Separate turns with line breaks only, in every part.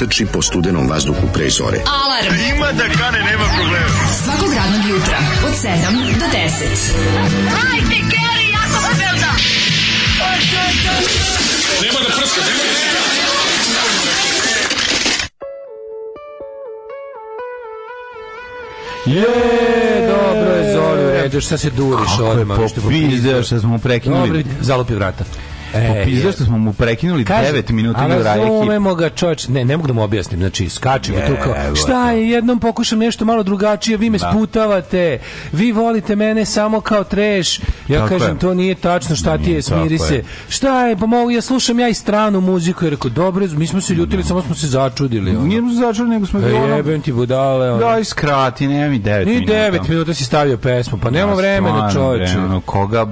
proteči po studenom vazduhu pre zore. Alarm! A e, ima da kane, nema problema. Svakog radnog jutra, od
7 do 10. Hajde, Keri, jako se velda! Nema da prska, nema da prska! Je, dobro je
Zoli u redu, se
duriš
Kako odmah? Kako je popizde, šta
smo prekinuli.
Dobro,
zalupi vrata.
E, Popizda što smo mu prekinuli Kaže, 9 minuta i raje ekip.
Razumemo ga čoveč, ne, ne mogu da mu objasnim, znači skače mi tu kao, šta je, jednom pokušam nešto malo drugačije, vi me da. sputavate, vi volite mene samo kao treš, ja tako kažem, je. to nije tačno, šta ti je, smiri se, je. šta je, pa mogu, ja slušam ja i stranu muziku, jer rekao, dobro, mi smo se ljutili, samo smo se začudili. Ono. Nije
smo se začudili, nego smo... E,
jebem ti budale. Ono. Daj, skrati, nema mi 9 Ni
minuta.
Ni 9 minuta si stavio pesmu, pa nema vremena, čoveče. Koga...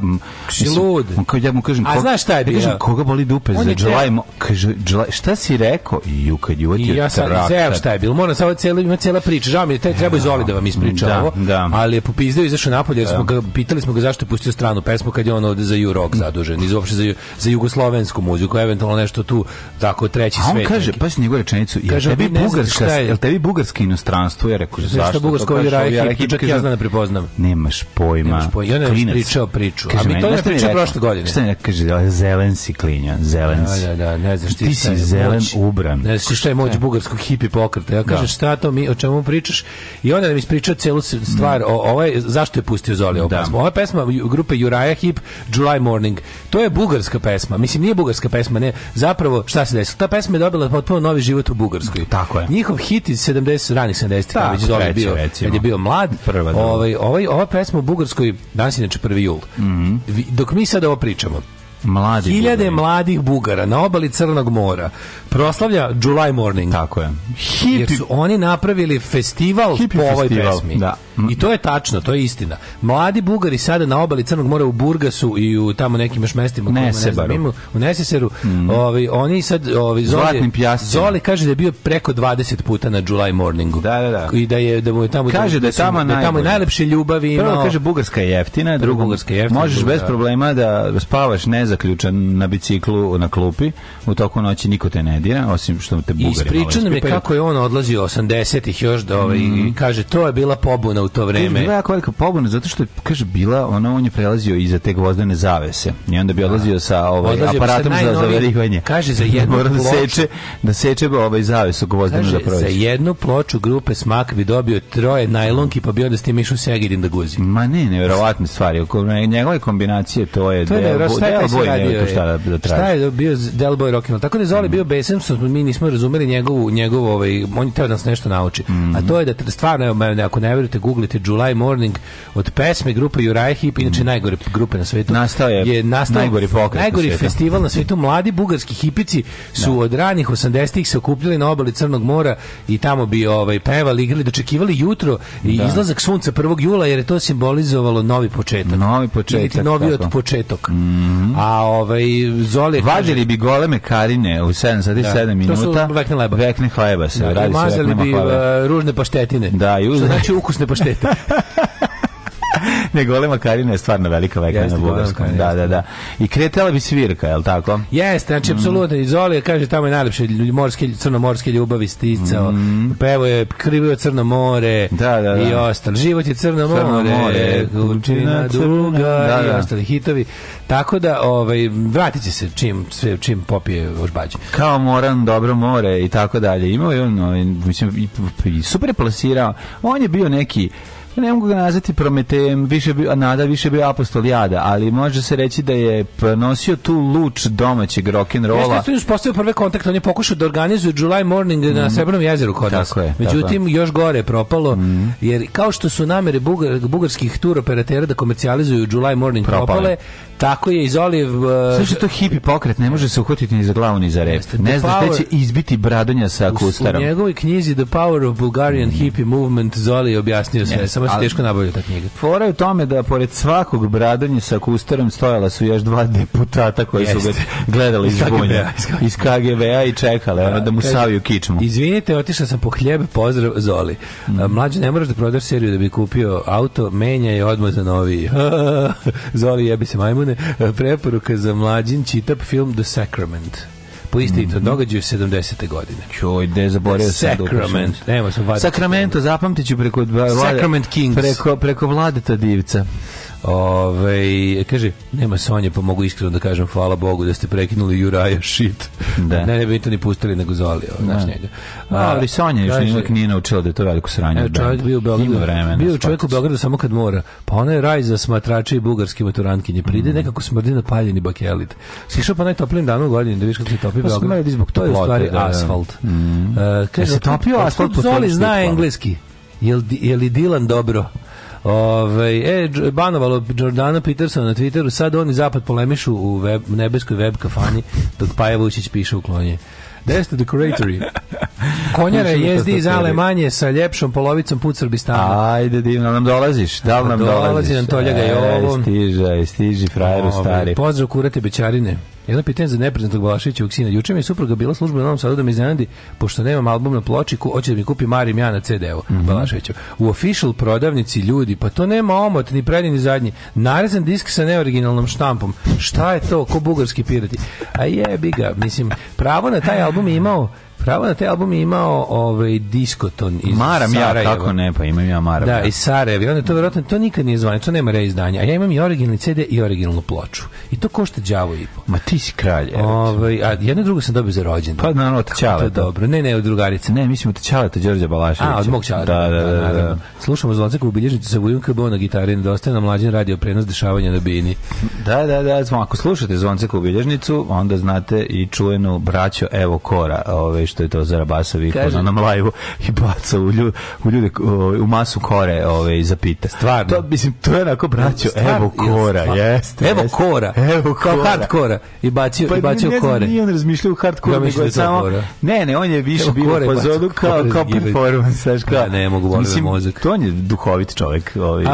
Si lud. Ja mu kažem,
A znaš šta je bilo? kaže,
koga boli dupe on za July, kaže, July, šta si rekao? Ju, kad ju
otio ja sam zeo šta je bilo, moram sad cijela, ima cela priča, žao mi je, treba izoli da vam ispriča da, ovo,
da.
ali je
popizdeo
izašao napolje, jer smo da. ga, pitali smo ga zašto je pustio stranu pesmu kad je on ovde za Ju Rock zadužen, izopšte za, za jugoslovensku muziku, eventualno nešto tu, tako, treći
svet. A on svet, kaže, pa si njegovu rečenicu, jel kaže, tebi, bugarska, je, jel tebi bugarski inostranstvo? Ja rekao, zašto? Nešto
bugarsko i rajki, čak ja znam da prepoznam.
Nemaš pojma. Nemaš pojma. I
on
je pričao
priču. A mi to je pričao prošle godine.
Šta ne kaže, zelen zelen si klinja, zelen si.
Da, da, da, ne znaš ti, ti si
zelen moć,
ubran. Ne
znaš
šta je moć da. bugarskog hipi pokreta. Ja kažem, da. šta to mi, o čemu pričaš? I onda mi ispričao celu stvar, mm. o, ovaj, zašto je pustio Zoli ovu da. pesmu. Ova pesma grupe Uriah Hip, July Morning, to je bugarska pesma. Mislim, nije bugarska pesma, ne. Zapravo, šta se desilo? Ta pesma je dobila potpuno novi život u Bugarskoj.
Tako je.
Njihov
hit iz
70, ranih 70, kada već Zoli bio, kad je bio mlad.
Prva, da. ovaj, ovaj,
ova pesma u Bugarskoj, danas je inače 1. jul. Mm -hmm. Dok mi sad ovo pričamo,
Mladi Hiljade Bugari.
mladih Bugara na obali Crnog mora proslavlja July Morning.
Tako je.
Hipi. Jer su oni napravili festival Hipi po ovoj
festival.
pesmi.
Da.
I to je tačno, to je istina. Mladi Bugari sada na obali Crnog mora u Burgasu i u tamo nekim još mestima.
Nesebaru. Ne znam,
u Neseseru. Mm. Ovi, oni sad... Ovi, Zoli, Zoli kaže da je bio preko 20 puta na July Morningu.
Da, da, da.
I da je da mu je tamo kaže
da, je da tamo, da je tamo najlepše
ljubavi imao. Prvo
kaže bugarska
je
jeftina, drugo bugarska je jeftina. Možeš bez da. problema da spavaš ne nezaključan na biciklu na klupi, u toku noći niko te ne dira, osim što te bugari.
Ispričao mi kako je on odlazio 80-ih još do ovaj, mm. i kaže to je bila pobuna u to vreme.
Bila jako velika pobuna zato što je kaže bila, ona on je prelazio iza te gvozdene zavese. I onda bi da. odlazio sa ovaj odlazio aparatom za zaverivanje.
Kaže za da jednu Mora da ploču. seče,
da seče ovaj zavesu gvozdenu
da prođe. Za jednu ploču grupe Smak bi dobio troje najlonki pa bi onda s tim išao Segedin da guzi.
Ma ne, neverovatne stvari. Oko njegove kombinacije to je,
to je deo, Boy radio, šta da-,
da, traži. Šta je bio Delboy Boy Rock'n'Roll. Tako
da je Zoli mm. bio besan, što mi nismo razumeli njegovu, njegovu ovaj, on je teo da nas nešto nauči. Mm. A to je da stvarno, evo, ako ne verujete, googlite July Morning od pesme grupe Uriah Heep, inače mm. najgore grupe na svetu. Nastao
je, je nastao, najgori pokret
Najgori na festival na svetu. Mladi bugarski hipici su da. od ranih 80-ih se okupljali na obali Crnog mora i tamo bi ovaj, pevali, igrali, dočekivali jutro i da. izlazak sunca 1. jula, jer je to simbolizovalo novi početak.
Novi početak.
Novi od početak. Mm. A A ovaj Zoli
vadili bi goleme karine u 7 sati da. 7 minuta. To su vekne
hleba. Vekne
hleba se, da, radi se. Mazali
bi
hleba.
E, ružne paštetine. Da, i uz... znači ukusne paštete.
ne, golema Karina je stvarno velika veka na Bugarskom.
Da, da, da, da.
I kretala bi svirka, je li tako?
Jeste, znači, apsolutno. Mm. Izolija, kaže, tamo je najlepše morske, crnomorske ljubavi sticao. Mm. Pevo pa je, krivio Crno more. Da, da, da. I ostalo. Život je Crno, more,
crno more. more. Kučina,
duga da, da. i da. ostali hitovi. Tako da, ovaj, vratit će se čim, sve, čim popije ožbađe.
Kao Moran, dobro more i tako dalje. Imao je on, ovaj, mislim, super je plasirao. On je bio neki ne mogu ga nazvati Prometejem, više bi, nada više bio apostolijada, ali može se reći da je nosio tu luč domaćeg rock'n'rolla.
Jeste, tu je postavio prve kontakte, on je pokušao da organizuje July Morning mm. na mhm. Srebrnom jezeru kod nas.
Je,
Međutim,
tako.
još gore
je
propalo, mm. jer kao što su namere bugar, bugarskih tur operatera da komercijalizuju July Morning propale, tako je iz Olive...
Uh, Sve što je to hipi pokret, ne može se uhvatiti ni za glavu, ni za rep. Jeste, ne znaš power... da će izbiti bradonja sa kustarom.
U, u njegovoj knjizi The Power of Bulgarian mm. Hippie Movement Zoli je objasnio sve. Samo Samo se teško nabavlja ta knjiga. Fora je u
tome da pored svakog bradanja sa kustarom stojala su još dva deputata koji Jeste. su ga gledali iz bunja.
Iz KGB-a i čekale
ono da mu saviju kičmu.
Izvinite, otišao sam po hljeb, pozdrav Zoli. Mm. Mlađe, ne moraš da prodaš seriju da bi kupio auto, menja je odmah za novi. Zoli jebi se majmune. Preporuka za mlađin čitap film The Sacrament po istitom mm -hmm. događaju 70. godine.
Čoj,
ne
zaboravio sam da Sacrament. Evo
sam Sacramento, zapamtit ću
preko, Sacrament Kings.
preko, preko vladeta divca.
Ove, ovaj, kaže, nema Sonje, pa mogu iskreno da kažem hvala Bogu da ste prekinuli Juraja shit. Da. Ne, ne bi to ni pustili nego zvali ovaj, da. njega.
Da, A, ali Sonja još kaže, nije naučila da je to veliko sranje. Evo, čovjek
bio
u Beogradu,
bio čovjek u Beogradu samo kad mora. Pa ona je raj za smatrače i bugarske maturantkinje. Pride mm. nekako smrdi na paljeni bakelit. Si pa po najtoplijim danu u godini da vidiš kako se topi pa Beograd. Pa
zbog to
je
u stvari da, da. asfalt.
Mm. Uh, kaže, se topio asfalt?
Zoli zna engleski. Jel, jel i Dilan dobro? Ove, ovaj, e, banovalo Jordana Petersona na Twitteru, sad oni zapad polemišu u web, nebeskoj web kafani, dok Paja Vučić piše u klonje. Deste decoratory. Konjara jezdi iz Alemanje sa ljepšom polovicom put Srbistana.
Ajde, divno, nam dolaziš. Da li nam dolaziš?
Dolazi nam Toljaga e, i ovo.
Stiže, stiže, frajeru ovaj, stari.
Pozdrav kurate Bećarine. Jedno pitanje za nepriznatog Balaševićevog sina. Juče mi je supruga bila služba u Novom Sadu da me iznenadi, pošto nemam album na ploči, ko, hoće da mi kupi Marim ja na CD-u mm -hmm. U official prodavnici ljudi, pa to nema omot, ni prednji, ni zadnji. Narezan disk sa neoriginalnom štampom. Šta je to? Ko bugarski pirati? A jebi ga, mislim, pravo na taj album je imao pravo na da te album je imao ovaj Diskoton iz Maram Sarajeva.
ja, kako ne, pa imam ja Maram.
Da, ja. iz Sarajeva. I onda to verovatno to nikad nije zvanje, to nema reizdanja. A ja imam i originalni CD i originalnu ploču. I to košta đavo i po.
Ma ti si kralj.
Ovaj, a jedno drugo sam dobio za rođendan.
Pa naravno od Ćaleta.
dobro. Ne, ne, od drugarice.
Ne, mislim od Ćaleta Đorđe Balašević.
A, od mog
Ćaleta. Da, da, da. da, da. da, da.
Slušamo zvonceku u bilježnicu sa Vujom Kabo na gitari, dosta na mlađem radio prenos dešavanja na Bini.
Da, da, da, ako slušate zvonceku u bilježnicu, onda znate i čujenu braćo Evo Kora, ovaj, što je to Zarabasovi vikao na nam live i baca u, u, ljude, u masu kore ove, za pita. Stvarno?
To, mislim, to je onako braćo, Stvarno, evo kora, jeste.
jeste evo kora, evo
kora.
kao hardkora.
I bacio, pa, i bacio ne,
kore. Nije on
razmišljao u
hardkore, ja nego je da samo... Kora. Ne, ne, on je više bio u fazodu kao, kao performance, znači
kao... Ne, da, ne, mogu volim da mozak.
To on je duhovit čovjek. Ovaj.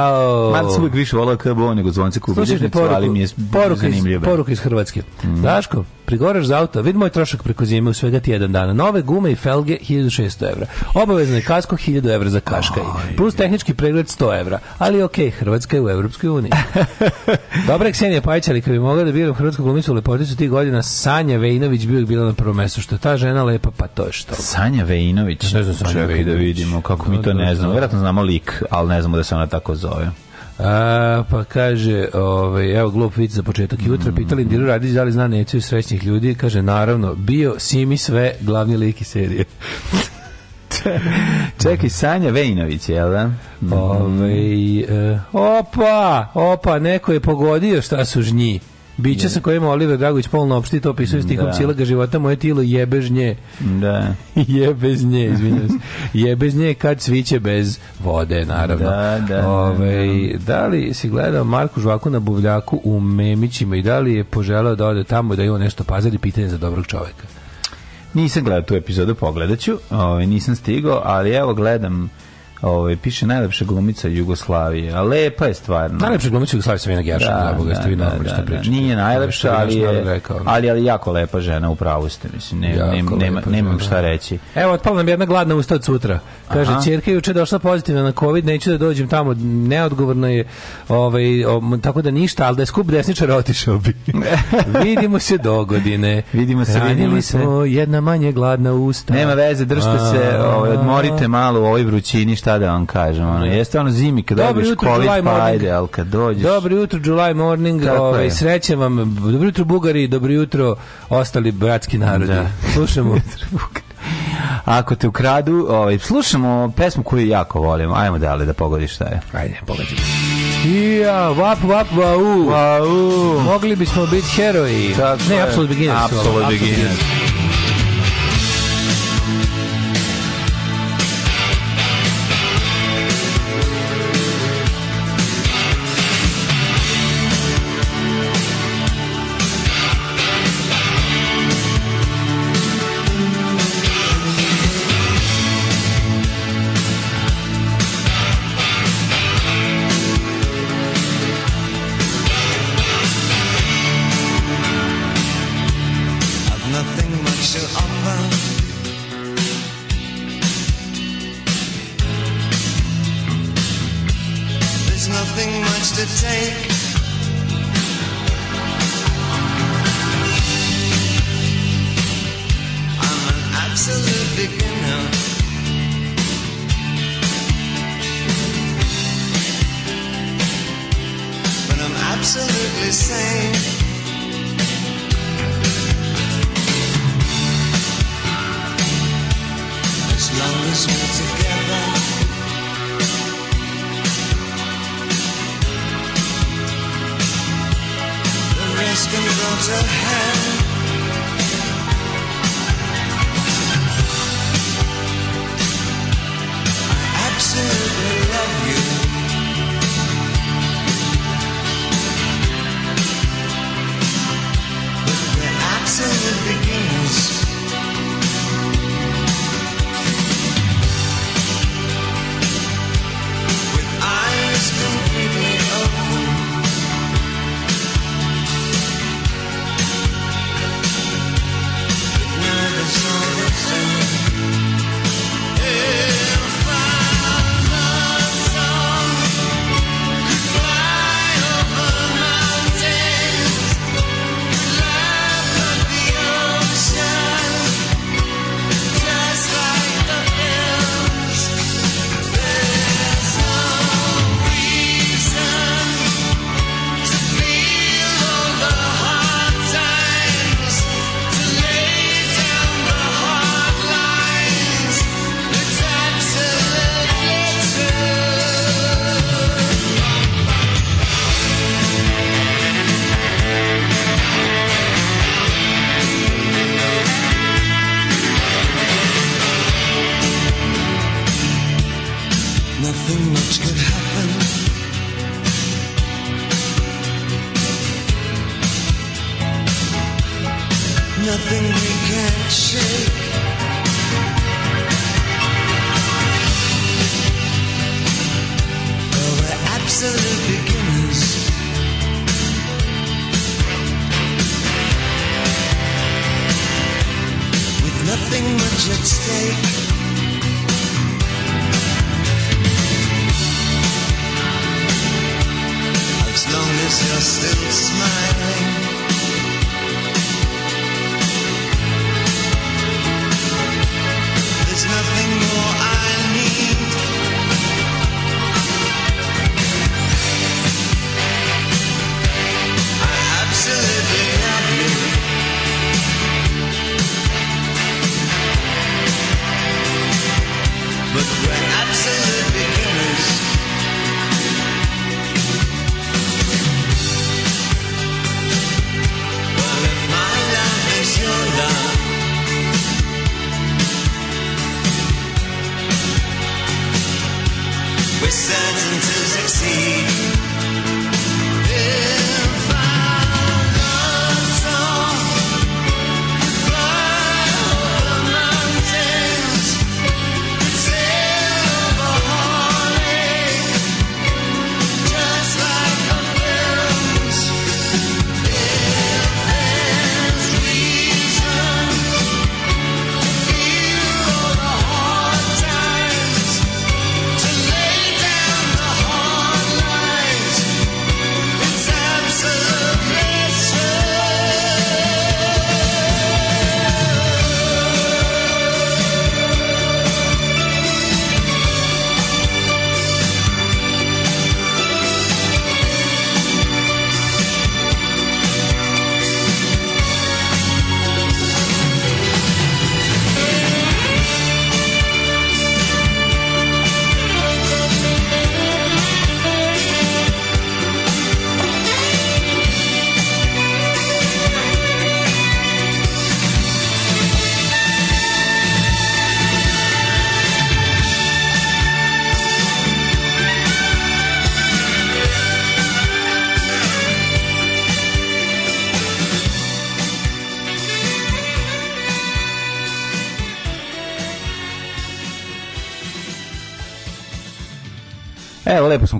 Mada sam uvijek više volao KBO nego zvonce
kubilježnicu, znači, ali mi je poruka zanimljiva. Poruka iz Hrvatske. Mhm. Daško, Prigoraš za auto, vid moj trošak preko zime u svega ti jedan dana. Nove gume i felge 1600 evra. Obavezno je kasko 1000 evra za kaškaj. Plus tehnički pregled 100 evra. Ali ok, Hrvatska je u Evropskoj uniji. Dobra Ksenija Pajić, ali kad bi mogla da biram Hrvatsku glumicu u lepoticu tih godina, Sanja Vejinović bi bila na prvom mestu. Što je ta žena lepa, pa to je što.
Sanja Vejinović?
Ne znam, Sanja da
Vejinović. Da vidimo kako mi to ne znamo. Vjerojatno znamo lik, ali ne znamo da se ona tako zove.
A, pa kaže, ovaj, evo glup vic za početak jutra, mm. pitali Indiru Radić da li zna Neciju srećnih ljudi, kaže, naravno, bio Simi sve, glavni lik i serije.
Čekaj, Sanja Vejinović, jel da?
Ove, ovaj, e, opa, opa, neko je pogodio šta su žnji. Biće sa kojima Oliver Dragović polno opšti to opisuje stihom
da.
cijelog života moje tilo jebežnje.
Da.
jebežnje, izvinjavam se. jebežnje kad sviće bez vode, naravno.
Da, da, da
Ove, ovaj, da. da li si gledao Marku Žvaku na buvljaku u Memićima i da li je poželao da ode tamo da je nešto pazari pitanje za dobrog čoveka?
Nisam gledao tu epizodu, pogledat ću. Ove, ovaj, nisam stigao, ali evo gledam ovaj piše najlepša glumica Jugoslavije, a lepa je stvarno.
Najlepša glumica Jugoslavije Savina Gjaša, da, da, boga, da, da, da, ste vi najbolje šta pričate.
Nije najlepša, ali je, ali, ali jako lepa žena, u pravu ste, mislim, ne, nema nema, nemam šta reći.
Evo, otpala nam jedna gladna usta od sutra. Kaže, ćerka juče došla pozitivna na COVID, neću da dođem tamo, neodgovorno je, ovaj, o, tako da ništa, al da je skup desničara otišao bi.
vidimo se do godine.
Vidimo se, Ranili
vidimo se. jedna manje gladna usta.
Nema veze, držite se, ovaj, odmorite malo u ovoj vrućini, šta šta da vam kažem, ono, da. jeste ono zimi kad dobiješ kolis, pa ajde, ali kad dođeš... Dobro
jutro, July morning, ovaj, srećem vam, dobro jutro Bugari, dobro jutro ostali bratski narodi. Da. Slušamo. Ako te ukradu, ovaj, slušamo pesmu koju jako volim, ajmo dalje da pogodiš šta je.
Ajde, pogodimo. Ja, vap, vap, vau. Vau. Mogli bismo biti heroji.
Tako ne, apsolutno beginners.
Apsolutno beginners.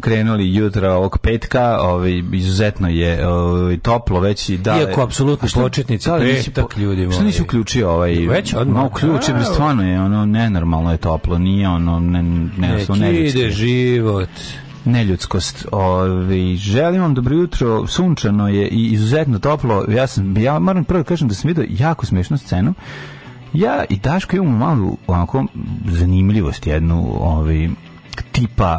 krenuli jutra ovog petka, ovaj izuzetno je ovaj, toplo već i da.
Iako apsolutno početnici da petak ljudi.
Što nisi uključio ovaj? Već odmah. No, uključio bi stvarno je ono nenormalno je toplo, nije ono ne ne, ne, ide život neljudskost. Ovi, ovaj, želim vam dobro jutro, sunčano je i izuzetno toplo. Ja, sam, ja moram prvo da kažem da sam vidio jako smiješnu scenu. Ja i Daško imamo malu onako zanimljivost jednu ovi, ovaj, tipa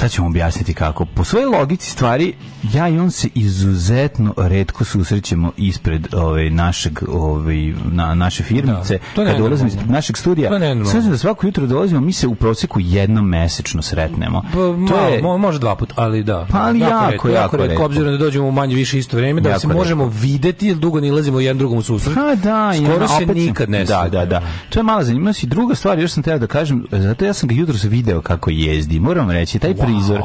sad ćemo objasniti kako. Po svojoj logici stvari ja i on se izuzetno redko susrećemo ispred ove ovaj, našeg ove ovaj, na naše firmice da, kad dolazimo iz našeg studija. Sve da svako jutro dolazimo, mi se u proseku jednom mesečno sretnemo.
Pa, to malo, je može dva puta, ali da.
Pa ali jako, jako,
redko, jako obzirom da dođemo u manje više isto vreme, da se možemo redko. videti jer dugo ne ilazimo jedan drugom u susret.
Pa da,
skoro ja, se opet nikad ne.
Da, da, da. To je mala zanimljivost i druga stvar, još sam teo da kažem, zato ja sam ga jutros video kako jezdi. Moram reći taj prizor,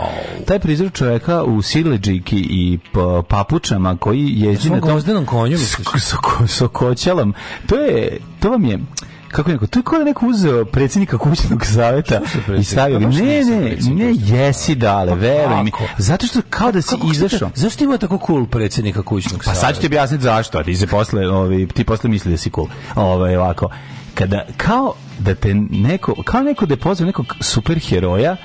taj prizor čoveka u Sileđi šunki i pa, papučama koji jeđi na
tom konju
sokoćelom to je to vam je kako neko, to je kao da neko uzeo predsjednika kućnog zaveta i stavio pa ga. Ne, ne, ne, jesi dale, pa veruj mi.
Zato što
kao da si izašao. Zašto
ima tako cool predsjednika kućnog saveta? Pa
sad ću ti objasniti zašto, ti se posle, ovi, ti posle misli da si cool. Ovaj, ovako, kada, kao da te neko, kao neko da je pozvao nekog superheroja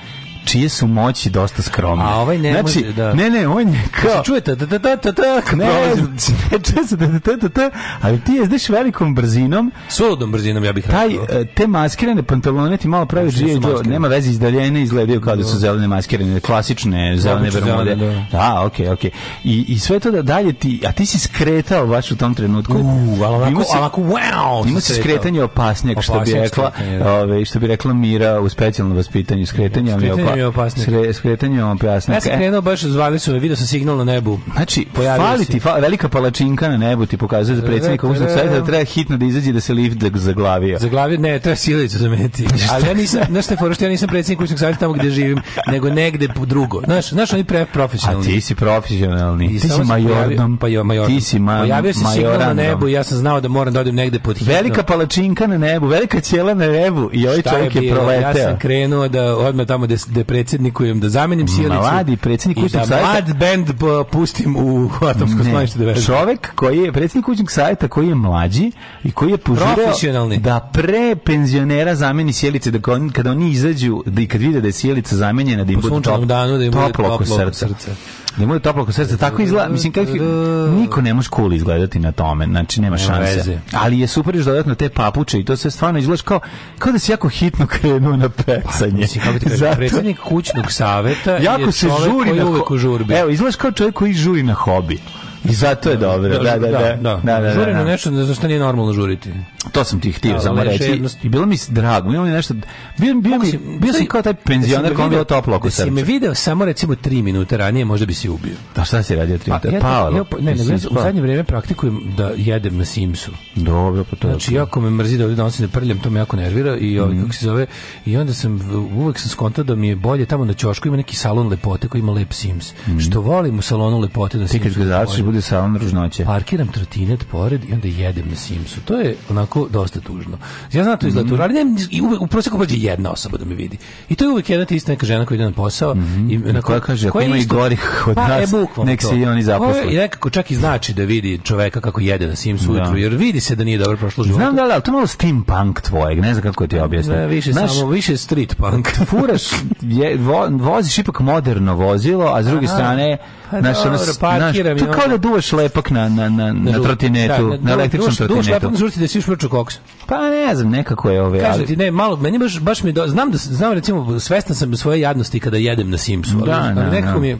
čije su moći dosta skromne.
A ovaj ne znači, može, da.
Ne, ne,
on je
kao... Se
čuje ta ta ta ta ta
ne, znači, ne čuje se ta ta ta ta ta ali ti je znaš velikom brzinom
suludom brzinom ja bih
rekao. Taj, e, te maskirane pantalone ti malo pravi da G.I. Joe, nema veze izdaljene izgledaju kao da su da. zelene maskirane, klasične da, zelene bermude. Da,
okej, okay,
okej. Okay. I, I sve to da dalje ti, a ti si skretao baš u tom trenutku. U,
ali ovako, si, ovako, wow! Ima se
skretanje opasnijeg, što bi rekla, ove, što bi rekla Mira u specijalnom vaspitanju, skretanja, ali skretanje
je opasnije. Skretanje je
opasnije. Ja sam
e. krenuo baš, zvali su me, vidio sam signal na nebu.
Znači, Pojavio fali ti, fa, velika palačinka na nebu ti pokazuje za predsjednika ustavnog savjeta da treba hitno da izađe da se lift da zaglavio.
Zaglavio, ne, treba silicu zameniti.
Ali ja nisam, znaš te foro, ja nisam predsjednik ustavnog savjeta tamo gde živim, nego negde drugo. Znaš, znaš oni pre profesionalni.
A ti si profesionalni. Ti, ti si majordom.
Pa jo,
majordom. Ti
si ma, Pojavio se signal na nebu
i ja sam
znao da moram da odem negde pod hitno. Velika palačinka na nebu, velika ćela na nebu i ovaj čovjek je, je proleteo. Ja sam krenuo da odmah tamo gde mlade predsjednikujem da zamenim
sjelicu. Mladi predsednik da kućnog savjeta. I
mlad band eh, pustim u atomsko sklonište 90. Da
čovek koji je predsednik kućnog savjeta koji je mlađi i koji je
požureo
da pre penzionera zameni sjelice da on, kada oni izađu da i kad vide da je sjelica zamenjena da im bude top, danu, da im toplo, toplo oko srca. srca. Da imaju toplo oko srca. Tako izgleda, mislim, kako, da, niko ne može cool izgledati na tome, znači nema šanse. Ali je super još dodatno te papuče i to se stvarno izgleda kao, kao da si jako hitno krenuo na pa, pecanje. Pa, mislim,
kako ti kažem, predsjednik kućnog saveta jako se žuri na ho... žurbi.
Evo, izlaš kao čovjek koji žuri na hobi. I zato je dobro. Da, da, da. da, da, da,
da, da, da, da, da, da, da, da, da, da, da, da, da,
To sam ti htio ja, da, samo reći. I bilo mi drago. Bilo mi nešto bio bio mi bio sam kao taj penzioner koji bio toplo oko
sebe. Da si me video samo recimo 3 minute ranije, možda bi se ubio. Da
šta si radio tri
minuta? Pa, Paolo, ja, pa, ne, ne, ne, u zadnje vreme praktikujem da jedem na Simsu.
Dobro, pa
to. Znači jako me mrzi da ovdje donosim da prljam, to me jako nervira i ovaj mm. kako se zove i onda sam uvek sam skontao da mi je bolje tamo na ćošku ima neki salon lepote koji ima lep Sims. Mm. Što volim u
salonu
lepote da se. Ti kad ga
bude salon ružnoće.
Parkiram trotinet pored i onda jedem na Simsu. To je onako onako dosta tužno. Ja znam da to iz latura, mhm. ali ne, u, proseku prosjeku pođe jedna osoba da me vidi. I to je uvijek jedna ista neka žena koja ide na posao.
Mm -hmm. i, na koja, kaže, koja ima i gorih od pa, e, nas, e, nek
se i
oni zaposle.
I nekako čak i znači da vidi čoveka kako jede na svim Simsu da. ujutru, jer vidi se da nije dobro prošlo život.
Znam da, ali to je malo steampunk tvojeg, ne znam kako ti objasnim.
više Znaš, samo, više street punk.
Furaš, je, vo, voziš ipak moderno vozilo, a s druge Aha. strane
Pa znaš, ono, parkiram i to
kao da duvaš lepak na, na, na, na trotinetu, da, na, na električnom trotinetu. Duvaš lepak na
žurci da si još mrču koks.
Pa ne znam, nekako je ove.
Kažem ti, ne, malo, meni baš, baš mi do... znam da, znam recimo, svestan sam svoje jadnosti kada jedem na Simsu, ali, da, ali, ali da, nekako da. mi je,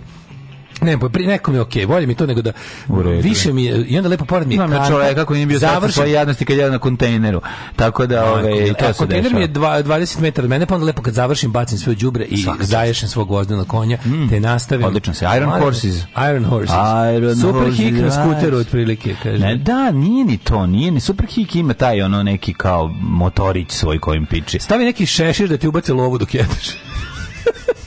ne, pri nekom je okej, okay, bolje mi to nego da više mi i onda lepo pored
mi
je Imam karta. čovjek
kako nije bio završen svoje jadnosti kad je na kontejneru. Tako da ovaj ove to se Kontejner
mi je dva, 20 metara od mene, pa onda lepo kad završim bacim sve đubre i zaješem svog vozda na konja, mm. te nastavim.
Odlično se Iron Horses.
Iron Horses. Iron
super horses, Hik na skuteru otprilike kaže. Ne,
da, nije ni to, nije ni Super Hik ima taj ono neki kao motorić svoj kojim piči.
Stavi neki šešir da ti ubaci lovu dok jedeš.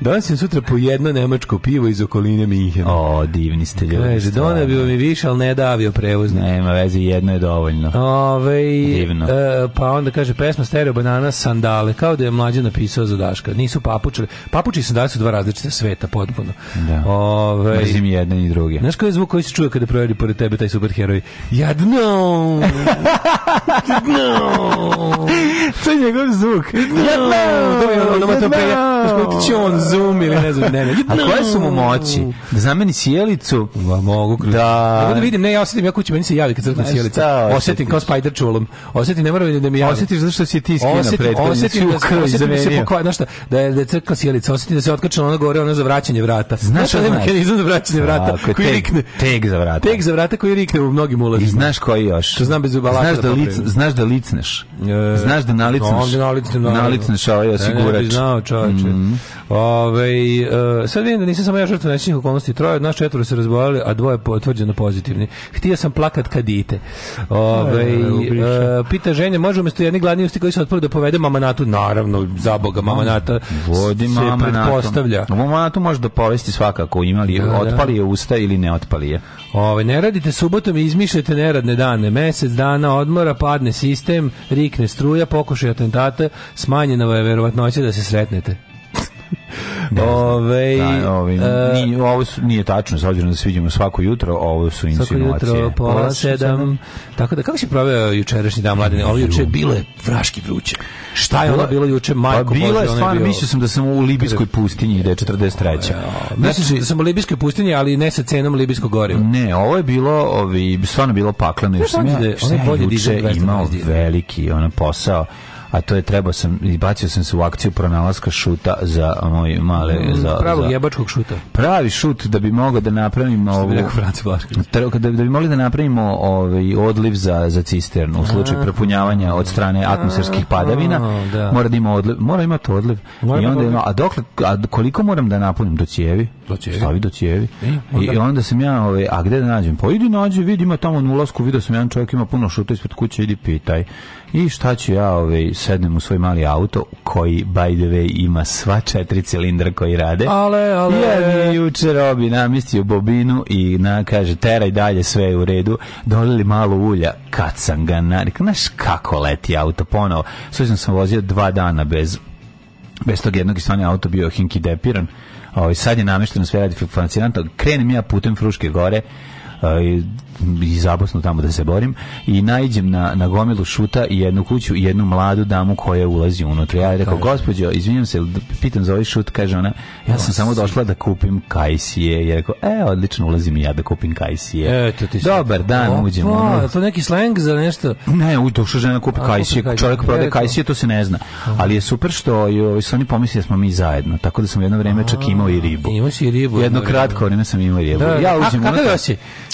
Donosim sutra po jedno nemačko pivo iz okoline Minhena.
O, divni ste ljudi.
Kaže, bi mi više, ali ne davio da prevoz.
Nema veze, jedno je dovoljno.
Ove, Divno. E, pa onda kaže, pesma Stereo Banana Sandale, kao da je mlađe napisao za Daška. Nisu papuče. Papuči i sandale su dva različita sveta, potpuno.
Da. Ove,
Mrzim jedne
i druge. Znaš koji je
zvuk koji
se
čuje kada provjeri pored tebe taj superheroj? Jadno! Jadno! to je njegov zvuk. Jadno! To je onomatopeja. Produkcion, Zoom ili ne znam, ne, ne.
A koje su mu moći?
Da zameni sjelicu?
Ma, mogu kruži.
Da. Mogu da vidim, ne, ja osetim, ja kući, meni se javi kad crkne sjelica. Osetim osjetiš? kao spider čulom. Osetim, ne moram da mi javi. Osjetiš
zašto
si
ti skina
da
Osetim, da,
se, osetim da se pokoja, znaš šta, da je, da je crkla sjelica, osetim da se otkačila ona gore, ona za vraćanje vrata. Znaš šta
znači? Mehanizam za vraćanje
vrata, koji rikne. Teg za vrata.
Teg
za vrata koji rikne u mnogim ulazima.
I znaš koji još?
To znam bez zubalaša.
Znaš da, da
lic,
znaš da licneš. E, znaš da nalicneš. Ovdje nalicneš. Nalicneš ovaj e, osigurač. Ne, ne bi znao čoveče. Mm
Ove, e, sad vidim da nisam samo ja žrtva nečinjih okolnosti. Troje od nas četvoro se razboleli, a dvoje potvrđeno pozitivni. Htio sam plakat kadite. Ove, e, e pita ženja, može umjesto jedni gladni usti koji su otpore da povede mamanatu? Naravno, za boga, mamanata Vodi se pretpostavlja.
Mamanatu može da povesti svakako, imali da, da, otpali je usta ili ne otpali je.
Ove, ne radite subotom i izmišljate neradne dane. Mesec dana odmora, padne sistem, rikne struja, pokušaj atentata, smanjena je verovatnoća da se sretnete.
Ove,
da, e, ove, nije, ovo su, nije tačno, s da se vidimo svako jutro, ovo su insinuacije.
Svako jutro, pola sedam. Tako da, kako si proveo jučerašnji dan mladine? Ovo juče bilo vraški vruće. Šta je ono bilo juče,
majko? Pa bilo je stvarno, mislio sam da sam u Libijskoj pustinji, da je 43.
Znači- Misliš da sam u Libijskoj pustinji, ali ne sa cenom Libijskog goriva.
Ne, ovo je bilo, ovi, stvarno bilo pakleno. Još sam ja, da šta je da juče imao veliki ono, posao a to je trebao sam i bacio sam se u akciju pronalaska šuta za moj male mm, za
pravog za, jebačkog šuta.
Pravi šut da bi mogao da napravimo ovu da, da bi mogli da napravimo ovaj odliv za za cisternu u slučaju prepunjavanja od strane atmosferskih padavina. Da. Mora da ima odliv, mora imati odliv. Mora I onda ima, a dokle a koliko moram da napunim do cijevi?
docijevi.
Stavi docijevi. E, I, I onda sam ja, ovaj, a gde da nađem? Pa idi nađi, vidi, ima tamo na ulasku, vidio sam jedan čovjek ima puno šuta ispred kuće, idi pitaj. I šta ću ja, ovaj, sednem u svoj mali auto, koji, by the way, ima sva četiri cilindra koji rade.
Ale, ale.
Jedni jučer obi namistio bobinu i na, kaže, teraj dalje, sve je u redu. Dolili malo ulja, kad sam ga narik. Znaš kako leti auto ponovo? Slučajno sam vozio dva dana bez bez tog jednog i auto bio hinki depiran Ovaj sad je namešteno sve radi fascinantno. Krenem ja putem Fruške gore i zabosnu tamo da se borim i najđem na, na gomilu šuta i jednu kuću i jednu mladu damu koja ulazi unutra. Ja je rekao, gospođo, izvinjam se, pitam za ovaj šut, kaže ona, ja sam samo došla da kupim kajsije. ja rekao, e, odlično, ulazim i ja da kupim kajsije.
E, ti
Dobar dan, Opa, uđem. Ono.
To neki sleng za nešto?
Ne, u to što žena kupi kajsije, čovjek prode kajsije, to se ne zna. Ali je super što joj, su oni pomislili da smo mi zajedno, tako da sam jedno vreme čak imao i ribu. Imao si
i ribu. Jedno,
kratko vrijeme sam imao i ribu. Da, da. ja uđem a,
unutra.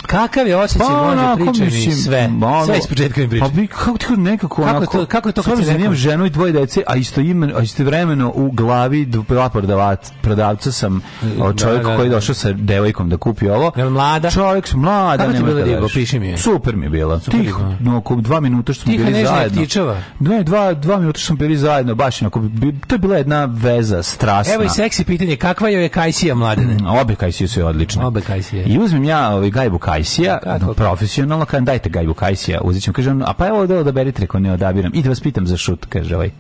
Kakav je osećaj pa, može
pričati mislim,
sve.
Malo, sve
početka
mi priča. Pa kako ti nekako kako onako, to kako je to kad se nemam ženu i dvoje dece, a isto ime, a isto vremeno u glavi dva prodavac, prodavca sam da, čovjek da, da, koji je da. došao sa devojkom da kupi ovo.
Jel mlada?
Čovjek mlada,
kako ti bilo da divo,
piši mi je. Super
mi je
bila. Tih, no, oko 2 minuta što smo Tiha, bili zajedno. Tičeva.
Ne, dva,
dva minuta što smo bili zajedno, baš onako, to je bila jedna veza strasna.
Evo
i
seksi pitanje, kakva joj je Kajsija mladene?
Obe Kajsije su odlične. Obe
Kajsije.
I uzmem ja ovaj gajbu Kajsija, da, profesionalno, kažem dajte Gajbu Kajsija, uzet ćemo, kaže a pa evo da odaberite, rekao ne odabiram, i da vas pitam za šut, kaže ovaj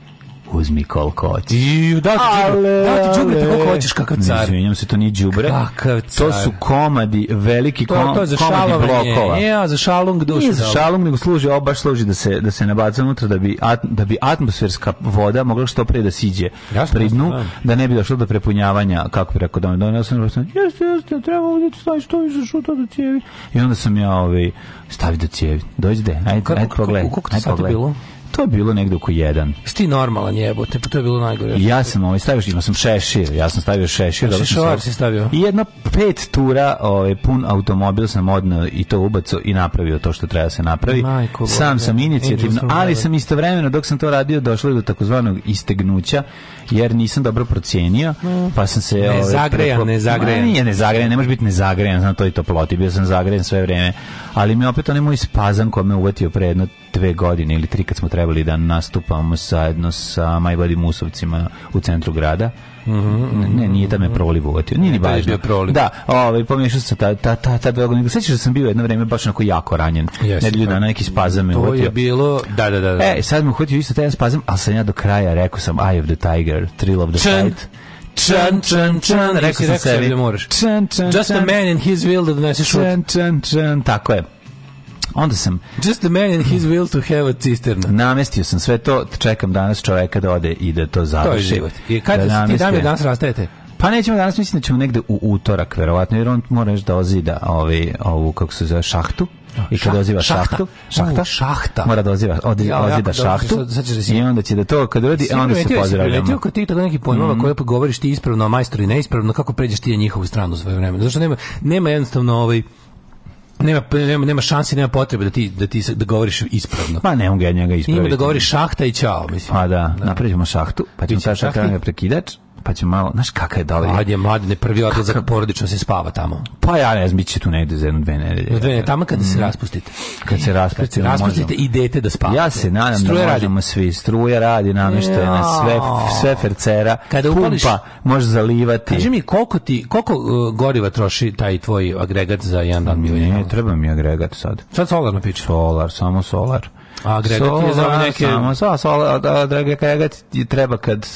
uzmi koliko
hoćeš.
I da
ti đubre, koliko hoćeš kakav car. Izvinjam
se, to nije đubre. Kakav car. To su komadi, veliki to,
to za komadi
blokova. Ja, za šalung duša. Nije za šalung, nego služi, ovo baš služi da se da se nabaca unutra da bi at, da bi atmosferska voda mogla što pre da siđe jasno, pri dnu, da. da. ne bi došlo do prepunjavanja, kako bi rekao da me donio sam, sam jeste, jeste, treba ovdje da staviš to više šuta do cijevi. I onda sam ja ovaj stavi do cijevi. Dođi de, ajde, ajde pogledaj.
Kako, kako, kako, kako, kako,
To je bilo negde oko jedan. Sti
normalan jebote, pa to je bilo najgore.
Ja sam ovaj stavio, ima sam šešir, ja sam stavio šešir.
Da,
šešovar
si stavio.
I jedno pet tura, ovaj, pun automobil sam odneo i to ubaco i napravio to što treba da se napravi. Majko, sam sam inicijativno, ali sam istovremeno dok sam to radio došlo do takozvanog istegnuća jer nisam dobro procenio, mm. pa sam se...
Ovaj,
ne zagrejan, ove, ne zagrejan. Nije ne zagrejan, ne može biti ne zagrejan, znam to i toploti, bio sam zagrejan sve vreme, ali mi opet onaj moj spazan koji me uvetio pre jedno dve godine ili tri kad smo trebali da nastupamo sajedno sa Majvadi Musovcima u centru grada, -hmm. Ne, nije da me proliv uvatio, nije ni važno. Da,
ovaj,
pomiješao sam ta, ta, ta, ta Beograd. Sveći da sam bio jedno vreme baš onako jako ranjen. Yes, Nedelju da. dana neki spazam me uvatio.
To je bilo, da, da, da. da.
E, sad me uhvatio isto taj spazam, ali sam ja do kraja rekao sam Eye of the Tiger, Thrill of the Čen. Fight. Čan, čan,
čan, rekao sam sebi. Čan, da čan, čan. Just a man in his will da doneseš šut. Čan, čan, čan,
tako je. Onda sam...
Just the man and his will to have a cistern
Namestio sam sve to, čekam danas čoveka da ode i da to završi. To je
život. I kad da ti dami danas rastajete?
Pa nećemo danas, mislim da ćemo negde u utorak, verovatno, jer on mora još da ozida ovaj, ovu, kako se zove, šahtu. I kad oziva šahtu,
šahta, o, šahta.
Mora da oziva, odi, ja, ozida šahtu. Sad, sad da I onda će da to kad rodi, a onda se
pozdravljamo. Letio kod tih tako neki pojmova mm. koje govoriš ti ispravno, a majstor majstori neispravno, kako pređeš ti na njihovu stranu svoje vremena. Zašto nema nema jednostavno ovaj nema, nema, nema šanse, nema potrebe da ti, da ti da govoriš ispravno.
Pa ne on ga njega ispraviti.
Ima da govori šahta i ćao
mislim. Pa da, da. napravimo šahtu, pa ćemo ta šahta prekidač pa će malo, znaš kakav je dobar. Mlad
je mlad, ne prvi za porodično se spava tamo.
Pa ja ne znam, bit će tu negde za jednu dve nedelje. Dve ne,
tamo kada mm. se raspustite.
Kad se raspustite,
kad se raspustite možemo. idete da spavate.
Ja se nadam da Struje da možemo radi. svi. Struja radi, namještena, ja. sve, sve fercera, kada pumpa, upališ, može zalivati.
Kaži mi, koliko, ti, koliko uh, goriva troši taj tvoj agregat za jedan dan?
Ne, treba mi agregat sad.
Sad solarno piće?
Solar, samo solar.
A Gregat
je za neke... Samo, so, so, a, a da, Gregat treba kad,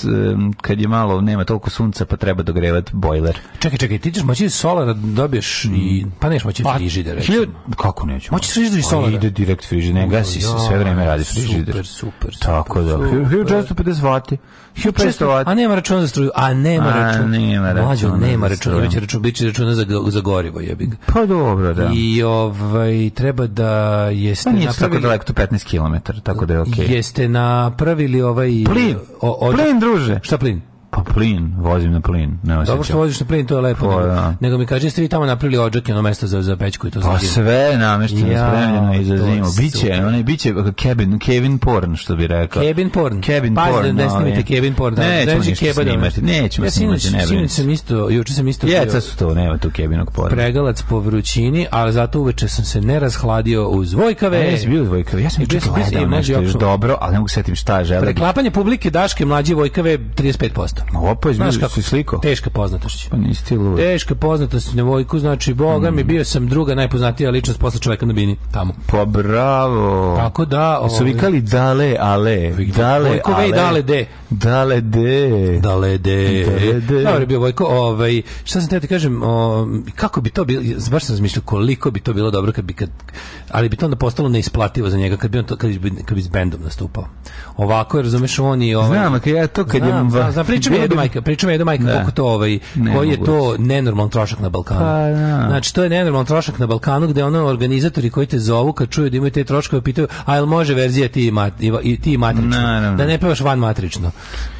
kad je malo, nema toliko sunca, pa treba dogrevat bojler.
Čekaj, čekaj, ti ćeš moći solara da dobiješ i... Mm. Pa neš moći pa, frižider,
recimo. Kako
neću? Moći frižider i pa solara? Da- ide
direkt frižider, ne gasi se, sve vreme radi frižider. Super,
super,
super. Tako da,
1450 vati. 1500 W. A nema računa za struju. A nema računa.
Nema računa.
Mlađo, nema računa. Biće računa, biće računa za, za gorivo, jebi ga.
Pa dobro, da.
I ovaj, treba da jeste
pa nije napravili... tako daleko, 15 km, tako da je okej.
Okay. Jeste napravili ovaj...
Plin, o, o, plin, druže.
Šta plin?
Pa plin, vozim na plin. Ne
osjećam. Dobro što voziš na plin, to je lepo. Po, pa nego,
da.
nego mi kaže, jeste vi tamo napravili odžake, ono mesto za, za pećku i to za Pa
sve namešteno, ja, spremljeno i za zimu. Biće, onaj, biće Kevin, Kevin Porn, što bi rekao.
Kevin Porn.
Kevin Pazi Porn. Pazi
da
ne snimite
Kevin Porn. Da,
nećemo ništa keba, snimati, nećemo ja, snimati, ne brinite. Sinoć sam
isto, juče
sam
isto...
Jeca su to, nema tu Kevinog Porna.
Pregalac po vrućini, ali zato uveče sam se ne razhladio
uz Vojkave. E, ja sam bio
uz Vojkave,
ja sam juče gledao nešto još dobro, ali ne mogu da setim šta želim.
Preklapanje publike Daške mlađe Vojkave 35%
poznata. Ma opa, znaš kako
je
sliko?
Teška poznatošća.
Pa nisi ti lud.
Teška poznatost na Vojku, znači boga mm. mi bio sam druga najpoznatija ličnost posle čoveka na bini tamo.
Pa bravo.
Tako da,
ovaj... su vikali dale ale, dale Vojko ale.
dale de.
Dale de.
Dale de. Dale de. Dobro bio Vojko, ovaj šta sam te ti kažem, o, kako bi to bilo, baš sam razmišljao koliko bi to bilo dobro kad bi kad ali bi to onda postalo neisplativo za njega kad bi on to kad bi, kad bi s bendom nastupao. Ovako je razumeš on i ovaj Znam,
kad ja
to kad znam, je znam, znam, Pričam ja da- majka, pričam ja do majka da. kako to ovaj ne, koji je to nenormalan trošak na Balkanu.
Pa, da.
Znači to je nenormalan trošak na Balkanu gde ono organizatori koji te zovu kad čuju da imaju te troškove pitaju a jel može verzija ti mat, i ti matrično na, na, na. da ne pevaš van matrično.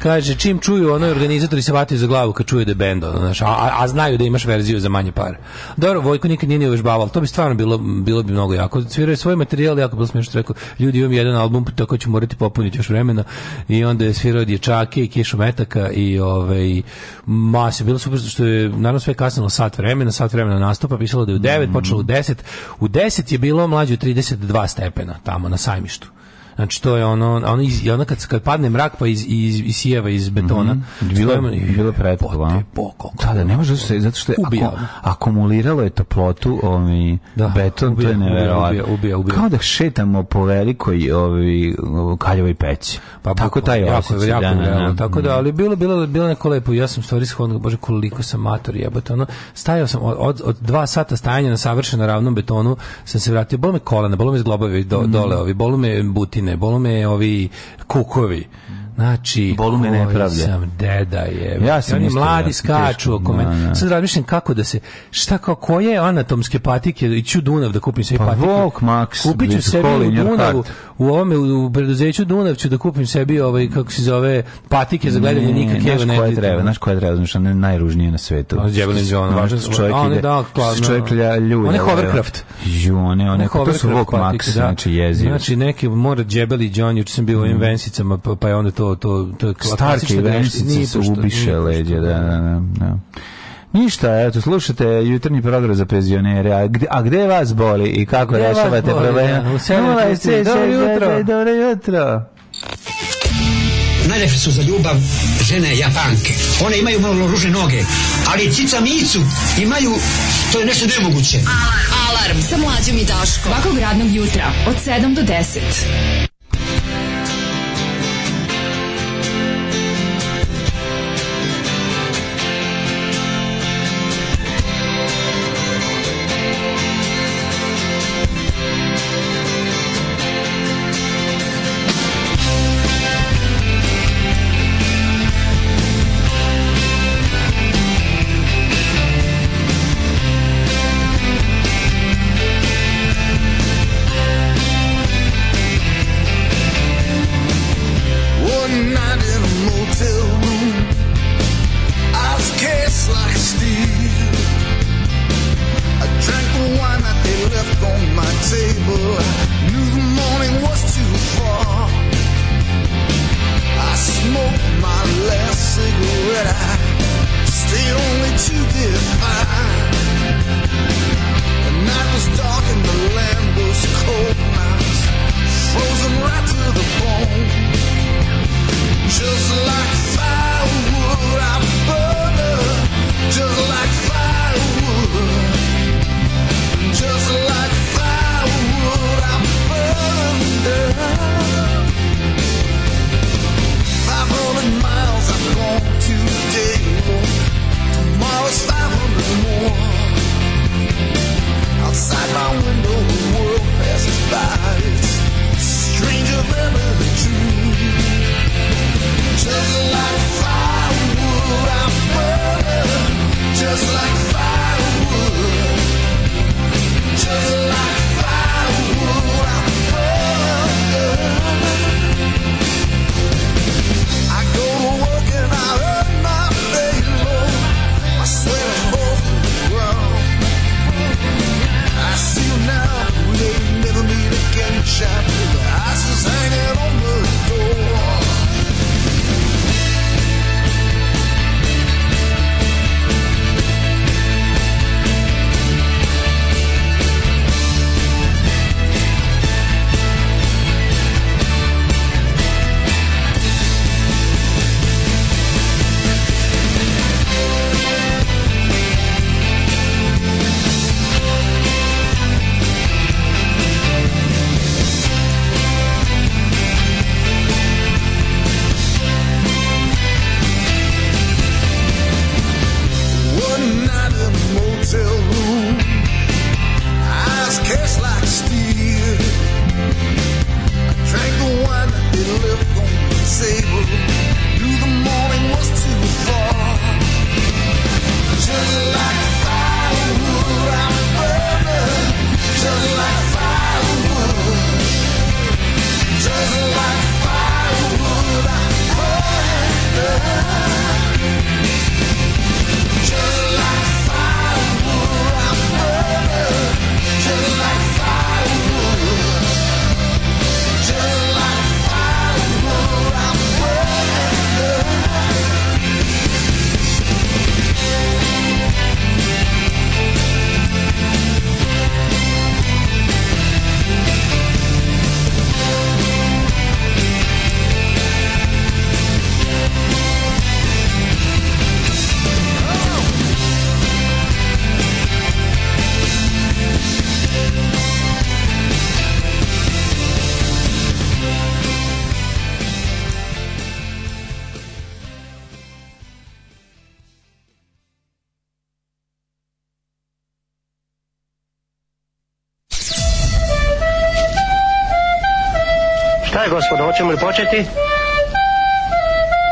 Kaže čim čuju ono organizatori se vataju za glavu kad čuju da bend ono, znači, a, a, znaju da imaš verziju za manje pare. Dobro, Vojko nikad nije ni uvežbavao, to bi stvarno bilo bilo bi mnogo jako. Svirao je svoj materijal, jako bilo što rekao, ljudi imam jedan album, tako ću morati popuniti još vremena i onda je svirao dječake i kišu metaka i ovaj mase bilo super što je naravno sve kasnilo sat vremena, sat vremena nastupa, pisalo da je u 9, mm. počelo u 10. U 10 je bilo mlađe 32 stepena tamo na sajmištu. Znači to je ono, ono, iz, ono kad, kad padne mrak pa iz, iz, isijeva iz betona. Mm -hmm. Bilo je
bilo pretko,
Da,
da, ne može da se, zato što je
ubija.
akumuliralo je toplotu, ovaj, da, beton, ubija, to je neverovatno. Ubija,
ubija, ubija,
Kao da šetamo po velikoj ovaj, kaljevoj peći. Pa,
tako taj jako, osjećaj. Jako, da, da, da, tako da, mhm. ali bilo, bilo, bilo neko lepo. Ja sam stvari shodno, bože, koliko sam mator jebote. Ono, stajao sam od, od, 2 sata stajanja na savršeno ravnom betonu, sam se vratio, bolo me kolena, bolo me zglobave do, mhm. dole, ovi, bolo me butine, ne bolu me ovi kukovi Znači,
bolume ne
pravlja. Sam deda je. Ja sam oni da mladi ja skaču oko mene. Ja, da, ja. Da. Sad razmišljam kako da se šta kao koje anatomske patike i ću Dunav da kupim sebi pa, patike. Vok,
Max, Kupiću
sebi u Dunavu, u ovome u preduzeću Dunav ću da kupim sebi ovaj kako se zove patike za gledanje nikak je ne
koje treba, znaš koje treba, znači ne najružnije na svetu. On
pa, Jebelin John, važan
čovjek. On da, klasno. Čovjek ljudi.
One je hovercraft. Ju,
on je, on pa to su Vok Max, znači jezi.
Znači neki mora Jebeli John, juče sam bio u mm. pa pa je onda to to to
to starke su ubiše leđe, da. Da, da, da, da. Ništa, eto, slušate jutarnji program za penzionere, a a gde vas boli i kako gde rešavate probleme?
Dobro jutro.
Dobro jutro.
Najlepše su za ljubav žene Japanke. One imaju malo ružne noge, ali cica micu imaju, to je nešto nemoguće. Alarm,
Alarm sa mlađom i Daško. Svakog radnog jutra od 7 do 10.
gospodo, hoćemo li početi?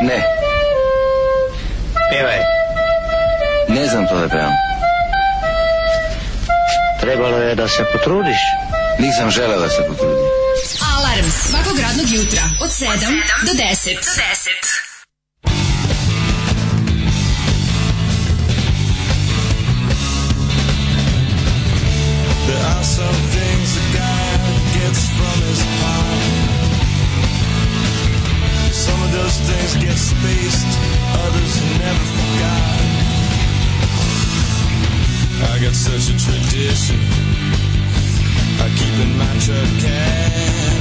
Ne.
Pevaj.
Ne znam to da pevam.
Trebalo je da se potrudiš.
Nisam želeo da se potrudim.
Alarm svakog radnog jutra od 7 do 10. Do 10. There are some things a guy gets from his those things get spaced, others never forgot. I got such a tradition. I keep in my truck cab.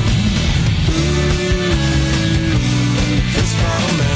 Ooh, it's my man.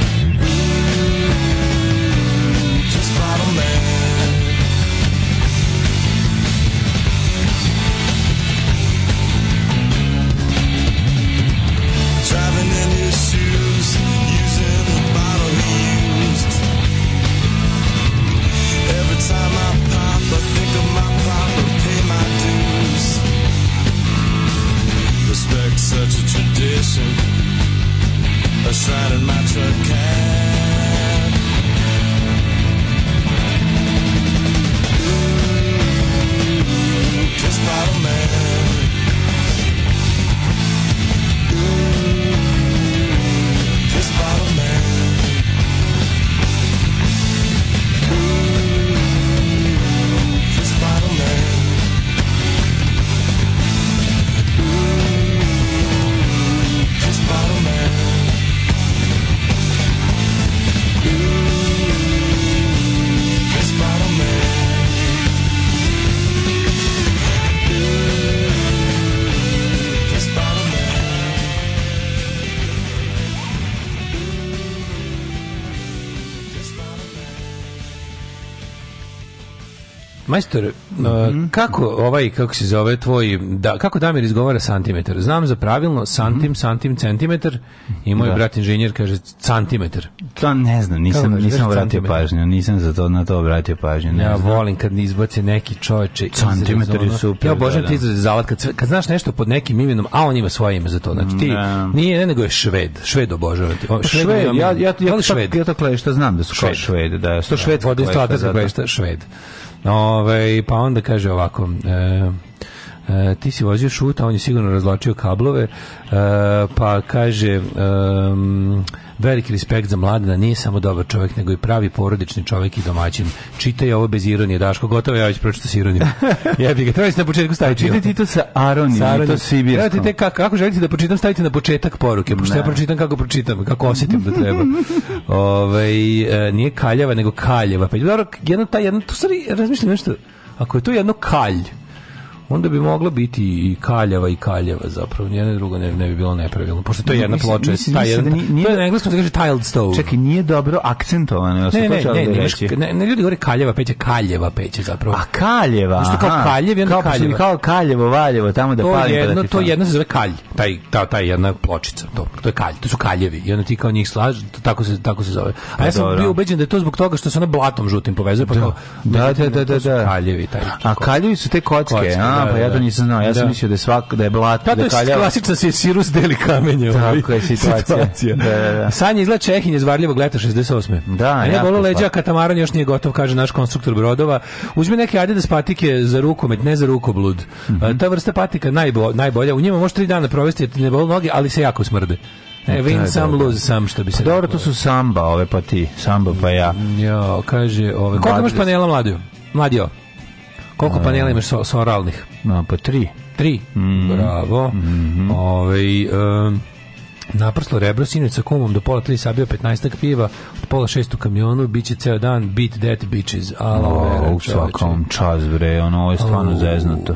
Majstor, mm -hmm. kako ovaj, kako se zove tvoj, da, kako Damir izgovara santimetar? Znam za pravilno, santim, mm -hmm. santim, centimetar i moj da. brat inženjer kaže santimetar.
To ne znam, nisam, Kako, nisam obratio pažnju, nisam za to na to obratio pažnju. Ne
ja znam. volim kad izbace neki čoveče
santimetar je super. Ja
obožavam da, ti da. izraz zavat kad, kad znaš nešto pod nekim imenom, a on ima svoje ime za to. Znači ti ne. Da. nije ne nego je šved, šved obožavam
ti. šved, šved, ja ja ja,
šved. ja to
klešta znam da su šved, šved da. Što šved vodi stvar da klešta šved. Ove, ovaj, pa onda kaže ovako... E, Uh, ti si vozio šuta, on je sigurno razločio kablove, uh, pa kaže um, Veliki respekt za Mladena, da nije samo dobar čovjek, nego i pravi porodični čovjek i domaćin. Čitaj ovo bez ironije, Daško, gotovo ja već pročito s ironijom.
Jebi ga, trebali ste na početku staviti.
Čitaj ti to sa aronijom, sa aronijom. to sibirskom. Te
kako, kako želite da pročitam, stavite na početak poruke, pošto ja da. pročitam kako pročitam, kako osjetim da treba. Ove, ovaj, nije kaljava, nego kaljeva. Pa dobro, jedno, ta, jedno, to stvari, razmišljam nešto, ako je to jedno kalj, onda bi mogla biti i kaljava i kaljava zapravo. Nijedno drugo ne, ne bi bilo nepravilno. Pošto to je jedna ploča, mislim, ta jedan, da to je na engleskom se kaže tiled stove. Čekaj,
nije dobro akcentovano.
Ne, ne, ne, ne, nemaš, ne, ne, ljudi govore kaljava peće, kaljeva peće zapravo.
A kaljeva,
Što kao kaljev,
jedna kao, kaljeva. Kao kaljevo, valjevo, tamo da to palim. Jedno,
to jedno se zove kalj, taj, ta, ta jedna pločica. To, to je kalj, to su kaljevi. I onda ti kao njih slaž, tako se, tako se zove. A ja sam bio ubeđen da je to zbog toga što se na blatom žutim povezuje. Pa da, da, da, da, da. Kaljevi, taj,
a kaljevi su te kocke, a, Aha, pa ja to da, da. nisam znao. Ja sam da. mislio da je svak da je blat,
pa da kaljava. klasična se sirus deli kamenje. Tako ovaj. je situacija. Da, da, da. Sanja izgleda Čehinje zvarljivog leta 68. Da, ne bolo leđa katamaran još nije gotov, kaže naš konstruktor brodova. Uzmi neke adidas patike za rukomet, ne za rukoblud. Mm -hmm. Ta vrsta patika najbo, najbolja. U njima možeš tri dana provesti, ne bolu noge, ali se jako smrde. E, win sam, lose sam, što bi se... Pa
dobro, to su samba, ove pa ti, samba pa ja.
Jo, kaže... Ove, Koliko imaš panela, mladio? Mladio? Koliko panela imaš sa oralnih?
No, pa tri.
Tri?
Mm.
Bravo.
Mm -hmm.
Ove, ovaj, um, Naprslo rebro, sinoć sa kumom do pola tri sabio 15 piva, od pola šest u kamionu, bit će ceo dan, beat that bitches.
Alo, o, u svakom čas, bre, ono, ovo je stvarno zeznuto.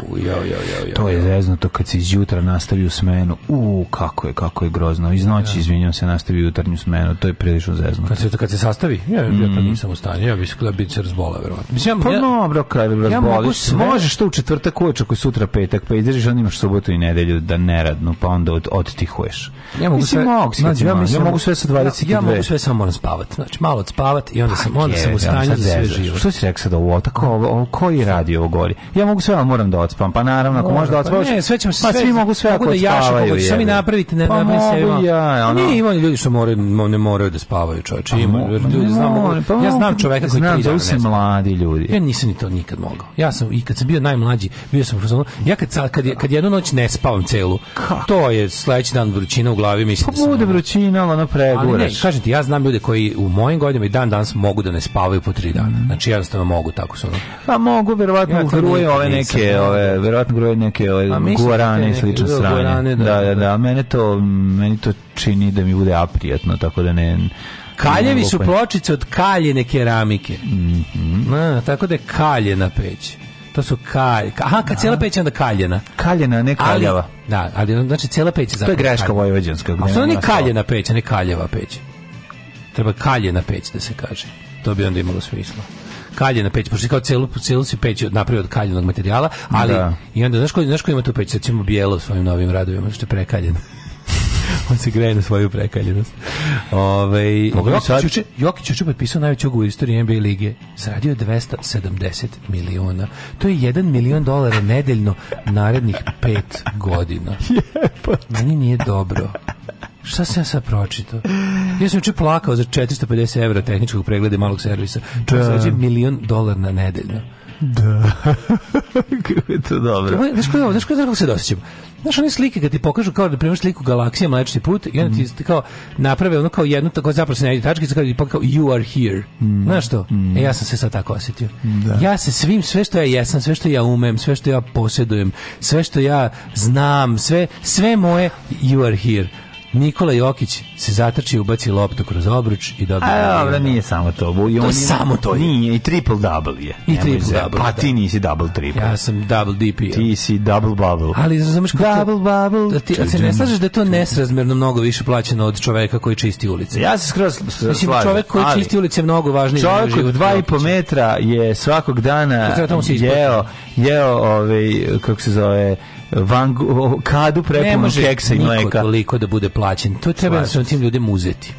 To je zeznuto kad se iz jutra nastavi u smenu. U, kako je, kako je grozno. Iz noći, da. izvinjam se, nastavi jutarnju smenu, to je prilično zeznuto.
Kad se, kad
se
sastavi, ja, ja to pa mm. nisam u stanju, ja bih da bi se razbola, verovatno. Mislim,
ja, pa no, bro, kad razboliš,
možeš to u četvrtak uveče, ako sutra petak, pa izdržiš, onda imaš subotu i nedelju da neradno, pa onda od, odtihuješ. Ja mogu mogu sve. Mog, znači, ja, mislim, ja mogu sve sa 22.
Ja, ja mogu sve samo moram spavat. Znači malo spavat i onda sam pa, onda sam u stanju
za sve živo. Što si rekao sad ovo tako ovo koji radi ovo gori? Ja mogu sve, ali moram da odspavam. Pa naravno, ako možeš
da pa
odspavaš. Ne, sve
ćemo
pa sve. Pa svi mogu sve
ako
da jašu,
sami napraviti,
ne pa napravim sebi.
Ja, Ne, ima ljudi što moraju, ne moraju da spavaju, čoveče. Ima ljudi znamo. Ja znam čoveka koji
znam
da
su mladi ljudi.
Ja nisam ni to nikad mogao. Ja sam i kad sam bio najmlađi, bio sam u Ja kad kad kad jednu noć ne spavam celu. To je sledeći dan vrućina u glavi najgore mislim. Pa
bude vrućina, ali ono preguraš.
ne, kažem ti, ja znam ljude koji u mojim godinama i dan danas mogu da ne spavaju po tri dana.
Mhm.
Znači jednostavno mogu tako su.
Pa mogu verovatno
ja, gruje ove neke, da. ove verovatno gruje neke ove pa guarane i slične da, strane. Da, da, da, da mene to meni to čini da mi bude aprijatno, tako da ne
Kaljevi su pločice od kaljene keramike. Mm -hmm. A, tako da je kaljena peć. To su kalj... Aha, kad cijela peć je onda kaljena.
Kaljena, ne kaljava.
Da, ali znači cijela peć je To je
greška kalj... vojvođanska.
A što ne kaljena peć, ne kaljeva peć. Treba kaljena peć da se kaže. To bi onda imalo smisla kaljena peć, pošto kao celu, celu si peć napravio od kaljenog materijala, ali da. i onda, znaš koji, znaš ko ima tu peć, sad ćemo bijelo svojim novim radovima, što je prekaljeno.
on se greje na svoju prekaljenost. Ove, ovaj,
ovaj Jokić, sad... uče, Jokić uče potpisao najveći ugovor istorije NBA lige. Zaradio 270 miliona. To je 1 milion dolara nedeljno narednih 5 godina. Meni nije dobro. Šta sam ja sad pročitao? Ja sam juče plakao za 450 evra tehničkog pregleda malog servisa. Čovjek da. zarađuje milion dolara na nedeljno.
Da. Kako je to dobro.
Znaš kako se dosećam? Znaš, one slike kad ti pokažu kao da primaš sliku galaksije Mlečni put i onda ti mhm. kao naprave ono kao jednu tako zapravo se ne vidi tačkica kao, da kao you are here. Mm. Znaš što? Mm. E, ja sam se sad tako osjetio. Da. Ja se svim, sve što ja jesam, sve što ja umem, sve što ja posjedujem, sve što ja znam, sve, sve moje you are here. Nikola Jokić se zatrči ubaci loptu kroz obruč i dobije.
A dobro, nije samo
to.
to je
samo to. Nije,
i triple double je. I
triple double.
Pa da. ti nisi double triple.
Ja sam double DP. Ti
si double bubble.
Ali razumeš
kako... Double bubble.
Da ti, se ne slažeš da je to nesrazmjerno mnogo više plaćeno od čoveka koji čisti ulice.
Ja
se
skroz slažem.
Mislim, čovek koji čisti ulice je mnogo važniji.
Čovek od dva i po metra je svakog dana jeo, jeo, ovaj, kako se zove, van, kadu prepunu keksa
i mleka. toliko da bude plaćen. To treba da se tim ljudima uzeti.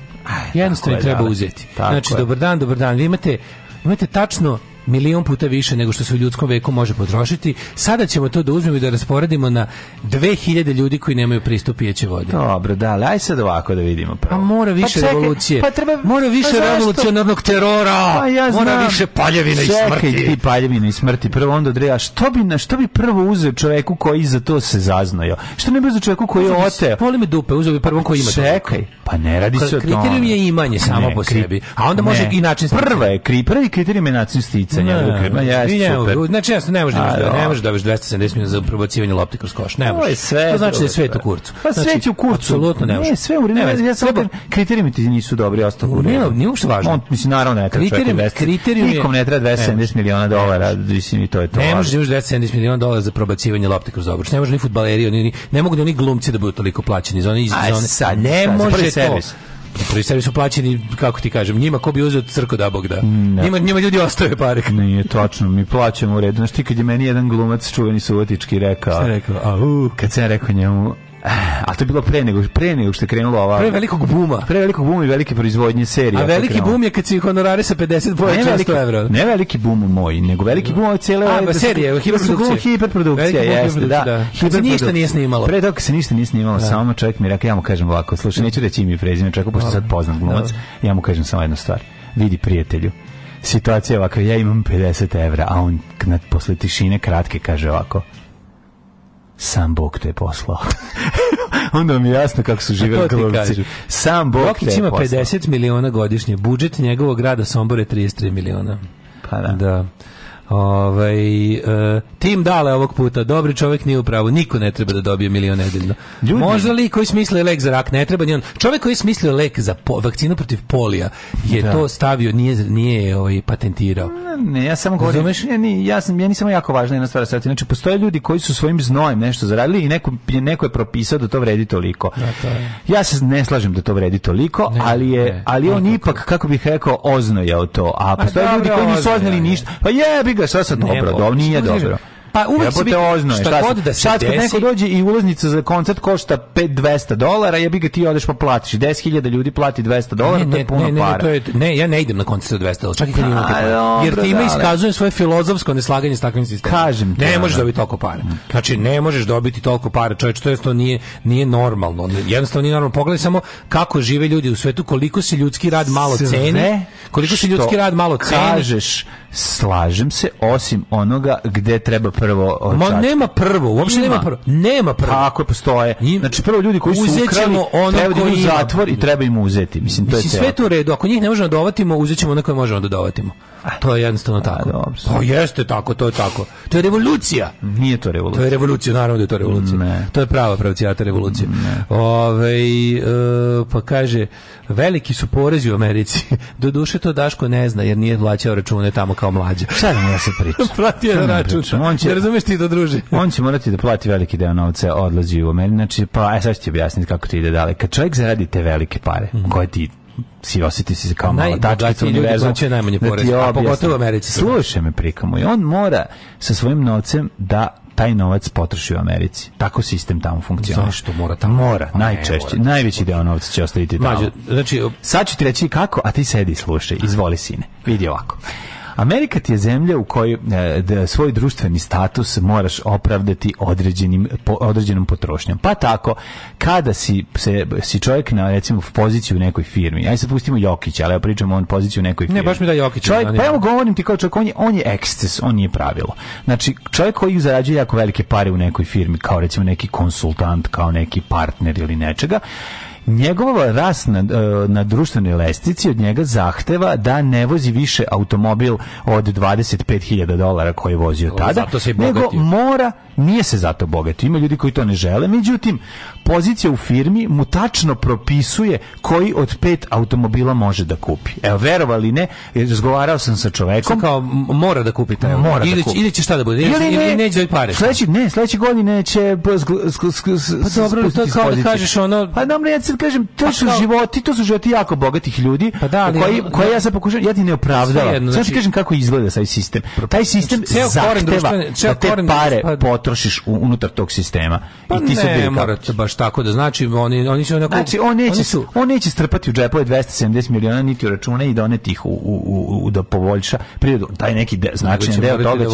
Jednostavno treba da, da. uzeti. znači, dobar dan, dobar dan. Vi imate, imate tačno milion puta više nego što se u ljudskom veku može potrošiti. Sada ćemo to da uzmemo i da rasporedimo na 2000 ljudi koji nemaju pristup pijeće vode.
Dobro, da, ali aj sad ovako da vidimo.
Pravo. A pa mora pa više pa revolucije. Pa treba, mora pa više pa revolucionarnog terora. Pa ja mora više paljevina i smrti. Čekaj,
paljevina i smrti. Prvo onda odreja, što bi, na, što bi prvo uzeo čoveku koji za to se zaznojao? Što ne bi uzeo čoveku koji je oteo?
Poli mi dupe, uzeo bi prvo koji ima.
Čekaj, pa ne radi se o tome.
Kriterijum je imanje samo ne, po sebi. A onda može i način
Prva je, prvi kriterijum je način stica
za njegovu krema, jeste super. Znači, jasno, ne može, da- da. ne može dobiti 270 miliona za probacivanje lopte kroz koš, ne može. to znači da je sve u kurcu.
Pa
sve će znači,
u kurcu.
Apsolutno ne može. Ne,
sve u redu. Ja sam kriterijumi ti nisu dobri, ostalo
u redu. Nije uopšte važno.
On, mislim, naravno, ne treba kriterijum,
kriterijum
Nikom ne treba 270 miliona dolara, mislim, i to je to.
Ne može još 270 miliona dolara za probacivanje lopte kroz obruč. Ne može ni fudbaleri, oni ne mogu da ni glumci da budu toliko plaćeni za one iz
ne može to.
Prisari su plaćeni, kako ti kažem, njima ko bi uzeo crko da bog da. Ne. Njima, njima ljudi ostave pare.
Nije točno, mi plaćamo u redu. Znaš ti kad je meni jedan glumac čuveni suvotički rekao, je
rekao? Au.
kad sam rekao njemu, A to je bilo pre nego, pre nego što je krenulo ova...
Pre velikog buma.
Pre velikog
buma
i velike proizvodnje serije.
A veliki bum je kad si honorari sa 50 boja
100 evra. Ne veliki bum moj, nego veliki bum ove
cijele... A, ba, da serije,
da hiperprodukcije. Hiperprodukcija, jeste, da.
da. Kad se ništa nije snimalo.
Pre toga se ništa nije snimalo, da. samo čovjek mi rekao, ja mu kažem ovako, slušaj, neću reći ime i prezime čovjeku, pošto sad poznat glumac, ja mu kažem samo jednu stvar. Vidi prijatelju, situacija je ovako, ja imam 50 evra, a on posle tišine kratke kaže ovako, sam Bog te poslao. Onda mi je jasno kako su živeli
glumci.
Sam
Bog
Rokić te je ima
50 miliona godišnje, budžet njegovog grada Sombor je 33 miliona.
Pa da. da.
Ovaj e, tim dale ovog puta dobri čovjek nije u pravu. Niko ne treba da dobije milion nedeljno. Ljudi. Možda li koji smislio lek za rak ne treba ni on. Čovjek koji je smislio lek za po, vakcinu protiv polija je da. to stavio nije nije ovaj patentirao.
Ne, ja samo govorim. Ja, ja sam ja nisam jako važna jedna stvar da sad. Znači postoje ljudi koji su svojim znojem nešto zaradili i neko, neko je propisao da to vredi toliko. Da, to je. Ja se ne slažem da to vredi toliko, ne, ali je ne, ali on ipak kako bih rekao oznojao to. A pa postoje ljudi koji nisu oznali ništa. Pa jebi ga, šta sad dobro, dobro, nije dobro. Pa uvek će biti ozno, šta, šta god da se sad, desi. Sad neko dođe i ulaznica za koncert košta 5 200 dolara, ja bi ga ti odeš pa platiš. 10.000 ljudi plati 200 dolara, ne, to je puno ne, ne, para. Ne, to je,
ne, ja ne idem na koncert za 200 dolara, čak i kad pa imam para. Jer ima iskazujem svoje filozofsko neslaganje s takvim
sistemom. Kažem ti.
Ne da, možeš da. dobiti toliko para. Znači, ne možeš dobiti toliko para. Čovječ, to to nije, nije normalno. Jednostavno nije normalno. Pogledaj samo kako žive ljudi u svetu, koliko se ljudski rad malo ceni. Koliko
se ljudski rad malo ceni. Kažeš, slažem se, osim onoga gde treba prvi
prvo Ma nema prvo, uopšte nema prvo. Nema prvo.
Tako postoje. Znači prvo ljudi koji su ukrali, treba da idu zatvor i treba im uzeti. Mislim, to je Mislim,
sve to u redu. Ako njih ne možemo da dovatimo, uzećemo ćemo koje možemo da To je jednostavno tako. Pa jeste tako, to je tako. To je revolucija.
Nije to revolucija.
To je revolucija, naravno da je to revolucija. Ne. To je prava pravcijata revolucija. Ove, ovaj, pa kaže, veliki su porezi u Americi. Doduše to Daško ne zna, jer nije plaćao račune tamo kao mlađa.
Šta nam ja se pričam?
Plati je račun. će, ne razumeš ti to, druže?
on će morati da plati veliki deo novca, odlazi u Americi. Znači, pa, e, sad ću ti objasniti kako ti ide dalje. Kad čovjek zaradi te velike pare, mm. koje ti si osjeti se kao mala
tačkica univerzuma. Da Najbogatiji najmanje da
a pogotovo
Americi. Slušaj
me prikamo i on mora sa svojim novcem da taj novac potroši u Americi. Tako sistem tamo funkcionira. Zašto mora tamo? Mora, pa najčešće. Ne, mora. najveći deo novca će ostaviti tamo. Mađu, znači, sad ću ti reći kako, a ti sedi i slušaj. Izvoli, sine. Vidi ovako. Amerika ti je zemlja u kojoj e, da svoj društveni status moraš opravdati određenim, po, određenom potrošnjom. Pa tako, kada si, se, si čovjek na, recimo, u poziciji u nekoj firmi, aj se pustimo Jokića, ali ja pričam on poziciju u nekoj firmi.
Ne, baš mi da Jokić.
Čovjek, pa mu govorim ti kao čovjek, on je, on je eksces, on nije pravilo. Znači, čovjek koji zarađuje jako velike pare u nekoj firmi, kao recimo neki konsultant, kao neki partner ili nečega, njegova rast na, e, na društvenoj lestici od njega zahteva da ne vozi više automobil od 25.000 dolara koji je vozio tada, zato se nego mora Nije se zato bogat. Ima ljudi koji to ne žele. Međutim, pozicija u firmi mu tačno propisuje koji od pet automobila može da kupi. Evo, verovali ne, razgovarao sam sa čovekom.
kao, mora da kupi taj mora da ili, da kupi. Ili će šta da bude? Ili, ili, ne, ili neće da pare?
Sledeći, ne, sledeće godine će
pa, dobro, to kao da kažeš ono... Pa
dobro, ja sad kažem, to pa su životi, to su životi jako bogatih ljudi pa da, ali, koji, koji ja sam pokušao, ja ti ne opravdavam. Znači, kažem kako izgleda taj sistem. Taj sistem znači, zahteva da te pare pa- potrošiš unutar tog sistema.
Pa I ti ne morate baš tako da znači oni oni su
onako znači on neće oni su, on neće strpati u džepove 270 miliona niti u račune i doneti ih u, u, u, da poboljša prirodu taj neki de, značajan deo
toga da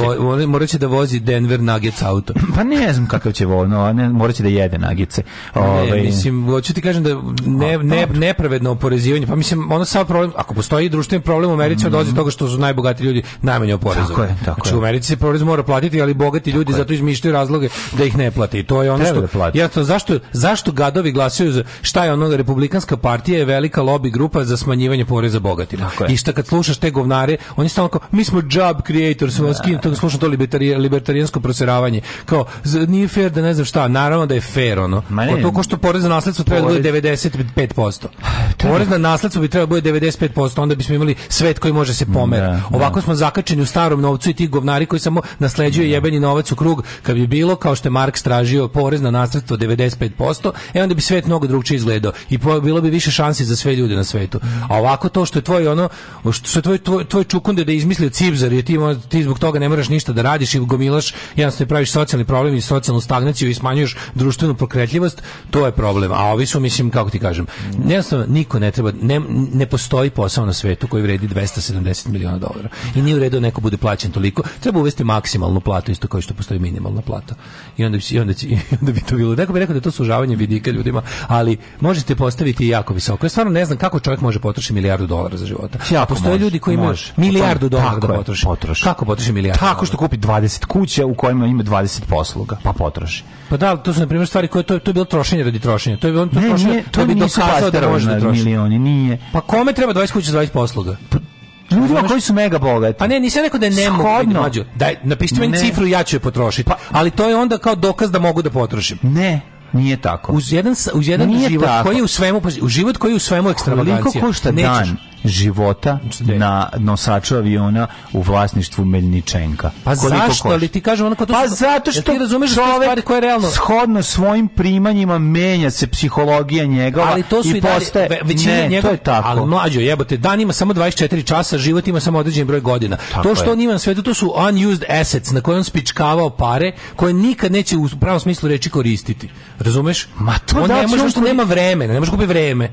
će da vo, da vozi Denver Nuggets auto.
pa ne znam kakav će voz, no, ne moraće da jede Nuggetse.
Ove, ovaj- mislim hoću ti kažem da ne, ne nepravedno oporezivanje, pa mislim ono sam problem, ako postoji društveni problem u Americi mm. dolazi toga što su najbogatiji ljudi najmanje oporezovani. Tako znači, je, tako znači, je. u Americi se porez mora platiti, ali bogati tako ljudi je. zato izmišljaju izmišljaju razloge da ih ne I To je ono Treba što da ja to zašto zašto gadovi glasaju za šta je ono republikanska partija je velika lobby grupa za smanjivanje poreza bogatina. I šta kad slušaš te govnare, oni stalno kao mi smo job creators, da. skin, to slušam to libertarije, libertarijansko proseravanje. Kao nije fair da ne znam šta, naravno da je fair ono. Ne, to ko što porez na nasledstvo treba da bude 95%. Porez na nasledstvo bi trebalo da bude 95%, onda bismo imali svet koji može se pomera. Da, da. Ovako smo zakačeni u starom novcu i ti govnari koji samo nasleđuju da. jebeni novac u krug kad bi bilo kao što je Marks tražio porez na nasljedstvo 95%, e onda bi svet mnogo drugčije izgledao i bilo bi više šansi za sve ljude na svetu. A ovako to što je tvoj ono što je tvoj tvoj, tvoj čukunde da je izmislio cipzar i ti ti zbog toga ne moraš ništa da radiš i gomilaš, jednostavno praviš socijalni problem i socijalnu stagnaciju i smanjuješ društvenu pokretljivost, to je problem. A ovi su mislim kako ti kažem, jednostavno niko ne treba ne, ne postoji posao na svetu koji vredi 270 miliona dolara. I nije u redu da neko bude plaćen toliko. Treba uvesti maksimalnu platu isto kao što postoji minimalna minimalna plata. I onda, i onda, će, i onda bi to bilo. Neko bi rekao da to sužavanje vidika ljudima, ali možete postaviti jako visoko. Ja stvarno ne znam kako čovjek može potrošiti milijardu dolara za života. Ja, postoje može, ljudi koji imaju milijardu dolara da potroši. potroši. Kako potroši milijardu? Tako
što
kupi
20 kuća u kojima ima 20 posluga, pa potroši.
Pa da, to su na primjer stvari koje to, to je bilo trošenje radi trošenja. To je on to ne, trošenje, nije, da to, to bi dokazao da može da troši. Milioni,
nije.
Pa kome treba 20 kuća za 20 posluga? Pa
Ljudima koji su mega bogati.
Pa ne, nisi rekao da je nemoguće mlađu. Daj, napišite meni cifru ja ću je potrošiti. Pa, ali to je onda kao dokaz da mogu da potrošim.
Ne, nije tako.
Uz jedan uz jedan nije život tako. koji je u svemu u život koji je u svemu ekstravagancija. Koliko košta
Nećeš. dan? života Čde? Znači, na nosaču aviona u vlasništvu Melničenka.
Pa Koliko zašto? Košta? Ali ti kažem onako
to Pa što, zato što
ti razumeš da čovek stvari koje je realno
shodno svojim primanjima menja se psihologija njegova ali to su i, i dalje, postaje ne, njegov, to je tako. Ali
mlađo jebote, dan ima samo 24 časa, život ima samo određen broj godina. Tako to što je. on ima na svetu to su unused assets na koje on spičkavao pare koje nikad neće u pravom smislu reći koristiti. Razumeš? Ma to on da, ne može što nema vremena, ne može kupiti da vreme.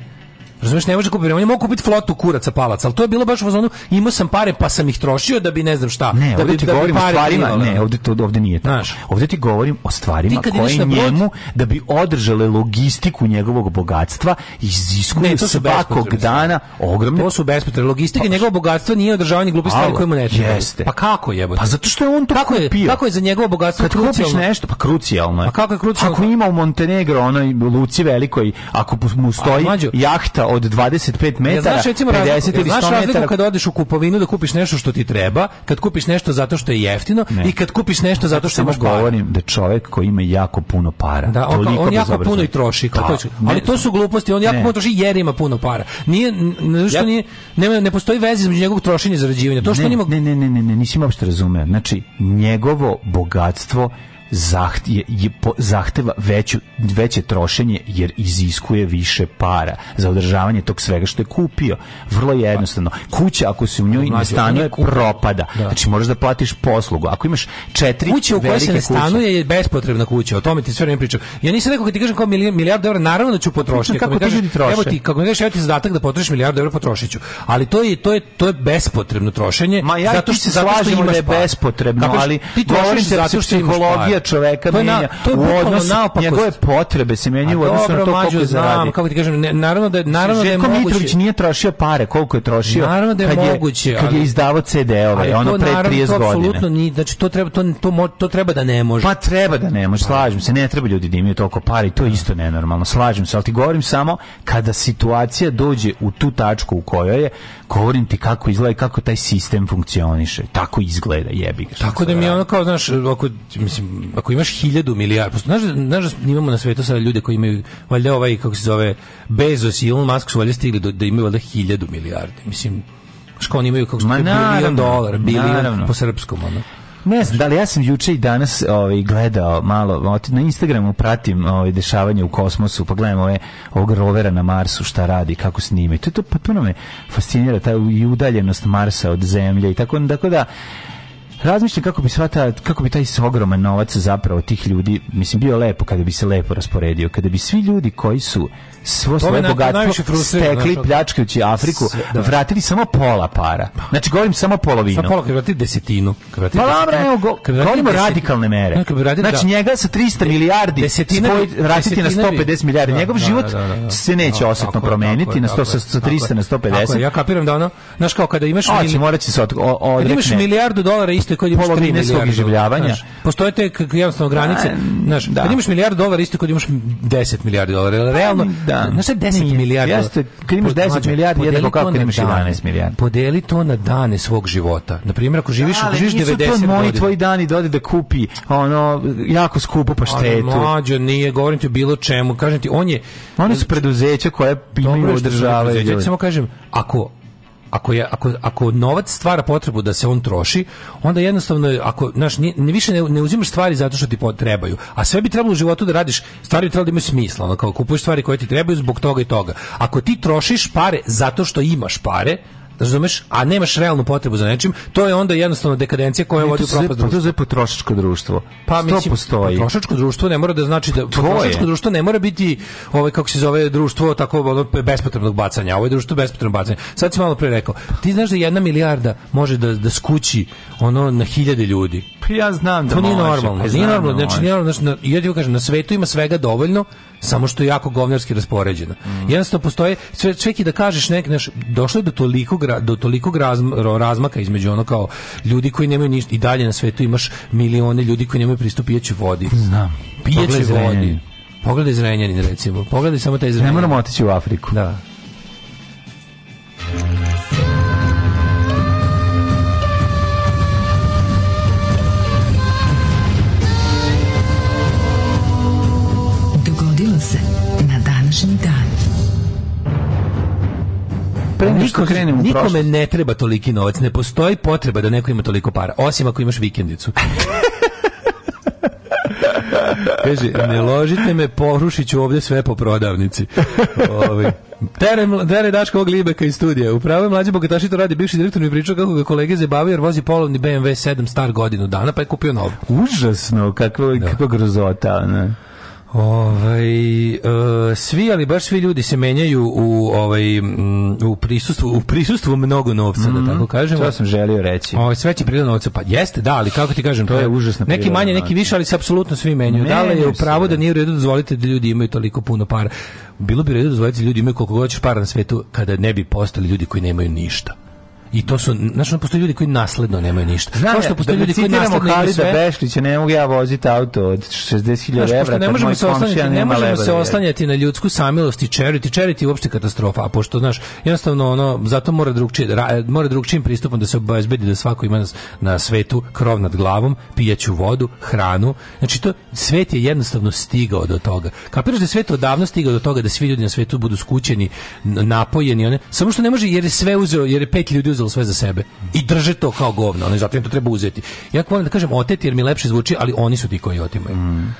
Razumeš, ne može kupiti, on je mogao kupiti flotu kuraca palaca, ali to je bilo baš u fazonu, imao sam pare pa sam ih trošio da bi ne znam šta.
Ne,
da ovdje bi,
ti da govorim o stvarima, bilo, ne, ovdje, to, ovdje nije tako. Znaš, ovdje ti govorim o stvarima koje njemu, da bi održale logistiku njegovog bogatstva, iziskuju svakog dana ogromne...
To su bespotrebne logistike, pa, njegovo bogatstvo nije održavanje glupih stvari koje mu ne treba. Jeste. Pa kako je?
Pa zato što je on to
kako kupio. Je, kako je za njegovo bogatstvo Kad
krucijalno? kupiš nešto, pa
krucijalno je. Pa kako je
krucijalno? Ako ima u Montenegro, onoj luci velikoj, ako mu stoji jahta od 25 metara, ja, znaš, recimo, 50 ili 100 znaš razliku metara.
kada odeš u kupovinu da kupiš nešto što ti treba, kad kupiš nešto zato što je jeftino ne. i kad kupiš nešto zato što, što imaš govorim
da čovjek koji ima jako puno para, da,
on, on, on jako puno i troši, kao da, to, pa, ali to su gluposti, on ne. jako puno troši jer ima puno para. Nije, ne, što ja, nije, ne, ne postoji veze između njegovog trošenja i zarađivanja. To što
ne, nima... ne, ne, ne, ne, ne, nisi uopšte razumeo. Znači, njegovo bogatstvo zaht, je, je, po, zahteva veću, veće trošenje jer iziskuje više para za održavanje tog svega što je kupio. Vrlo jednostavno. Kuća ako se u njoj ne stanuje propada. Da. Znači moraš da platiš poslugu. Ako imaš četiri kuće
u kojoj se ne stanuje je bespotrebna kuća. O tome ti sve ne pričam. Ja nisam rekao kad ti kažem kao milijardu eura, naravno da ću potrošiti.
Kako, kako
ti ljudi troše? Evo ti, kako mi kažeš, evo ti zadatak da potrošiš milijardu eura, potrošiću. Ali to je, to je, to je bespotrebno trošenje. Ma
ja zato što se slažemo da je bespotrebno, ali ti govorim zato da psihologija čoveka menja to u odnosu njegove potrebe se menjaju u
odnosu na to koliko zaradi. Kako ti kažem, ne, naravno da naravno
Željko da je moguće. Mitrović nije trošio pare koliko je trošio. Naravno da je kad moguće, je, kad je izdavao CD-ove, ono pre 30 godina. Apsolutno
ni, znači to treba to, to, to treba da ne može.
Pa treba da ne može, pa. slažem se, ne treba ljudi da imaju toliko pari, to je isto nenormalno, slažem se, al ti govorim samo kada situacija dođe u tu tačku u kojoj je, govorim ti kako izgleda kako taj sistem funkcioniše. Tako izgleda, jebi ga.
Tako da mi ono kao, znaš, ako, mislim, ako imaš 1000 milijardi, pa znaš, da- znaš da imamo na svetu sada ljude koji imaju, valjda ovaj, kako se zove, Bezos i Elon Musk su valjda stigli do, da imaju valjda 1000 milijardi. Mislim, što oni imaju kako se zove bilion dolara, bilion po srpskom, ono.
Ne znam, da li ja sam juče i danas ovaj, gledao malo, na Instagramu pratim ovaj, dešavanje u kosmosu, pa gledam ove, ovog rovera na Marsu, šta radi, kako snima. I to, to potpuno me fascinira, ta i udaljenost Marsa od Zemlje i tako, tako da, razmišljam kako bi svata, kako bi taj ogroman novac zapravo tih ljudi, mislim, bio lepo kada bi se lepo rasporedio, kada bi svi ljudi koji su svo svoje bogatstvo stekli pljačkajući Afriku, da. vratili samo pola para. Pa. Znači, govorim samo polovinu. Samo
pola,
kad
vratili desetinu.
Kad vratili pa dobro, e, govorimo radikalne mere. Ne, znači, da. njega sa 300 milijardi desetina, spoj, vratiti na 150 milijardi. Da, Njegov da, život se neće osetno promeniti na 100, sa 300 na 150.
Ja kapiram da ono, znaš kao kada imaš... Oće, morat će
se odrekne.
Imaš milijardu dolara isto koji imaš 3 milijarde.
iživljavanja.
Postoje te jednostavno granice. Znaš, kad imaš milijardu dolara isto kod imaš 10 milijardi dolara. Realno, pa, da. Znaš šta 10 Nije, milijardi? Jeste,
kad imaš 10 milijardi, jednako kako imaš 11 milijardi.
Podeli to na dane svog života. Na primjer, ako živiš,
da,
ako živiš 90
godina. Ali nisu to moji tvoji dani da ode da kupi ono, jako skupo skupu paštetu. Ali
mlađo, nije, govorim ti o bilo čemu. Kažem ti, on je...
Oni su preduzeća koje imaju održavaju.
Samo kažem, ako ako, je, ako, ako novac stvara potrebu da se on troši, onda jednostavno ako znaš, ne više ne, ne uzimaš stvari zato što ti potrebaju, a sve bi trebalo u životu da radiš, stvari bi trebalo da imaju smisla, ono kao kupuješ stvari koje ti trebaju zbog toga i toga. Ako ti trošiš pare zato što imaš pare, razumeš, a nemaš realnu potrebu za nečim, to je onda jednostavno dekadencija koja vodi u propast pa društva.
To je potrošačko
društvo.
Pa mislim, postoji. Potrošačko
društvo ne mora da znači da potrošačko društvo ne mora biti ovaj kako se zove društvo tako ono bespotrebnog bacanja. Ovo je društvo bespotrebnog bacanja. Sad si malo pre rekao, ti znaš da jedna milijarda može da da skući ono na hiljade ljudi.
Pa ja znam da
to nije normalno. Pa da znači, nije normalno, znači nije normalno, znači, ja ti kažem, na svetu ima svega dovoljno samo što je jako govnarski raspoređeno. Mm. Jednostavno postoje sve čeki da kažeš nek neš došlo je do toliko do toliko razm, razmaka između ono kao ljudi koji nemaju ništa i dalje na svetu imaš milione ljudi koji nemaju pristup pijećoj vodi.
Znam.
Pijećoj vodi. Pogledaj Zrenjanin recimo. Pogledaj samo taj Zrenjanin. Ne
moramo otići u Afriku. Da.
pre nego što krenemo nikome ne treba toliki novac, ne postoji potreba da neko ima toliko para, osim ako imaš vikendicu.
Kaže, ne ložite me, porušit ću ovdje sve po prodavnici.
Ovi. Tere, tere daš kog Libeka iz studija. U pravoj mlađe bogataši radi. Bivši direktor mi pričao kako ga kolege zabavio jer vozi polovni BMW 7 star godinu dana pa je kupio novu.
Užasno, kakva, da. kakva grozota. Ne?
Ovaj e, svi ali baš svi ljudi se menjaju u ovaj u prisustvu u prisustvu mnogo novca mm -hmm. da mhm. tako kažemo.
To sam želio reći.
Ovaj sve će prirodno novca pa jeste, da, ali kako ti kažem, to je užasno. Neki manje, neki više, ali se apsolutno svi menjaju. menjaju da li je u pravu da, da nije u redu da dozvolite da ljudi imaju toliko puno para? Bilo bi u redu da dozvoliti da ljudi imaju koliko god hoćeš para na svetu kada ne bi postali ljudi koji nemaju ništa. I to su, znači, postoje ljudi koji nasledno nemaju ništa. Znam, Kao što postoje da ljudi koji nasledno
imaju
sve.
Da ne mogu ja voziti auto od 60.000 evra.
Ne možemo, se oslanjati, ne možemo se oslanjati na ljudsku samilost i charity. Charity je uopšte katastrofa, a pošto, znaš, jednostavno, ono, zato mora drugčije, da mora drugčijim pristupom da se obezbedi da svako ima na svetu krov nad glavom, pijaću vodu, hranu. Znači, to, svet je jednostavno stigao do toga. Kapiraš da je svet odavno stigao do toga da svi ljudi na svetu budu skućeni, napojeni, one, samo što ne može, jer je sve uzeo, jer je pet ljudi uzelo sve za sebe i drže to kao govno, ono, zato im to treba uzeti. Ja volim da kažem oteti jer mi lepše zvuči, ali oni su ti koji otimaju. Mm.